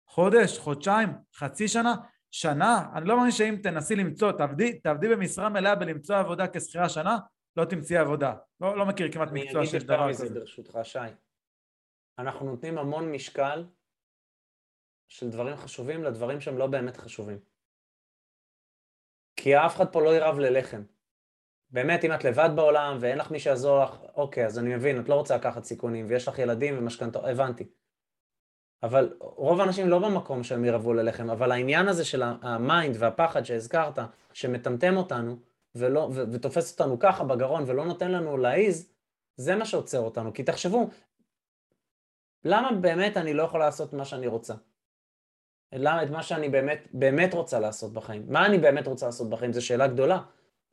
חודש, חודשיים, חצי שנה, שנה? אני לא מאמין שאם תנסי למצוא, תעבדי, תעבדי במשרה מלאה בלמצוא עבודה כשכירה שנה, לא תמצאי עבודה. לא, לא מכיר כמעט אני מקצוע אגיד שיש יותר דבר מזה כזה. ברשותך, שי. אנחנו נותנים המון משקל של דברים חשובים לדברים שהם לא באמת חשובים. כי אף אחד פה לא ירעב ללחם. באמת, אם את לבד בעולם ואין לך מי שיעזור לך, אוקיי, אז אני מבין, את לא רוצה לקחת סיכונים ויש לך ילדים ומשכנתאות, הבנתי. אבל רוב האנשים לא במקום שהם ירעבו ללחם, אבל העניין הזה של ה mind והפחד שהזכרת, שמטמטם אותנו ולא, ו- ותופס אותנו ככה בגרון ולא נותן לנו להעיז, זה מה שעוצר אותנו. כי תחשבו, למה באמת אני לא יכול לעשות מה שאני רוצה? למה את מה שאני באמת, באמת רוצה לעשות בחיים? מה אני באמת רוצה לעשות בחיים? זו שאלה גדולה.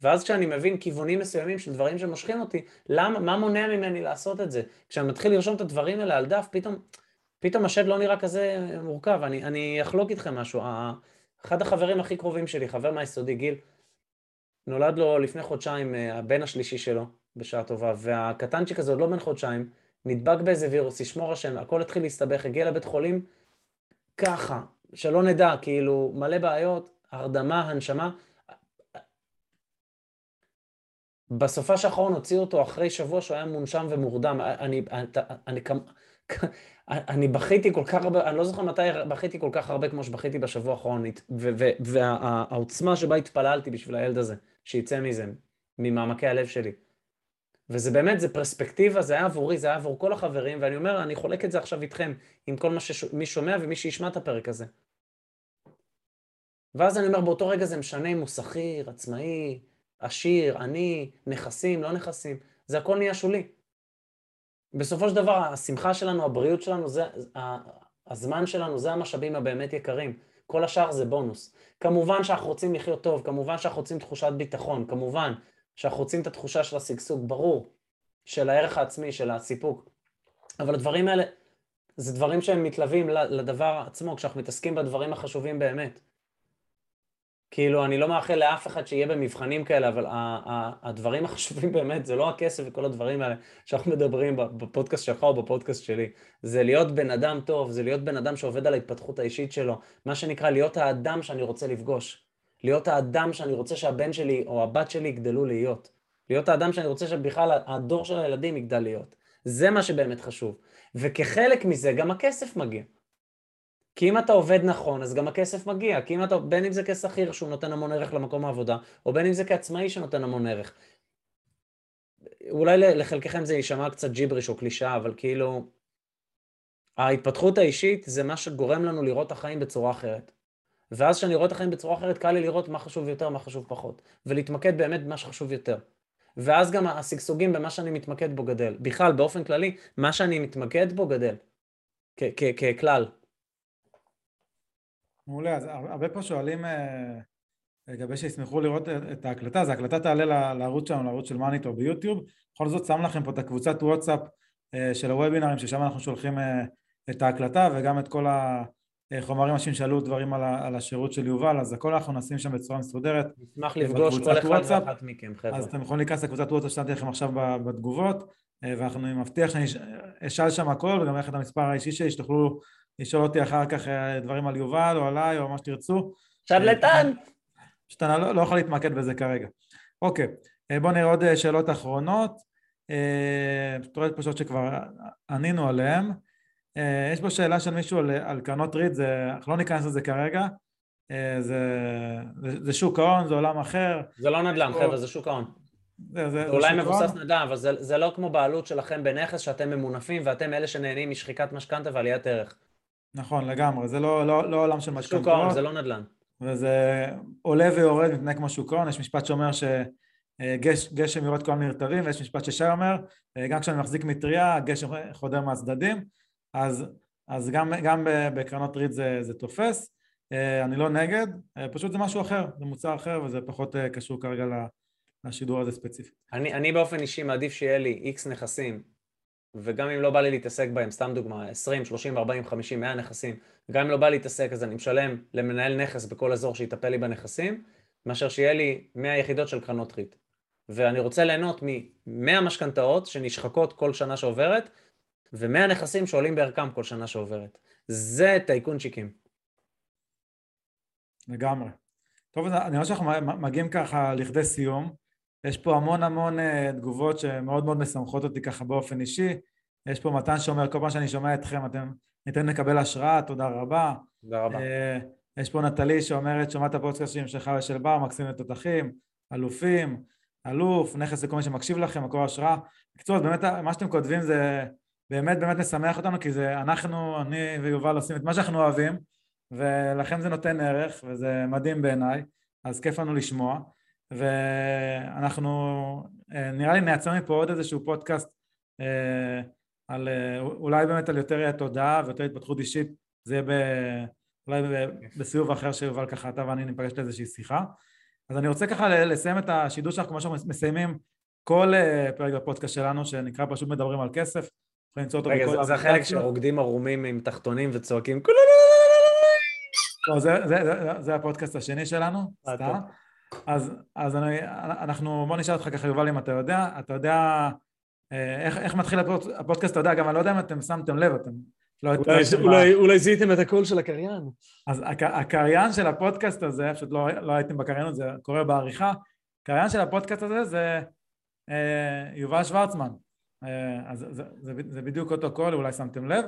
ואז כשאני מבין כיוונים מסוימים של דברים שמושכים אותי, למה, מה מונע ממני לעשות את זה? כשאני מתחיל לרשום את הדברים האלה על דף, פתאום, פתאום השד לא נראה כזה מורכב. אני, אני אחלוק איתכם משהו. אחד החברים הכי קרובים שלי, חבר מהיסודי, גיל, נולד לו לפני חודשיים אה, הבן השלישי שלו, בשעה טובה, והקטנצ'יק הזה עוד לא בן חודשיים, נדבק באיזה וירוס, ישמור השם, הכל התחיל להסתבך, הגיע לבית חולים ככה, שלא נדע, כאילו, מלא בעיות, הרדמה, הנשמה. בסופה האחרון הוציאו אותו אחרי שבוע שהוא היה מונשם ומורדם. אני, אני, אני, אני בכיתי כל כך הרבה, אני לא זוכר מתי בכיתי כל כך הרבה כמו שבכיתי בשבוע האחרון, והעוצמה שבה התפללתי בשביל הילד הזה, שיצא מזה, ממעמקי הלב שלי. וזה באמת, זה פרספקטיבה, זה היה עבורי, זה היה עבור כל החברים, ואני אומר, אני חולק את זה עכשיו איתכם, עם כל מה שמי שומע ומי שישמע את הפרק הזה. ואז אני אומר, באותו רגע זה משנה אם הוא שכיר, עצמאי, עשיר, עני, נכסים, לא נכסים, זה הכל נהיה שולי. בסופו של דבר, השמחה שלנו, הבריאות שלנו, זה, הזמן שלנו, זה המשאבים הבאמת יקרים. כל השאר זה בונוס. כמובן שאנחנו רוצים לחיות טוב, כמובן שאנחנו רוצים תחושת ביטחון, כמובן שאנחנו רוצים את התחושה של השגשוג, ברור, של הערך העצמי, של הסיפוק. אבל הדברים האלה, זה דברים שהם מתלווים לדבר עצמו, כשאנחנו מתעסקים בדברים החשובים באמת. כאילו, אני לא מאחל לאף אחד שיהיה במבחנים כאלה, אבל הדברים החשובים באמת זה לא הכסף וכל הדברים האלה שאנחנו מדברים בפודקאסט שלך או בפודקאסט שלי. זה להיות בן אדם טוב, זה להיות בן אדם שעובד על ההתפתחות האישית שלו. מה שנקרא, להיות האדם שאני רוצה לפגוש. להיות האדם שאני רוצה שהבן שלי או הבת שלי יגדלו להיות. להיות האדם שאני רוצה שבכלל הדור של הילדים יגדל להיות. זה מה שבאמת חשוב. וכחלק מזה גם הכסף מגיע. כי אם אתה עובד נכון, אז גם הכסף מגיע. כי אם אתה, בין אם זה כשכיר שהוא נותן המון ערך למקום העבודה, או בין אם זה כעצמאי שנותן המון ערך. אולי לחלקכם זה יישמע קצת ג'יבריש או קלישאה, אבל כאילו, ההתפתחות האישית זה מה שגורם לנו לראות את החיים בצורה אחרת. ואז כשאני רואה את החיים בצורה אחרת, קל לי לראות מה חשוב יותר, מה חשוב פחות. ולהתמקד באמת במה שחשוב יותר. ואז גם השגשוגים במה שאני מתמקד בו גדל. בכלל, באופן כללי, מה שאני מתמקד בו גדל. ככלל. מעולה, אז הרבה פה שואלים אה, לגבי שישמחו לראות את ההקלטה, אז ההקלטה תעלה לערוץ שלנו, לערוץ של מאניטו ביוטיוב, בכל זאת שם לכם פה את הקבוצת וואטסאפ אה, של הוובינרים, ששם אנחנו שולחים אה, את ההקלטה וגם את כל החומרים, אנשים שאלו דברים על השירות של יובל, אז הכל אנחנו נשים שם בצורה מסודרת. נשמח לפגוש כל אחד ואחת מכם, חבר'ה. אז אתם יכולים להיכנס לקבוצת וואטסאפ שנתתי לכם עכשיו בתגובות, ואנחנו מבטיח שאני אשאל שם הכל, וגם יחד המספר האישי שלי, שתוכלו לשאול אותי אחר כך אה, דברים על יובל או עליי או מה שתרצו. שרלטן! פשוט אני לא, לא יכול להתמקד בזה כרגע. אוקיי, אה, בואו נראה עוד אה, שאלות אחרונות. פשוט רואה פשוט שכבר ענינו עליהן. יש פה שאלה של מישהו על, על קרנות ריט, אנחנו לא ניכנס לזה כרגע. זה, זה, זה שוק ההון, זה עולם אחר. זה לא נדל"ן, חבר'ה, זה שוק ההון. זה, זה, זה אולי מבוסס נדל"ן, אבל זה, זה לא כמו בעלות שלכם בנכס שאתם ממונפים ואתם אלה שנהנים משחיקת משכנתה ועליית ערך. נכון, לגמרי, זה לא, לא, לא עולם של משכנתאות. שוק ההון, זה לא נדל"ן. וזה עולה ויורד מתנהג כמו שוק ההון, יש משפט שאומר שגשם יורד כל הנרטבים, ויש משפט ששי אומר, גם כשאני מחזיק מטריה, הגשם חודר מהצדדים, אז, אז גם, גם בקרנות ריט זה, זה תופס. אני לא נגד, פשוט זה משהו אחר, זה מוצר אחר וזה פחות קשור כרגע לשידור הזה ספציפית. אני, אני באופן אישי מעדיף שיהיה לי איקס נכסים וגם אם לא בא לי להתעסק בהם, סתם דוגמה, 20, 30, 40, 50, 100 נכסים, גם אם לא בא לי להתעסק אז אני משלם למנהל נכס בכל אזור שיטפל לי בנכסים, מאשר שיהיה לי 100 יחידות של קרנות ריט. ואני רוצה ליהנות מ-100 משכנתאות שנשחקות כל שנה שעוברת, ו-100 נכסים שעולים בערכם כל שנה שעוברת. זה טייקונצ'יקים. לגמרי. טוב, אני רואה שאנחנו מגיעים ככה לכדי סיום. יש פה המון המון uh, תגובות שמאוד מאוד משמחות אותי ככה באופן אישי. יש פה מתן שאומר, כל פעם שאני שומע אתכם אתם ניתן לקבל השראה, תודה רבה. תודה רבה. Uh, יש פה נטלי שאומרת, שומעת הפודקאסט שלך ושל בר, מקסים לתותחים, אלופים, אלוף, נכס לכל מי שמקשיב לכם, מקור השראה. בקיצור, באמת מה שאתם כותבים זה באמת באמת משמח אותנו, כי זה אנחנו, אני ויובל עושים את מה שאנחנו אוהבים, ולכם זה נותן ערך, וזה מדהים בעיניי, אז כיף לנו לשמוע. ואנחנו אה, נראה לי נייצר מפה עוד איזשהו פודקאסט אה, על אה, אולי באמת על יותר תודעה ויותר התפתחות אישית. זה יהיה ב, אולי בסיבוב אחר שיובל ככה אתה ואני ניפגש לאיזושהי שיחה. אז אני רוצה ככה לסיים את השידור שלך כמו שאנחנו מסיימים כל פרק בפודקאסט שלנו שנקרא פשוט מדברים על כסף. רגע זה החלק שרוקדים ערומים עם תחתונים וצועקים. זה הפודקאסט השני שלנו, סתם אז, אז אני, אנחנו, בוא נשאל אותך ככה, יובל, אם אתה יודע, אתה יודע אה, איך, איך מתחיל הפוד, הפודקאסט, אתה יודע, גם אני לא יודע אם אתם שמתם לב, אתם לא אולי, הייתם אולי, אולי זיהיתם את הקול של הקריין. אז הק, הקריין של הפודקאסט הזה, פשוט לא, לא הייתם בקריינות, זה קורה בעריכה, הקריין של הפודקאסט הזה זה אה, יובל שוורצמן. אה, אז זה, זה, זה, זה בדיוק אותו קול, אולי שמתם לב.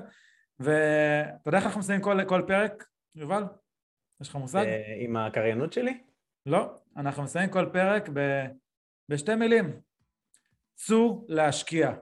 ואתה יודע איך אנחנו מסיימים כל, כל פרק, יובל? יש לך מושג? אה, עם הקריינות שלי? לא, אנחנו מסיימים כל פרק ב, בשתי מילים. צאו להשקיע.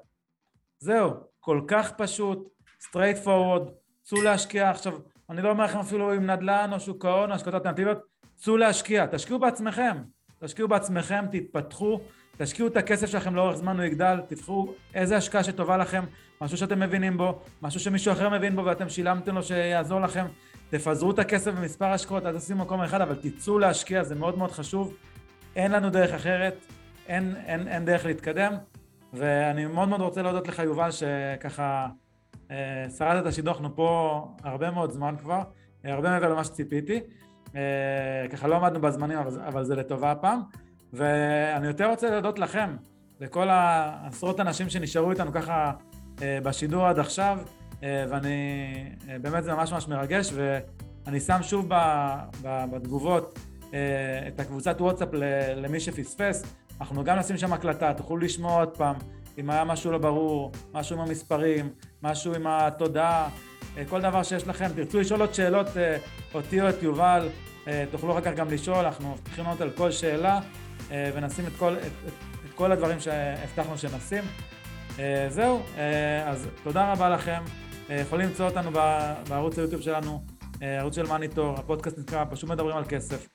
זהו, כל כך פשוט, straight forward, צאו להשקיע. עכשיו, אני לא אומר לכם אפילו עם נדל"ן או שוק ההון או השקעות אלטרנטיביות, צאו להשקיע, תשקיעו בעצמכם, תשקיעו בעצמכם, תתפתחו, תשקיעו את הכסף שלכם לאורך זמן הוא יגדל, תבחרו איזה השקעה שטובה לכם, משהו שאתם מבינים בו, משהו שמישהו אחר מבין בו ואתם שילמתם לו שיעזור לכם, תפזרו את הכסף במספר השקעות, אל תשימו מקום אחד, אבל תצאו להשקיע, זה מאוד מאוד חשוב, אין לנו דרך אחרת, אין, אין, אין דרך להתקדם, ואני מאוד מאוד רוצה להודות לך יובל שככה אה, שרדת השידוך, אנחנו פה הרבה מאוד זמן כבר, הרבה מעבר למה שציפיתי, אה, ככה לא עמדנו בזמנים אבל, אבל זה לטובה הפעם, ואני יותר רוצה להודות לכם, לכל העשרות אנשים שנשארו איתנו ככה אה, בשידור עד עכשיו, ואני, באמת זה ממש ממש מרגש, ואני שם שוב בתגובות את הקבוצת וואטסאפ למי שפספס, אנחנו גם נשים שם הקלטה, תוכלו לשמוע עוד פעם, אם היה משהו לא ברור, משהו עם המספרים, משהו עם התודעה, אה, כל דבר שיש לכם, תרצו לשאול עוד שאלות אה, אותי או את יובל, אה, תוכלו אחר כך גם לשאול, אנחנו מבטיחים לענות על כל שאלה ונשים את כל, את, את, את כל הדברים שהבטחנו שנשים. זהו, אז תודה רבה לכם, יכולים למצוא אותנו בערוץ היוטיוב שלנו, ערוץ של מאניטור, הפודקאסט נקרא פשוט מדברים על כסף,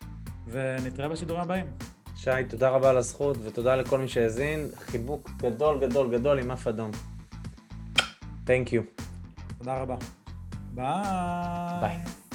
ונתראה בשידורים הבאים. שי, תודה רבה על הזכות, ותודה לכל מי שהאזין. חיבוק גדול גדול גדול עם אף אדום. Thank you. תודה רבה. ביי. ביי.